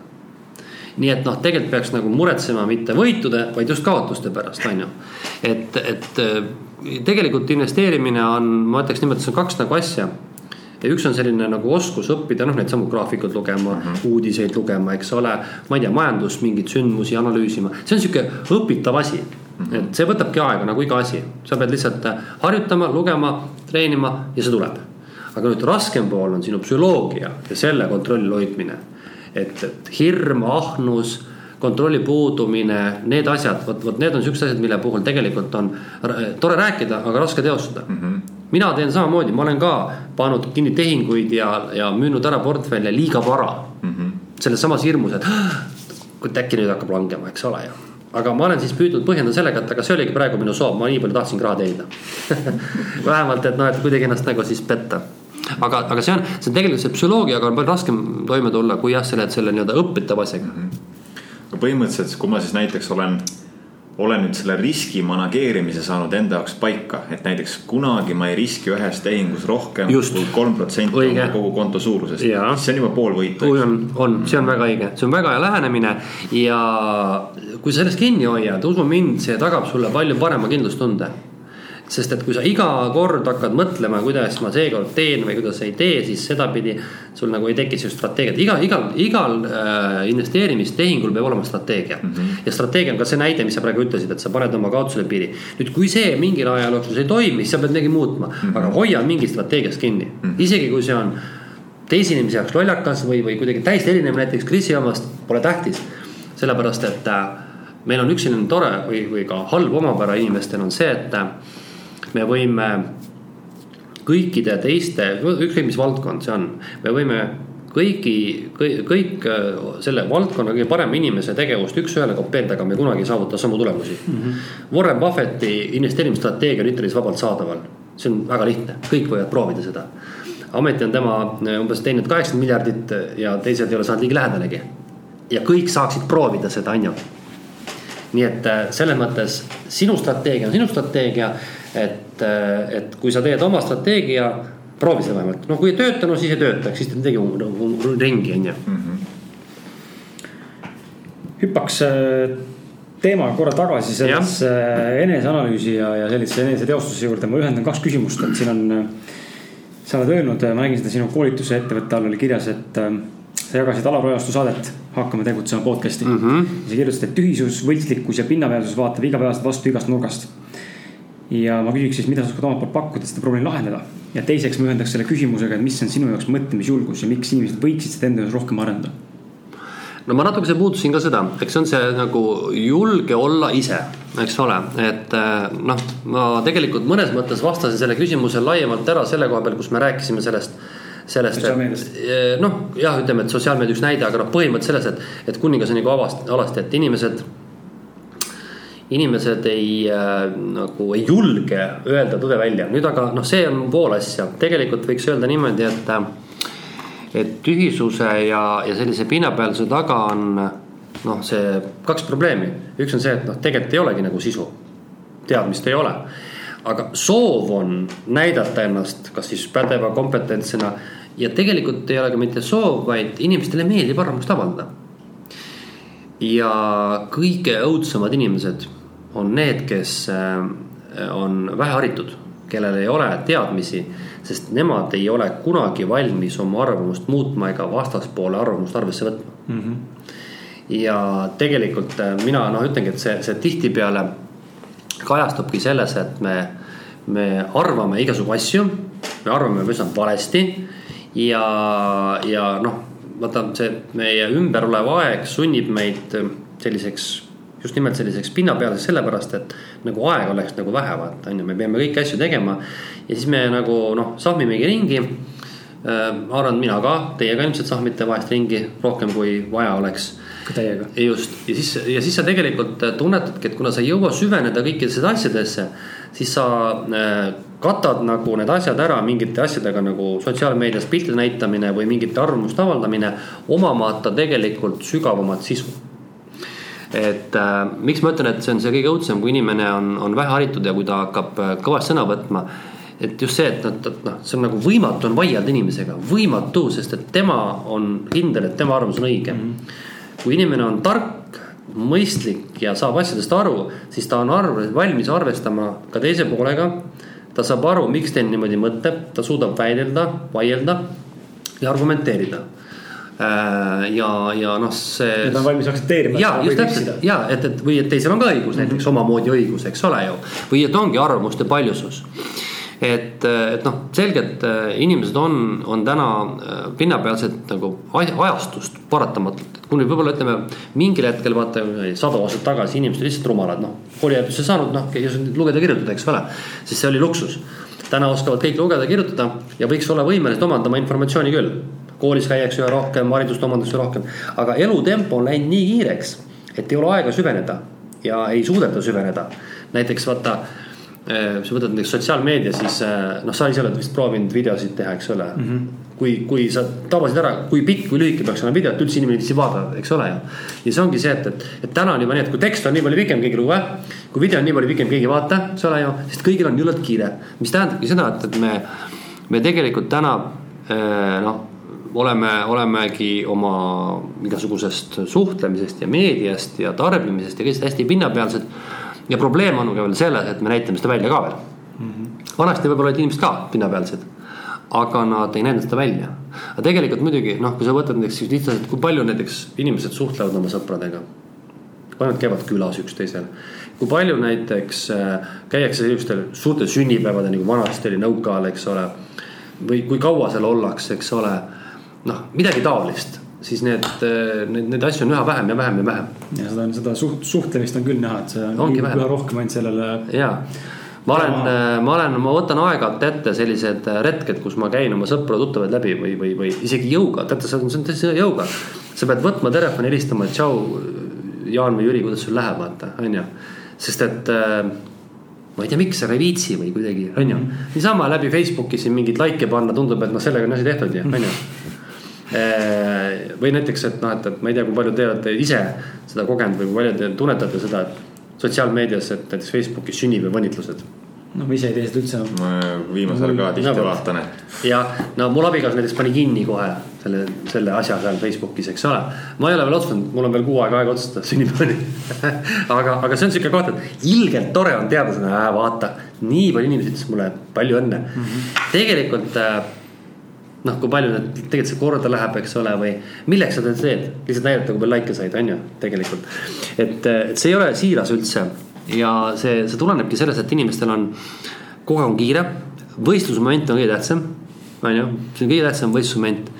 nii et noh, tegelikult peaks nagu muretsema mitte võitude, vaid just kaotuste pärast, on ju. et, et tegelikult investeerimine on, ma ütleks niimoodi, see on kaks nagu asja ja üks on selline nagu oskus õppida, noh, neid samu graafikuid lugema mm, -hmm. uudiseid lugema, eks ole. ma ei tea, majandust, mingeid sündmusi analüüsima, see on sihuke õpitav asi mm. -hmm. et see võtabki aega nagu iga asi, sa pead lihtsalt äh, harjutama, lugema, treenima ja see tuleb. aga nüüd raskem pool on sinu psühholoogia ja selle kontrolli hoidmine. et, et hirm, ahnus kontrolli puudumine, need asjad, vot, vot need on siuksed asjad, mille puhul tegelikult on tore rääkida, aga raske teostada mm. -hmm. mina teen samamoodi, ma olen ka pannud kinni tehinguid ja, ja müünud ära portfelle liiga vara mm -hmm.. selles samas hirmus, et et äkki nüüd hakkab langema, eks ole ju aga ma olen siis püüdnud põhjendada sellega, et aga see oligi praegu minu soov, ma nii palju tahtsingi raha teenida vähemalt, et noh, et kuidagi ennast nagu siis petta aga, aga see on, see on tegelikult see psühholoogiaga on palju raskem toime tulla, kui jah, selle, selle nii-öelda õpitava asjaga mm. -hmm. põhimõtteliselt, kui ma siis näiteks olen, olen nüüd selle riski manageerimise saanud enda jaoks paika, et näiteks kunagi ma ei riski ühes tehingus rohkem Just. kui kolm protsenti oma kogu konto suurusest. see on juba pool võitu. on, on, see on väga õige, see on väga hea lähenemine ja kui sa sellest kinni hoiad, usu mind, see tagab sulle palju parema kindlustunde sest et kui sa iga kord hakkad mõtlema, kuidas ma seekord teen või kuidas ei tee, siis sedapidi sul nagu ei teki sellist strateegiat, iga, igal, igal äh, investeerimistehingul peab olema strateegia mm. -hmm. ja strateegia on ka see näide, mis sa praegu ütlesid, et sa paned oma kaotusele piiri. nüüd, kui see mingil ajal jooksul ei toimi, siis sa pead midagi muutma mm, -hmm. aga hoia mingi strateegiast kinni mm, -hmm. isegi kui see on teise inimese jaoks lollakas või, või kuidagi täiesti erinev näiteks Krisi omast, pole tähtis. sellepärast, et äh, meil on üks selline tore või, või ka halb omapära inimestel on see, et äh, me võime kõikide teiste, ükskõik mis valdkond see on, me võime kõigi, kõik, kõik äh, selle valdkonna kõige parema inimese tegevust üks-ühele kopeerida, aga me kunagi ei saavuta samu tulemusi mm. -hmm. Warren Buffetti investeerimisstrateegia on internetis vabalt saadaval, see on väga lihtne, kõik võivad proovida seda. ometi on tema äh, umbes teeninud kaheksakümmend miljardit ja teised ei ole saanud ligi lähedalegi. ja kõik saaksid proovida seda, on ju. Nii et äh, selles mõttes sinu strateegia on sinu strateegia et, äh, et kui sa teed oma strateegia, proovi seda vähemalt, noh, kui ei tööta, no siis ei tööta, siis teed midagi ringi, on ju. Mhm. hüppaks äh, teemaga korra tagasi sellesse eneseanalüüsi ja, ja sellise eneseteostuse juurde, ma ühendan kaks küsimust, et siin on. sa oled öelnud, ma nägin seda sinu koolituse ettevõtte all oli kirjas, et sa jagasid Alar Ojastu saadet Hakkame tegutsema podcast'i mm. -hmm. sa kirjutasid, et tühisus, võltslikkus ja pinnapealsus vaatab igapäevaselt vastu igast nurgast ja ma küsiks siis, mida sa oskad omalt poolt pakkuda, et seda probleemi lahendada. ja teiseks ma ühendaks selle küsimusega, et mis on sinu jaoks mõtlemisjulgus ja miks inimesed võiksid seda enda jaoks rohkem arendada? no ma natukese puudusin ka seda, eks see on see nagu julge olla ise, eks ole, et eh, noh, ma tegelikult mõnes mõttes vastasin selle küsimuse laiemalt ära selle koha peal, kus me rääkisime sellest sellest, et noh, jah, ütleme, et sotsiaalmeedia üks näide, aga noh, põhimõte selles, et, et kuningas on nagu avast-, alasti, et inimesed inimesed ei äh, nagu ei julge öelda tõde välja, nüüd aga noh, see on pool asja, tegelikult võiks öelda niimoodi, et. Äh, et tühisuse ja, ja sellise pinnapealsuse taga on noh, see kaks probleemi, üks on see, et noh, tegelikult ei olegi nagu sisu, teadmist ei ole. Aga soov on näidata ennast, kas siis pädeva kompetentsena ja tegelikult ei ole ka mitte soov, vaid inimestele meeldib arvamust avaldada ja kõige õudsemad inimesed on need, kes äh, on väheharitud, kellel ei ole teadmisi, sest nemad ei ole kunagi valmis oma arvamust muutma ega vastaspoole arvamust arvesse võtma mm. -hmm. ja tegelikult äh, mina noh, ütlengi, et see, see tihtipeale kajastubki selles, et me, me arvame igasugu asju, me arvame üsna valesti ja, ja noh, vaata see meie ümber olev aeg sunnib meid selliseks just nimelt selliseks pinnapealseks sellepärast, et nagu aega oleks nagu vähe, vaata on ju, me peame kõiki asju tegema. ja siis me nagu noh, sahmimegi ringi äh,. ma arvan, et mina ka, teie ka ilmselt sahmite vahest ringi rohkem, kui vaja oleks. Ka teiega. just ja siis, ja siis sa tegelikult tunnetadki, et kuna sa ei jõua süveneda kõikidesse asjadesse, siis sa äh, katad nagu need asjad ära mingite asjadega nagu sotsiaalmeedias piltide näitamine või mingite arvamuste avaldamine, omamata tegelikult sügavamat sisu et äh, miks ma ütlen, et see on see kõige õudsem, kui inimene on, on väheharitud ja kui ta hakkab äh, kõvasti sõna võtma. et just see, et noh, noh, see on nagu võimatu on vaielda inimesega, võimatu, sest et tema on kindel, et tema arvamus on õige mm. -hmm. Kui inimene on tark, mõistlik ja saab asjadest aru, siis ta on arv, valmis arvestama ka teise poolega. ta saab aru, miks teine niimoodi mõtleb, ta suudab väidelda, vaielda ja argumenteerida Äh, ja, ja noh, see. ta on valmis aktsepteerima. ja just täpselt ja et, et või et teisel on ka õigus mm -hmm. näiteks omamoodi õigus, eks ole ju. või et ongi arvamuste paljusus. Et, et noh, selgelt äh, inimesed on, on täna äh, pinnapealsed nagu ajastust paratamatult. et kuni võib-olla ütleme mingil hetkel vaata sadu aastat tagasi inimesed lihtsalt rumalad, noh. koolihariduse saanud, noh, ei osanud lugeda, kirjutada, eks ole. siis see oli luksus. täna oskavad kõik lugeda, kirjutada ja võiks olla võimelised omandama informatsiooni küll. koolis käiakse üha rohkem, haridust omandatakse rohkem, aga elutempo on läinud nii kiireks, et ei ole aega süveneda ja ei suudeta süveneda. näiteks vaata kui sa võtad näiteks sotsiaalmeedia, siis äh, noh, sa ise oled vist proovinud videosid teha, eks ole mm. -hmm. kui, kui sa tabasid ära, kui pikk või lühike peaks olema video, et üldse inimene viitsib vaadata, eks ole ju. ja see ongi see, et, et, et täna on juba nii, et kui tekst on nii palju pikem, keegi ei loe. kui video on nii palju pikem, keegi ei vaata, eks ole ju, sest kõigil on jõlult kiire. mis tähendabki seda, et, et me, me tegelikult täna äh, noh oleme, olemegi oma igasugusest suhtlemisest ja meediast ja tarbimisest ja kõigest hästi pinnapealsed ja probleem on ka veel selles, et me näitame seda välja ka veel mm. -hmm. vanasti võib-olla olid inimesed ka pinnapealsed, aga nad ei näidanud seda välja. aga tegelikult muidugi noh, kui sa võtad näiteks lihtsalt, kui palju näiteks inimesed suhtlevad oma sõpradega. kui nad käivad külas üksteisel, kui palju näiteks äh, käiakse sellistel suurtel sünnipäevadel nagu vanasti oli nõukaajal, eks ole. või kui kaua seal ollakse, eks ole, noh midagi taolist siis need, need, neid asju on üha vähem ja vähem ja vähem. ja seda on, seda suht, suhtlemist on küll näha, et see on üha rohkem ainult sellele. ja, ma olen, ma olen, ma võtan aeg-ajalt ette sellised retked, kus ma käin oma sõpru-tuttavaid läbi või, või, või isegi jõuga, teate, see on, see on tõesti jõuga. sa pead võtma telefoni, helistama, et tšau, Jaan või Jüri, kuidas sul läheb, vaata, on ju. sest et ma ei tea, miks, aga ei viitsi või kuidagi, on ju. Niisama läbi Facebooki siin mingeid likee panna, tundub, et noh, sellega on asi tehtud ju, on ju või näiteks, et noh, et, et ma ei tea, kui palju te olete ise seda kogenud või kui palju te tunnetate seda, et sotsiaalmeedias, et näiteks Facebookis sünnipäevaõnnitlused no ma ise ei tee seda üldse. ma viimasel ajal ka tihti no, vaatan, et. ja no mul abikaasa näiteks pani kinni kohe selle, selle asja seal Facebookis, eks ole. ma ei ole veel otsustanud, mul on veel kuu aega aega otsustada sünnipäevani aga, aga see on sihuke koht, et ilgelt tore on teada seda, vaata, nii palju inimesi ütles mulle palju õnne mm. -hmm. tegelikult äh, noh, kui palju need tegelikult see korda läheb, eks ole, või milleks sa seda teed, lihtsalt näidata, kui palju likee said, on ju, tegelikult. et, et see ei ole siiras üldse. Ja see, see tulenebki sellest, et inimestel on, aeg on kiire, võistlusmoment on kõige tähtsam, on ju, see on kõige tähtsam võistlusmoment.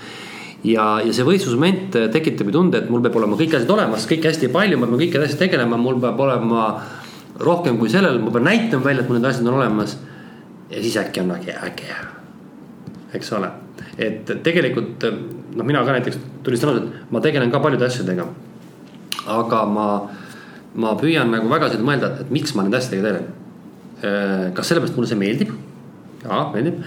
Ja, ja see võistlusmoment tekitab ju tunde, et mul peab olema kõik asjad olemas, kõike hästi palju, ma pean kõiki asju tegelema, mul peab olema rohkem kui sellel, ma pean näitama välja, et mul need asjad on olemas. ja siis äkki on äge, äge, eks ole et tegelikult noh, mina ka näiteks tunnistan ausalt, ma tegelen ka paljude asjadega. aga ma, ma püüan nagu väga seda mõelda, et miks ma nende asjadega tegelen. Äh, kas sellepärast mulle see meeldib? jaa, meeldib.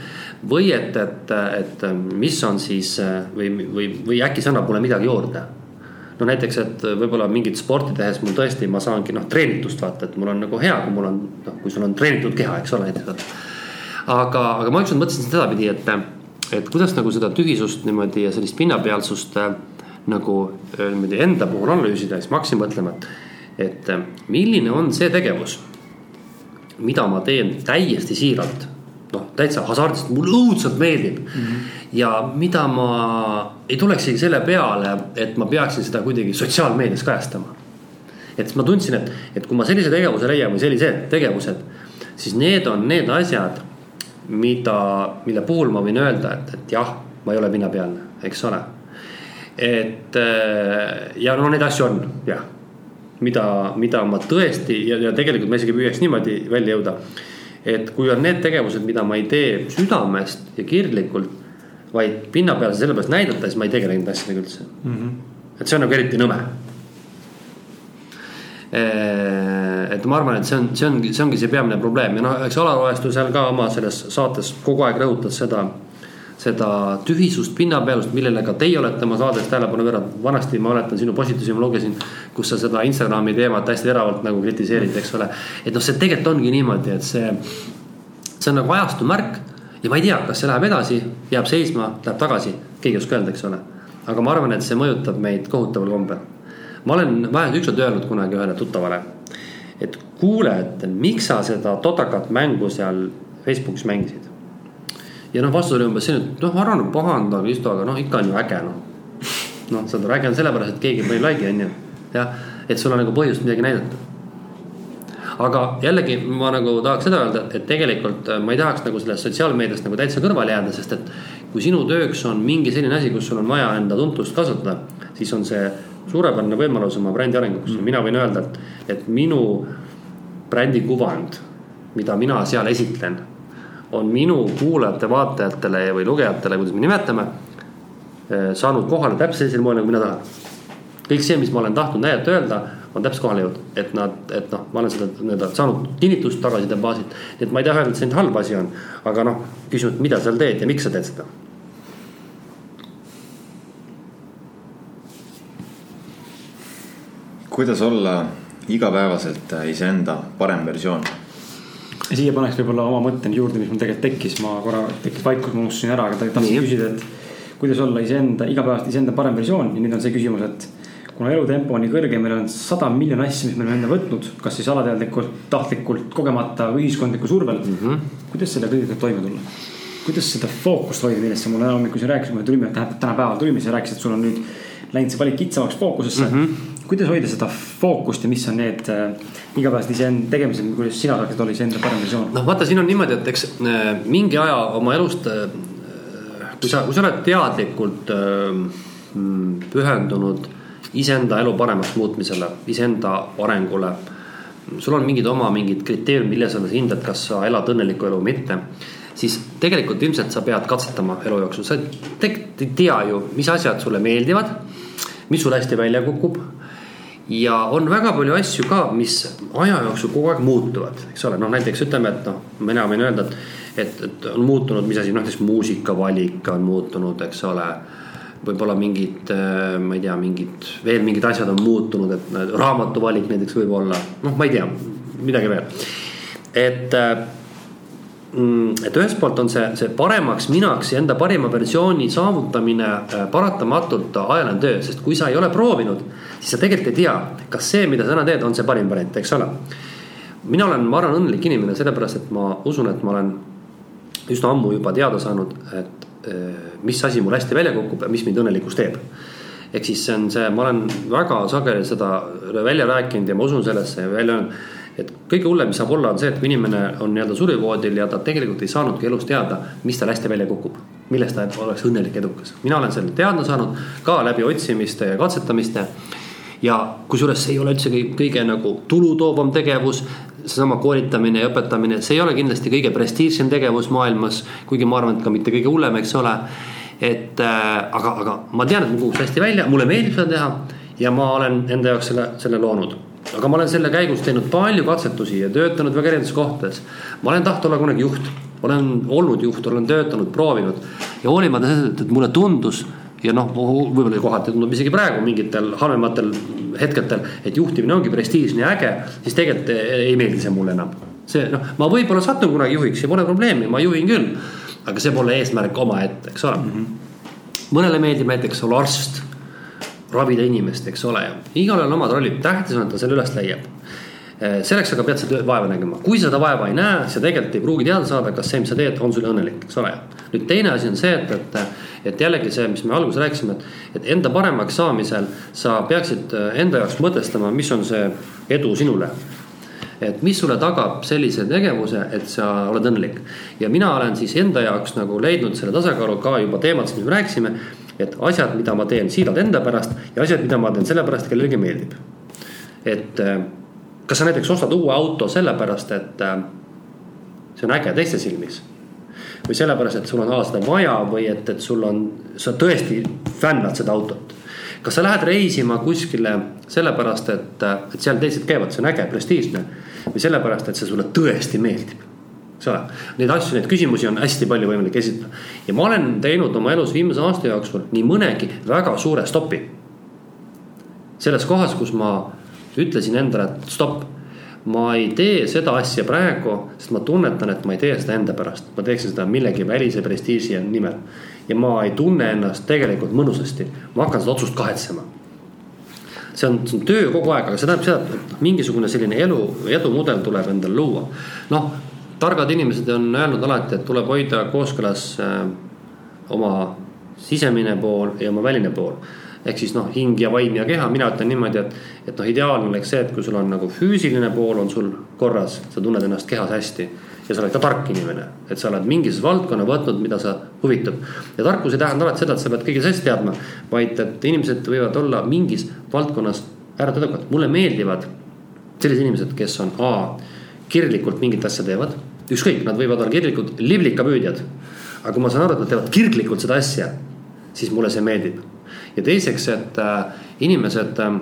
või et, et, et mis on siis või, või, või äkki see annab mulle midagi juurde no näiteks, et võib-olla mingit sporti tehes mul tõesti, ma saangi noh, treenitust vaata, et mul on nagu hea, kui mul on, noh, kui sul on treenitud keha, eks ole, näiteks. aga, aga ma ükskord mõtlesin sedapidi, et et kuidas nagu seda tühisust niimoodi ja sellist pinnapealsust äh, nagu äh, niimoodi enda puhul analüüsida, siis ma hakkasin mõtlema, et, et äh, milline on see tegevus, mida ma teen täiesti siiralt. noh, täitsa hasardist, mulle õudselt meeldib mm. -hmm. ja mida ma ei tuleks isegi selle peale, et ma peaksin seda kuidagi sotsiaalmeedias kajastama. et ma tundsin, et, et kui ma sellise tegevuse leian või sellised tegevused, siis need on need asjad mida, mille puhul ma võin öelda, et, et jah, ma ei ole pinnapealne, eks ole. et äh, ja no neid asju on jah, mida, mida ma tõesti ja, ja tegelikult ma isegi püüaks niimoodi välja jõuda. et kui on need tegevused, mida ma ei tee südamest ja kirglikult, vaid pinnapealse sellepärast näidata, siis ma ei tegele nende asjadega üldse mm. -hmm. et see on nagu eriti nõme Eh, et ma arvan, et see on, see ongi, see ongi see peamine probleem ja noh, eks Alar Oestu seal ka oma selles saates kogu aeg rõhutas seda. seda tühisust, pinnapealust, millele ka teie olete oma saates tähelepanu pööranud. vanasti ma mäletan sinu postitusi, ma lugesin, kus sa seda Instagrami teemat hästi teravalt nagu kritiseerid, eks ole. et noh, see tegelikult ongi niimoodi, et see, see on nagu ajastu märk ja ma ei tea, kas see läheb edasi, jääb seisma, läheb tagasi, keegi ei oska öelda, eks ole. aga ma arvan, et see mõjutab meid kohutaval kombel ma olen vahel ükskord öelnud kunagi ühele tuttavale, et kuule, et miks sa seda totakat mängu seal Facebookis mängisid. ja noh, vastus oli umbes selline, et noh, ära nüüd pahanda, Kristo, aga noh, ikka on ju äge noh. noh, saad aru, äge on sellepärast, et keegi pani like'i on ju, jah, et sul on nagu põhjust midagi näidata. aga jällegi ma nagu tahaks seda öelda, et tegelikult ma ei tahaks nagu sellest sotsiaalmeediast nagu täitsa kõrvale jääda, sest et kui sinu tööks on mingi selline asi, kus sul on vaja enda tuntust kasvatada, siis on see suurepärane võimalus oma brändi arenguks mm. mina võin öelda, et, et minu brändi kuvand, mida mina seal esitlen, on minu kuulajate, vaatajatele või lugejatele, kuidas me nimetame, eh, saanud kohale täpselt sellisel moel, nagu mina tahan. kõik see, mis ma olen tahtnud näidata, öelda, on täpselt kohale jõudnud, et nad, et noh, ma olen seda nii-öelda saanud kinnitust tagasiside baasilt. nii et ma ei taha öelda, et see nüüd halb asi on, aga noh, küsimus, mida sa teed ja miks sa teed seda kuidas olla igapäevaselt iseenda parem versioon? siia paneks võib-olla oma mõtte juurde, mis mul tegelikult tekkis, ma korra tekkis vaikus, ma unustasin ära, aga tahtsin küsida, et kuidas olla iseenda, igapäevaselt iseenda parem versioon ja nüüd on see küsimus, et kuna elutempo on nii kõrge, meil on sada miljonit asja, mis me oleme enne võtnud, kas siis alateadlikult, tahtlikult, kogemata või ühiskondliku survel mm. -hmm. kuidas selle kõigega toime tulla? kuidas seda fookust hoida, millest sa mulle hommikul siin rääkisid, kui me tulime, täna päeval tulime, sa rääkisid, et sul on nüüd läinud see valik kitsamaks fookusesse mm. -hmm kuidas hoida seda fookust ja mis on need äh, igapäevased iseenda tegemised, kuidas sina saaksid olla iseenda parem versioon? noh, vaata, siin on niimoodi, et eks äh, mingi aja oma elust äh,, kui sa, kui sa oled teadlikult äh, pühendunud iseenda elu paremaks muutmisele, iseenda arengule. sul on mingid oma mingid kriteeriumid, mille sa hindad, kas sa elad õnnelikku elu või mitte siis tegelikult ilmselt sa pead katsetama elu jooksul, sa tegelikult ei tea ju, mis asjad sulle meeldivad, mis sul hästi välja kukub ja on väga palju asju ka, mis aja jooksul kogu aeg muutuvad, eks ole, noh näiteks ütleme, et noh, mina võin öelda, et, et, et on muutunud, mis asi, noh näiteks muusikavalik on muutunud, eks ole. võib-olla mingid, äh, ma ei tea, mingid veel mingid asjad on muutunud, et raamatuvalik näiteks võib-olla, noh, ma ei tea, midagi veel, et äh, Mm, et ühest poolt on see, see paremaks minaks ja enda parima versiooni saavutamine äh, paratamatult ajaline töö, sest kui sa ei ole proovinud, siis sa tegelikult ei tea, kas see, mida sa täna teed, on see parim variant, eks ole. mina olen, ma arvan, õnnelik inimene, sellepärast et ma usun, et ma olen üsna ammu juba teada saanud, et äh, mis asi mul hästi välja kukub ja mis mind õnnelikuks teeb ehk siis see on see, ma olen väga sageli seda välja rääkinud ja ma usun sellesse ja välja öelnud et kõige hullem, saab olla, on see, et kui inimene on nii-öelda surivoodil ja ta tegelikult ei saanudki elus teada, mis tal hästi välja kukub. milles ta oleks õnnelik, edukas. mina olen selle teada saanud ka läbi otsimiste ja katsetamiste. Ja kusjuures see ei ole üldse kõige, kõige nagu tulutoovam tegevus. seesama koolitamine ja õpetamine, see ei ole kindlasti kõige prestiižsem tegevus maailmas, kuigi ma arvan, et ka mitte kõige hullem, eks ole. et äh, aga, aga ma tean, et mul kukuks hästi välja, mulle meeldib seda teha ja ma olen enda jaoks selle, selle loonud aga ma olen selle käigus teinud palju katsetusi ja töötanud väga erinevates kohtades. ma olen tahtnud olla kunagi juht, olen olnud juht, olen töötanud, proovinud ja hoolimata sellest, et mulle tundus ja noh, võib-olla kohati tundub isegi praegu mingitel halvematel hetkedel, et juhtimine ongi prestiižne ja äge, siis tegelikult ei meeldi see mulle enam. see noh, ma võib-olla satun kunagi juhiks ja pole probleemi, ma juhin küll. aga see pole eesmärk omaette, eks ole mm. -hmm. mõnele meeldib näiteks olla arst ravida inimest, eks ole igalühel omad rollid, tähtis on, et ta selle üles leiab. Eh, selleks aga pead sa vaeva nägema, kui sa seda vaeva ei näe, siis sa tegelikult ei pruugi teada saada, kas see, mis sa teed, on sulle õnnelik, eks ole. nüüd teine asi on see, et, et, et jällegi see, mis me alguses rääkisime, et, et enda paremaks saamisel sa peaksid eh, enda jaoks mõtestama, mis on see edu sinule et mis sulle tagab sellise tegevuse, et sa oled õnnelik. ja mina olen siis enda jaoks nagu leidnud selle tasakaalu ka juba teemadest, mis me rääkisime et asjad, mida ma teen siiralt enda pärast ja asjad, mida ma teen sellepärast, kellelegi meeldib. et äh, kas sa näiteks ostad uue auto sellepärast, et äh, see on äge teiste silmis või sellepärast, et sul on A seda vaja või et, et sul on, sa tõesti fännad seda autot. kas sa lähed reisima kuskile sellepärast, et, et seal teised käivad, see on äge, prestiižne või sellepärast, et see sulle tõesti meeldib eks ole. Neid asju, neid küsimusi on hästi palju võimalik esitada. ja ma olen teinud oma elus viimase aasta jooksul nii mõnegi väga suure stopi. selles kohas, kus ma ütlesin endale, et stopp. Ma ei tee seda asja praegu, sest ma tunnetan, et ma ei tee seda enda pärast, ma teeksin seda millegi välise prestiiži nimel. ja ma ei tunne ennast tegelikult mõnusasti, ma hakkan seda otsust kahetsema see on, see on töö kogu aeg, aga see tähendab seda, et mingisugune selline elu, edumudel tuleb endale luua. noh, targad inimesed on öelnud alati, et tuleb hoida kooskõlas äh, oma sisemine pool ja oma väline pool. Ehk siis noh, hing ja vaim ja keha, mina ütlen niimoodi, et, et noh, ideaalne oleks see, et kui sul on nagu füüsiline pool on sul korras, sa tunned ennast kehas hästi ja sa oled ka tark inimene, et sa oled mingis valdkonna võtnud, mida sa huvitab. ja tarkus ei tähenda alati seda, et sa pead kõiges hästi teadma, vaid et inimesed võivad olla mingis valdkonnas ääretult edukad, mulle meeldivad sellised inimesed, kes on A kirglikult mingit asja teevad, ükskõik, nad võivad olla kirglikud liblikapüüdjad. aga kui ma saan aru, et nad teevad kirglikult seda asja, siis mulle see meeldib. Ja teiseks, et äh, inimesed äh,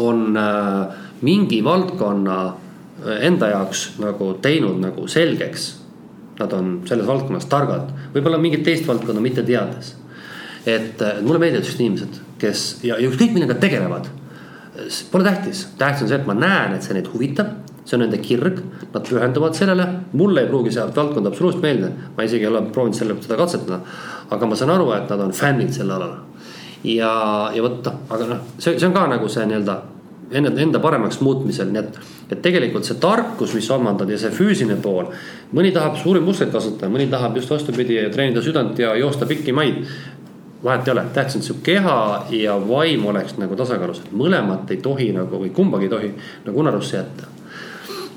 on äh, mingi valdkonna enda jaoks nagu teinud nagu selgeks. Nad on selles valdkonnas targad, võib-olla mingit teist valdkonda mitte teades. et mulle meeldivad just inimesed, kes ja, ükskõik millega tegelevad. Pole tähtis, tähtis on see, et ma näen, et see neid huvitab see on nende kirg, nad pühenduvad sellele, mulle ei pruugi see valdkond absoluutselt meeldida, ma isegi ei ole proovinud selle, seda katsetada. aga ma saan aru, et nad on fännid sel alal. Ja, ja vot noh, aga noh, see, see on ka nagu see nii-öelda enda, enda paremaks muutmisel, nii et, et tegelikult see tarkus, mis omandad ja see füüsiline pool. mõni tahab suuri muskleid kasutada, mõni tahab just vastupidi treenida südant ja joosta pikki maid. vahet ei ole, tähtis on, et su keha ja vaim oleks nagu tasakaalus, et mõlemat ei tohi nagu või kumbagi ei tohi nagu unarusse jätta.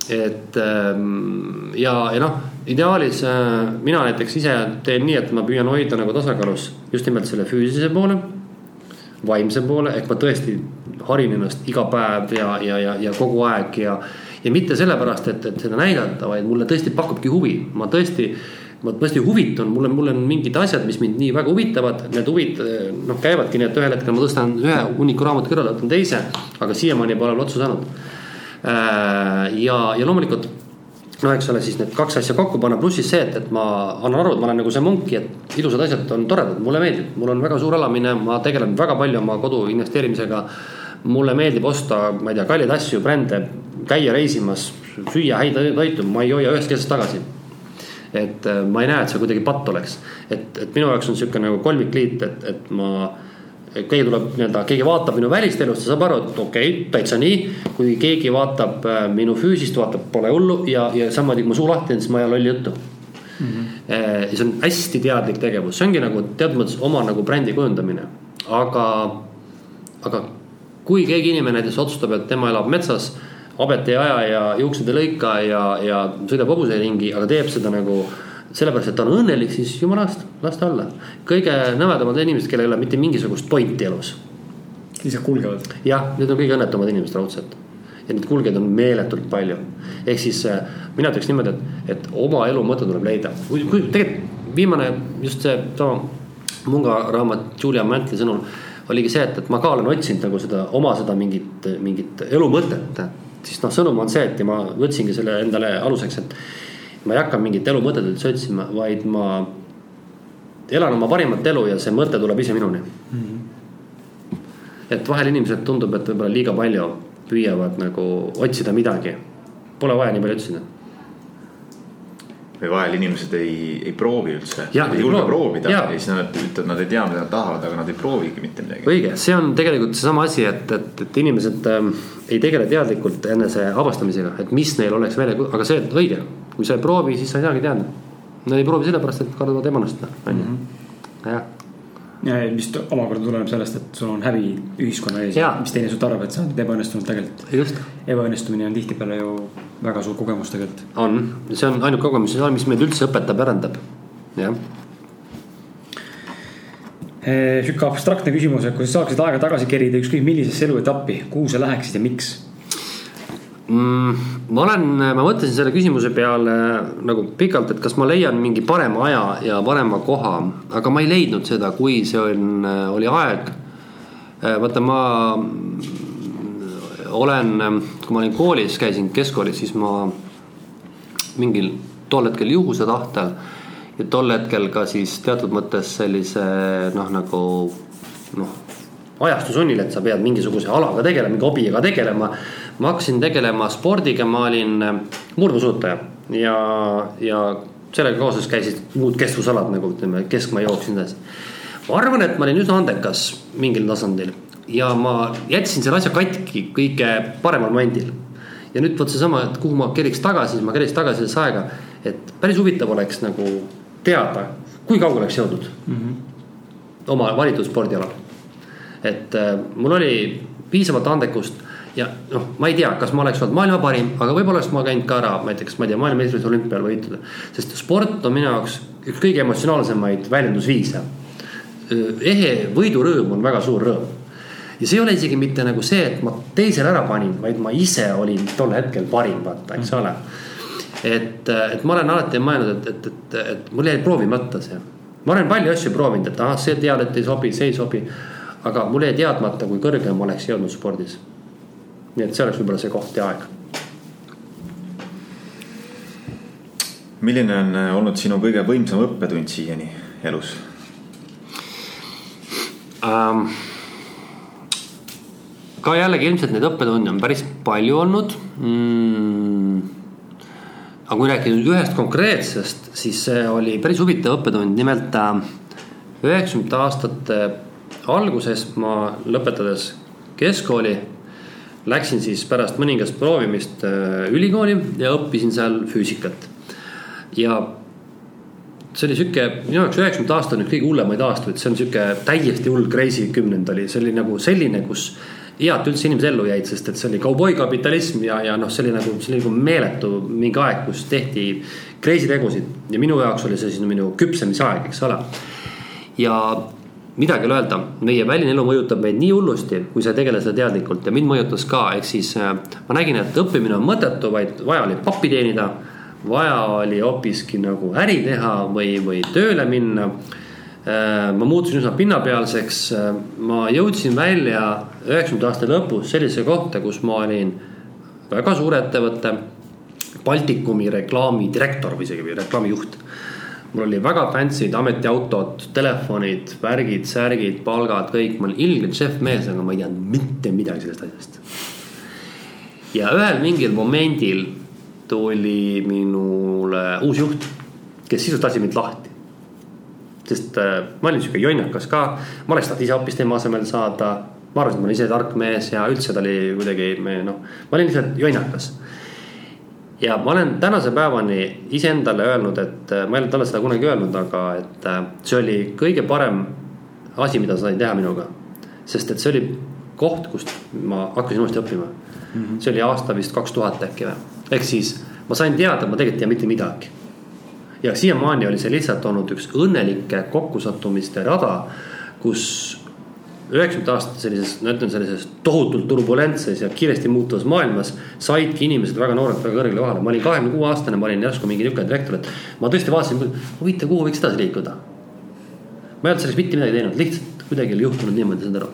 et ähm, ja, ja noh, ideaalis äh, mina näiteks ise teen nii, et ma püüan hoida nagu tasakaalus just nimelt selle füüsilise poole vaimse poole, ehk ma tõesti harin ennast iga päev ja, ja, ja, ja kogu aeg ja. ja mitte sellepärast, et, et seda näidata, vaid mulle tõesti pakubki huvi, ma tõesti ma tõesti huvitun, mul on, mul on mingid asjad, mis mind nii väga huvitavad, need huvid noh, käivadki nii, et ühel hetkel ma tõstan ühe hunniku raamatu kõrvale, võtan teise, aga siiamaani pole veel otsa saanud. Äh, ja, ja loomulikult no eks ole, siis need kaks asja kokku panna, pluss siis see, et, et ma annan aru, et ma olen nagu see munki, et ilusad asjad on toredad, mulle meeldib, mul on väga suur elamine, ma tegelen väga palju oma kodu investeerimisega. Mulle meeldib osta, ma ei tea, kalleid asju, brände, käia reisimas, süüa häid toitu, ma ei hoia ühest kesest tagasi. et äh, ma ei näe, et see kuidagi patt oleks, et, et minu jaoks on sihuke nagu kolmikliit, et, et ma keegi tuleb nii-öelda, keegi vaatab minu välist elust ja saab aru, et okei okay,, täitsa nii. kui keegi vaatab äh, minu füüsist, vaatab, pole hullu ja, ja samamoodi kui mu suu lahti on, siis ma ei aja lolli juttu mm. -hmm. ja see on hästi teadlik tegevus, see ongi nagu teatud mõttes oma nagu brändi kujundamine, aga, aga kui keegi inimene näiteks otsustab, et tema elab metsas, habet ei aja ja juuksed ei lõika ja, ja sõidab hobuse ringi, aga teeb seda nagu sellepärast, et ta on õnnelik, siis jumala eest, las ta olla. kõige nõmedamad inimesed, kellel ei ole mitte mingisugust pointi elus. lihtsalt kulgevad. jah, need on kõige õnnetumad inimesed raudselt. ja neid kulgejaid on meeletult palju. ehk siis äh, mina ütleks niimoodi, et, et oma elu mõte tuleb leida. kui, kui tegelikult viimane just see sama Munga raamat Julia Mantli sõnul oligi see, et, et ma ka olen otsinud nagu seda oma seda mingit, mingit elu mõtet. siis noh, sõnum on see, et ja ma võtsingi selle endale aluseks, et ma ei hakka mingit elu mõtet üldse otsima, vaid ma elan oma parimat elu ja see mõte tuleb ise minuni mm. -hmm. et vahel inimesed tundub, et võib-olla liiga palju püüavad nagu otsida midagi. Pole vaja nii palju otsida või vahel inimesed ei, ei proovi üldse. ei julge proovida ja siis nad ütlevad, nad ei tea, mida nad tahavad, aga nad ei proovigi mitte midagi. õige, see on tegelikult seesama asi, et, et, et inimesed ähm, ei tegele teadlikult enese avastamisega, et mis neil oleks välja, aga see, et õige, kui sa ei proovi, siis sa ei saagi teada. Nad ei proovi sellepärast, et kardavad ebaõnnestuda, on ju, mhm. jah mis omakorda tuleneb sellest, et sul on häbi ühiskonna ees, mis teine sult arvab, et sa oled ebaõnnestunud tegelikult. ebaõnnestumine on tihtipeale ju väga suur kogemus tegelikult. on, see on ainuke kogemus, mis meid üldse õpetab, arendab, jah sihuke abstraktne küsimus, et kui sa saaksid aega tagasi kerida ükskõik millisesse eluetappi, kuhu sa läheksid ja miks? Mm,? ma olen, ma mõtlesin selle küsimuse peale nagu pikalt, et kas ma leian mingi parema aja ja parema koha, aga ma ei leidnud seda, kui see on, oli aeg. vaata, ma olen, kui ma olin koolis, käisin keskkoolis, siis ma mingil tol hetkel juhuse tahtel ja tol hetkel ka siis teatud mõttes sellise noh, nagu noh, ajastu sunnil, et sa pead mingisuguse alaga tegelema, mingi hobiga tegelema ma hakkasin tegelema spordiga, ma olin äh, murdusuutaja ja, ja sellega kaasas käisid muud kestvusalad nagu ütleme, keskmaa jooks ja nii edasi. ma arvan, et ma olin üsna andekas mingil tasandil ja ma jätsin selle asja katki kõige paremal momendil. ja nüüd vot seesama, et kuhu ma keriks tagasi, ma keriks tagasi sellesse aega, et päris huvitav oleks nagu teada, kui kaugele oleks jõudnud mm. -hmm. oma valitud spordialal et äh, mul oli piisavalt andekust ja noh, ma ei tea, kas ma oleks olnud maailma parim, aga võib-olla oleks ma käinud ka ära näiteks, ma ei tea, maailmameistrivõistluste olümpial võituda. sest sport on minu jaoks üks kõige emotsionaalsemaid väljendusviise. ehe võidurõõm on väga suur rõõm. ja see ei ole isegi mitte nagu see, et ma teisele ära panin, vaid ma ise olin tol hetkel parim, vaata, eks ole. et, et ma olen alati mõelnud, et, et, et, et mul jäi proovimata see. ma olen palju asju proovinud, et ahah, see tead, et ei sobi, see ei sobi. aga mul jäi teadmata, kui kõrgele ma oleks jõudnud spordis nii et see oleks võib-olla see koht ja aeg. milline on olnud sinu kõige võimsam õppetund siiani elus ähm,? ka jällegi ilmselt neid õppetunde on päris palju olnud mm,. aga kui rääkida nüüd ühest konkreetsest, siis see oli päris huvitav õppetund, nimelt äh, üheksakümnendate aastate alguses ma lõpetades keskkooli Läksin siis pärast mõningast proovimist äh, ülikooli ja õppisin seal füüsikat. ja see oli sihuke, minu jaoks üheksakümnendate aasta on üks kõige hullemaid aastaid, see on sihuke täiesti hull crazy kümnend oli, see oli nagu selline, kus head üldse inimesed ellu jäid, sest et see oli kauboikapitalism ja, ja noh, see oli nagu, see oli nagu meeletu mingi aeg, kus tehti crazy tegusid ja minu jaoks oli see siis minu küpsemise aeg, eks ole. ja midagi ei ole öelda, meie väline elu mõjutab meid nii hullusti, kui sa ei tegele seda teadlikult ja mind mõjutas ka, ehk siis äh, ma nägin, et õppimine on mõttetu, vaid vaja oli pappi teenida. vaja oli hoopiski nagu äri teha või, või tööle minna. Äh, ma muutusin üsna pinnapealseks, äh, ma jõudsin välja üheksakümnendate aasta lõpus sellisesse kohta, kus ma olin väga suure ettevõtte. Baltikumi reklaamidirektor või isegi või reklaamijuht mul oli väga fancy'd ametiautod, telefonid, värgid, särgid, palgad, kõik, ma olin ilgelt šefmees, aga ma ei teadnud mitte midagi sellest asjast. ja ühel mingil momendil tuli minule uus juht, kes sisuliselt lasi mind lahti. sest äh, ma olin sihuke jonnakas ka, ma oleks tahtnud ise hoopis tema asemel saada. ma arvasin, et ma olen ise tark mees ja üldse ta oli kuidagi, noh, ma olin lihtsalt jonnakas ja ma olen tänase päevani iseendale öelnud, et ma ei ole talle seda kunagi öelnud, aga et äh, see oli kõige parem asi, mida sai teha minuga. sest et see oli koht, kust ma hakkasin uuesti õppima mm. -hmm. see oli aasta vist kaks tuhat äkki või, ehk siis ma sain teada, et ma tegelikult ei tea mitte midagi. ja siiamaani oli see lihtsalt olnud üks õnnelike kokkusattumiste rada, kus üheksakümnendate aastate sellises, no ütleme sellises tohutult turbulentses ja kiiresti muutuvas maailmas saidki inimesed väga noorelt väga kõrgele kohale. ma olin kahekümne kuue aastane, ma olin järsku mingi niisugune direktor, et ma tõesti vaatasin, huvitav, kuhu võiks edasi liikuda. ma ei olnud selleks mitte midagi teinud, lihtsalt kuidagi oli juhtunud niimoodi, saad aru.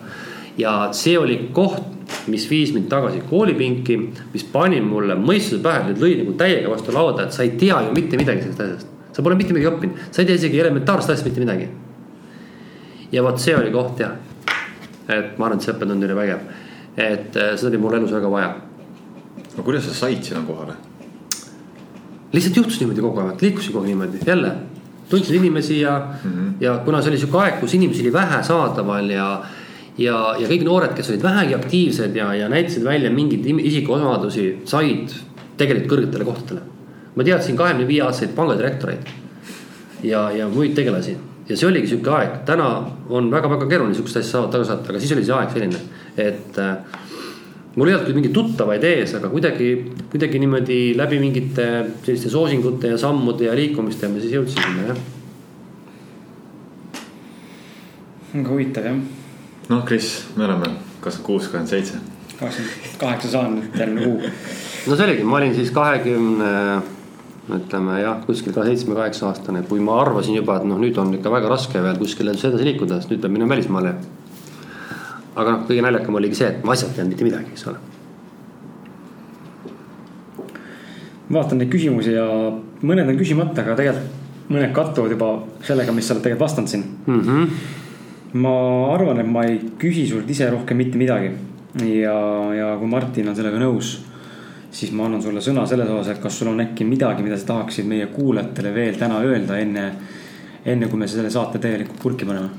ja see oli koht, mis viis mind tagasi koolipinki, mis pani mulle mõistuse pähe, lõi nagu täiega vastu lauda, et sa ei tea ju mitte midagi sellest asjast. sa pole mitte midagi õppinud, sa ei tea isegi elementaarset asja mitte midagi. ja vot see oli koht jah et ma arvan, et see õppetund oli vägev. et äh, seda oli mul elus väga vaja. no kuidas sa said sinna kohale? lihtsalt juhtus niimoodi kogu aeg, liikusin kogu aeg niimoodi, jälle tundsin inimesi ja mm, -hmm. ja kuna see oli sihuke aeg, kus inimesi oli vähe saadaval ja. ja, ja kõik noored, kes olid vähegi aktiivsed ja, ja näitasid välja mingeid isikuomadusi, said tegelikult kõrgetele kohtadele. ma teadsin kahekümne viie aastaseid pangadirektoreid ja, ja muid tegelasi ja see oligi sihuke aeg, täna on väga-väga keeruline sihukest asja saada, taga saata, aga siis oli see aeg selline, et äh, mul ei olnud küll mingeid tuttavaid ees, aga kuidagi, kuidagi niimoodi läbi mingite selliste soosingute ja sammude ja liikumiste me siis jõudsime jah. väga huvitav jah. noh, Kris, me oleme kakskümmend kuus, kakskümmend seitse. kakskümmend kaheksa saanud järgmine kuu. no see oligi, ma olin siis kahekümne 20 ütleme jah, kuskil ka seitsme-kaheksa aastane, kui ma arvasin juba, et noh, nüüd on ikka väga raske veel kuskile edasi liikuda, sest nüüd peab minema välismaale. aga noh, kõige naljakam oligi see, et ma asjalt ei teadnud mitte midagi, eks ole. vaatan neid küsimusi ja mõned on küsimata, aga tegelikult mõned kattuvad juba sellega, mis sa oled tegelikult vastanud siin mm. -hmm. ma arvan, et ma ei küsi sult ise rohkem mitte midagi ja, ja kui Martin on sellega nõus siis ma annan sulle sõna selles osas, et kas sul on äkki midagi, mida sa tahaksid meie kuulajatele veel täna öelda enne, enne kui me selle saate täielikult purki paneme?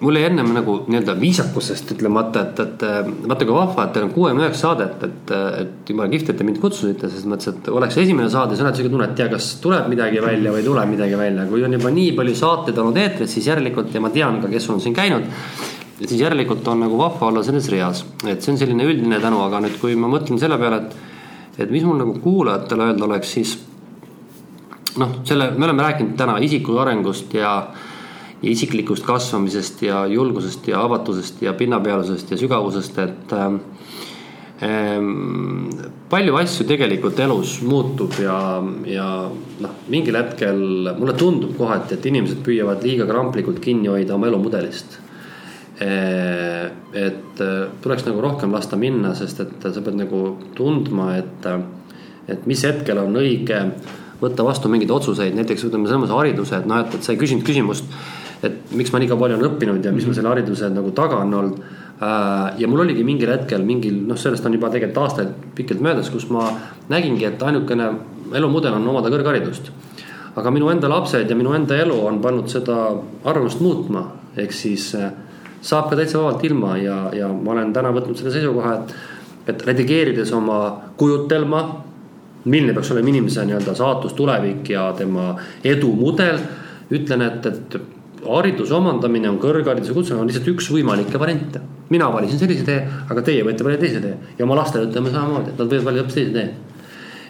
mul jäi ennem nagu nii-öelda viisakusest ütlemata, et, et vaata kui vahva, et teil on kuuekümne üheksa saadet, et, et jumala kihvt, et te mind kutsusite, selles mõttes, et oleks esimene saade, siis on alati sihuke tunne, et tea, kas tuleb midagi välja või ei tule midagi välja. kui on juba nii palju saateid olnud eetris, siis järelikult ja ma tean ka, kes on siin käinud. Siis järelikult on nagu vahva olla selles reas, et see on selline üldine tänu, aga nüüd, kui ma mõtlen selle peale, et, et mis mul nagu kuulajatele öelda oleks, siis noh, selle, me oleme rääkinud täna isiku arengust ja ja isiklikust kasvamisest ja julgusest ja avatusest ja pinnapealsusest ja sügavusest, et äh, palju asju tegelikult elus muutub ja, ja noh, mingil hetkel mulle tundub kohati, et inimesed püüavad liiga kramplikult kinni hoida oma elumudelist. Ehm, et äh, tuleks nagu rohkem lasta minna, sest et sa pead nagu tundma, et, et mis hetkel on õige võtta vastu mingeid otsuseid, näiteks ütleme, mõttes hariduse, et noh, et, et sa ei küsinud küsimust et miks ma nii palju olen õppinud ja mis mul selle hariduse nagu taga on olnud. Ja mul oligi mingil hetkel mingil, noh, sellest on juba tegelikult aastaid pikalt möödas, kus ma nägingi, et ainukene elumudel on omada kõrgharidust. aga minu enda lapsed ja minu enda elu on pannud seda arvamust muutma, ehk siis äh, saab ka täitsa vabalt ilma ja, ja ma olen täna võtnud selle seisukoha, et, et redigeerides oma kujutelma milline peaks olema inimese nii-öelda saatus, tulevik ja tema edumudel. ütlen, et, et hariduse omandamine on kõrghariduse kutse, on lihtsalt üks võimalikke variante. mina valisin sellise tee, aga teie võite valida teise tee ja oma lastele ütleme samamoodi, et nad võivad valida hoopis teise tee.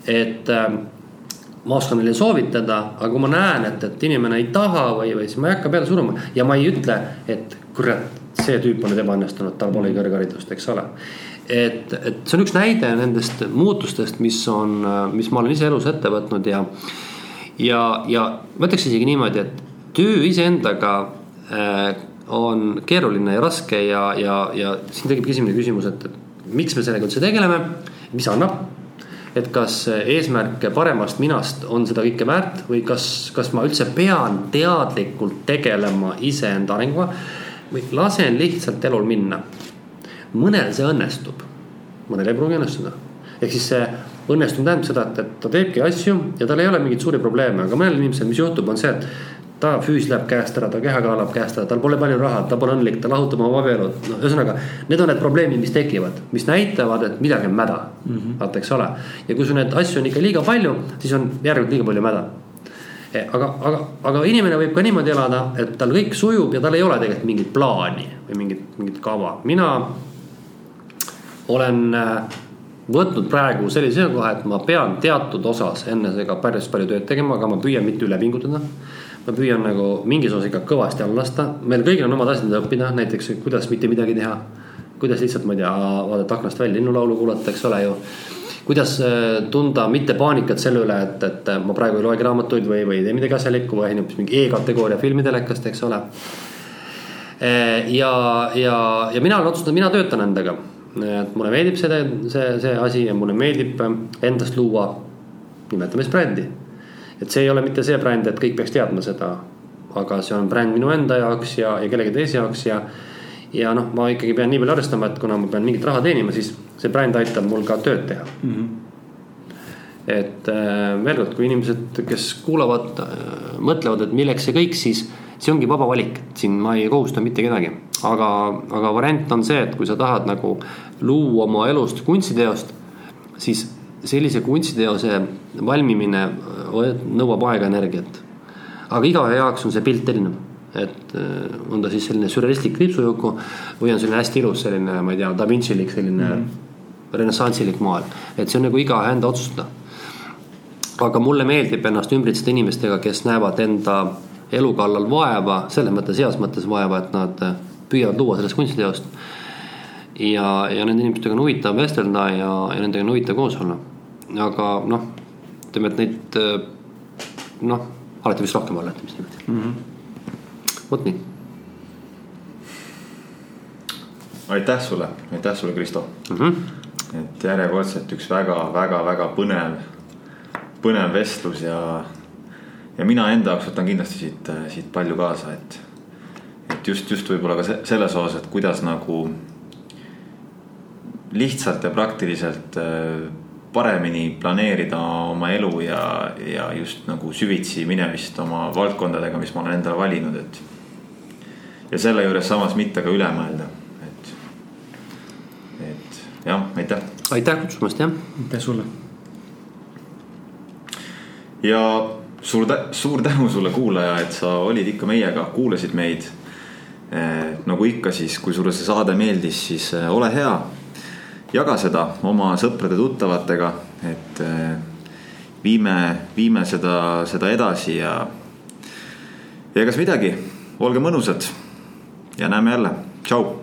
et äh, ma oskan neile soovitada, aga kui ma näen, et, et inimene ei taha või, või siis ma ei hakka peale suruma ja ma ei ütle, et kurat, see tüüp on nüüd ebaõnnestunud, tal pole kõrgharidust, eks ole. Et, et see on üks näide nendest muutustest, mis on, mis ma olen ise elus ette võtnud ja, ja, ja ma ütleks isegi niimoodi, et töö iseendaga äh, on keeruline ja raske ja, ja, ja siin tekibki esimene küsimus, et, et miks me sellega üldse tegeleme, mis annab? Et kas eesmärk paremast minast on seda kõike väärt või kas, kas ma üldse pean teadlikult tegelema iseenda arenguga lasen lihtsalt elul minna. mõnel see õnnestub, mõnel ei pruugi õnnestuda. ehk siis see õnnestumine tähendab seda, et, et ta teebki asju ja tal ei ole mingeid suuri probleeme, aga mõnel inimesel, mis juhtub, on see, et ta füüs läheb käest ära, ta kehakaal läheb käest ära, tal pole palju raha, ta pole õnnelik, ta lahutab oma abielud. no ühesõnaga, need on need probleemid, mis tekivad, mis näitavad, et midagi on mäda mm. -hmm. vaata, eks ole. ja kui sul neid asju on ikka liiga palju, siis on järelikult liiga palju mäda. E, aga, aga, aga inimene võib ka niimoodi elada, et tal kõik sujub ja tal ei ole tegelikult mingit plaani või mingit, mingit kava. mina olen äh, võtnud praegu sellise seisukoha, et ma pean teatud osas enne seda päris palju tööd tegema, aga ma püüan mitte üle pingutada ma püüan nagu mingis osas ikka kõvasti alla lasta, meil kõigil on omad asjad, mida õppida, näiteks kuidas mitte midagi teha. kuidas lihtsalt, ma ei tea, vaadata aknast välja, linnulaulu kuulata, eks ole ju. Kuidas äh, tunda mitte paanikat selle üle, et, et ma praegu ei loegi raamatuid või, või ei tee midagi asjalikku või hoopis mingi E-kategooria filmi telekast, eks ole. Äh, ja, ja, ja mina olen otsustanud, mina töötan endaga. et mulle meeldib see, see, see asi ja mulle meeldib endast luua, nimetame siis brändi et see ei ole mitte see bränd, et kõik peaks teadma seda. aga see on bränd minu enda jaoks ja, ja kellegi teise jaoks ja. Ja noh, ma ikkagi pean nii palju arvestama, et kuna ma pean mingit raha teenima, siis see bränd aitab mul ka tööd teha mm. -hmm et äh, veel kord, kui inimesed, kes kuulavad äh,, mõtlevad, et milleks see kõik, siis see ongi vaba valik, et siin ma ei kohusta mitte kedagi. aga, aga variant on see, et kui sa tahad nagu luua oma elust kunstiteost, siis sellise kunstiteose valmimine nõuab aega, energiat. aga igaühe jaoks on see pilt erinev, et äh, on ta siis selline sürrealistlik kriipsujuku või on selline hästi ilus selline, ma ei tea, Da Vincilik selline mm -hmm. renessansilik maal, et see on nagu igaühe enda otsustada. aga mulle meeldib ennast ümbritseda inimestega, kes näevad enda elu kallal vaeva, selles mõttes, heas mõttes vaeva, et nad äh, püüavad luua sellest kunstiteost ja, ja nende inimestega on huvitav vestelda ja, ja nendega on huvitav koos olla. aga noh, ütleme, et neid äh, noh, alati võiks rohkem olla, ütleme siis niimoodi mm -hmm.. Vot nii. aitäh sulle, aitäh sulle, Kristo mm. -hmm. et järjekordselt üks väga-väga-väga põnev, põnev vestlus ja, ja mina enda jaoks võtan kindlasti siit, siit palju kaasa, et, et just, just võib-olla ka selles osas, et kuidas nagu lihtsalt ja praktiliselt äh, paremini planeerida oma elu ja, ja just nagu süvitsi minemist oma valdkondadega, mis ma olen endale valinud, et. Ja selle juures samas mitte ka üle mõelda, et, et jah, aitäh. aitäh kutsumast, jah. aitäh sulle. ja suur, suur tänu sulle, kuulaja, et sa olid ikka meiega, kuulasid meid eh,. nagu ikka, siis kui sulle see saade meeldis, siis eh, ole hea. jaga seda oma sõprade-tuttavatega, et eh, viime, viime seda, seda edasi ja. ja egas midagi, olge mõnusad ja näeme jälle, tšau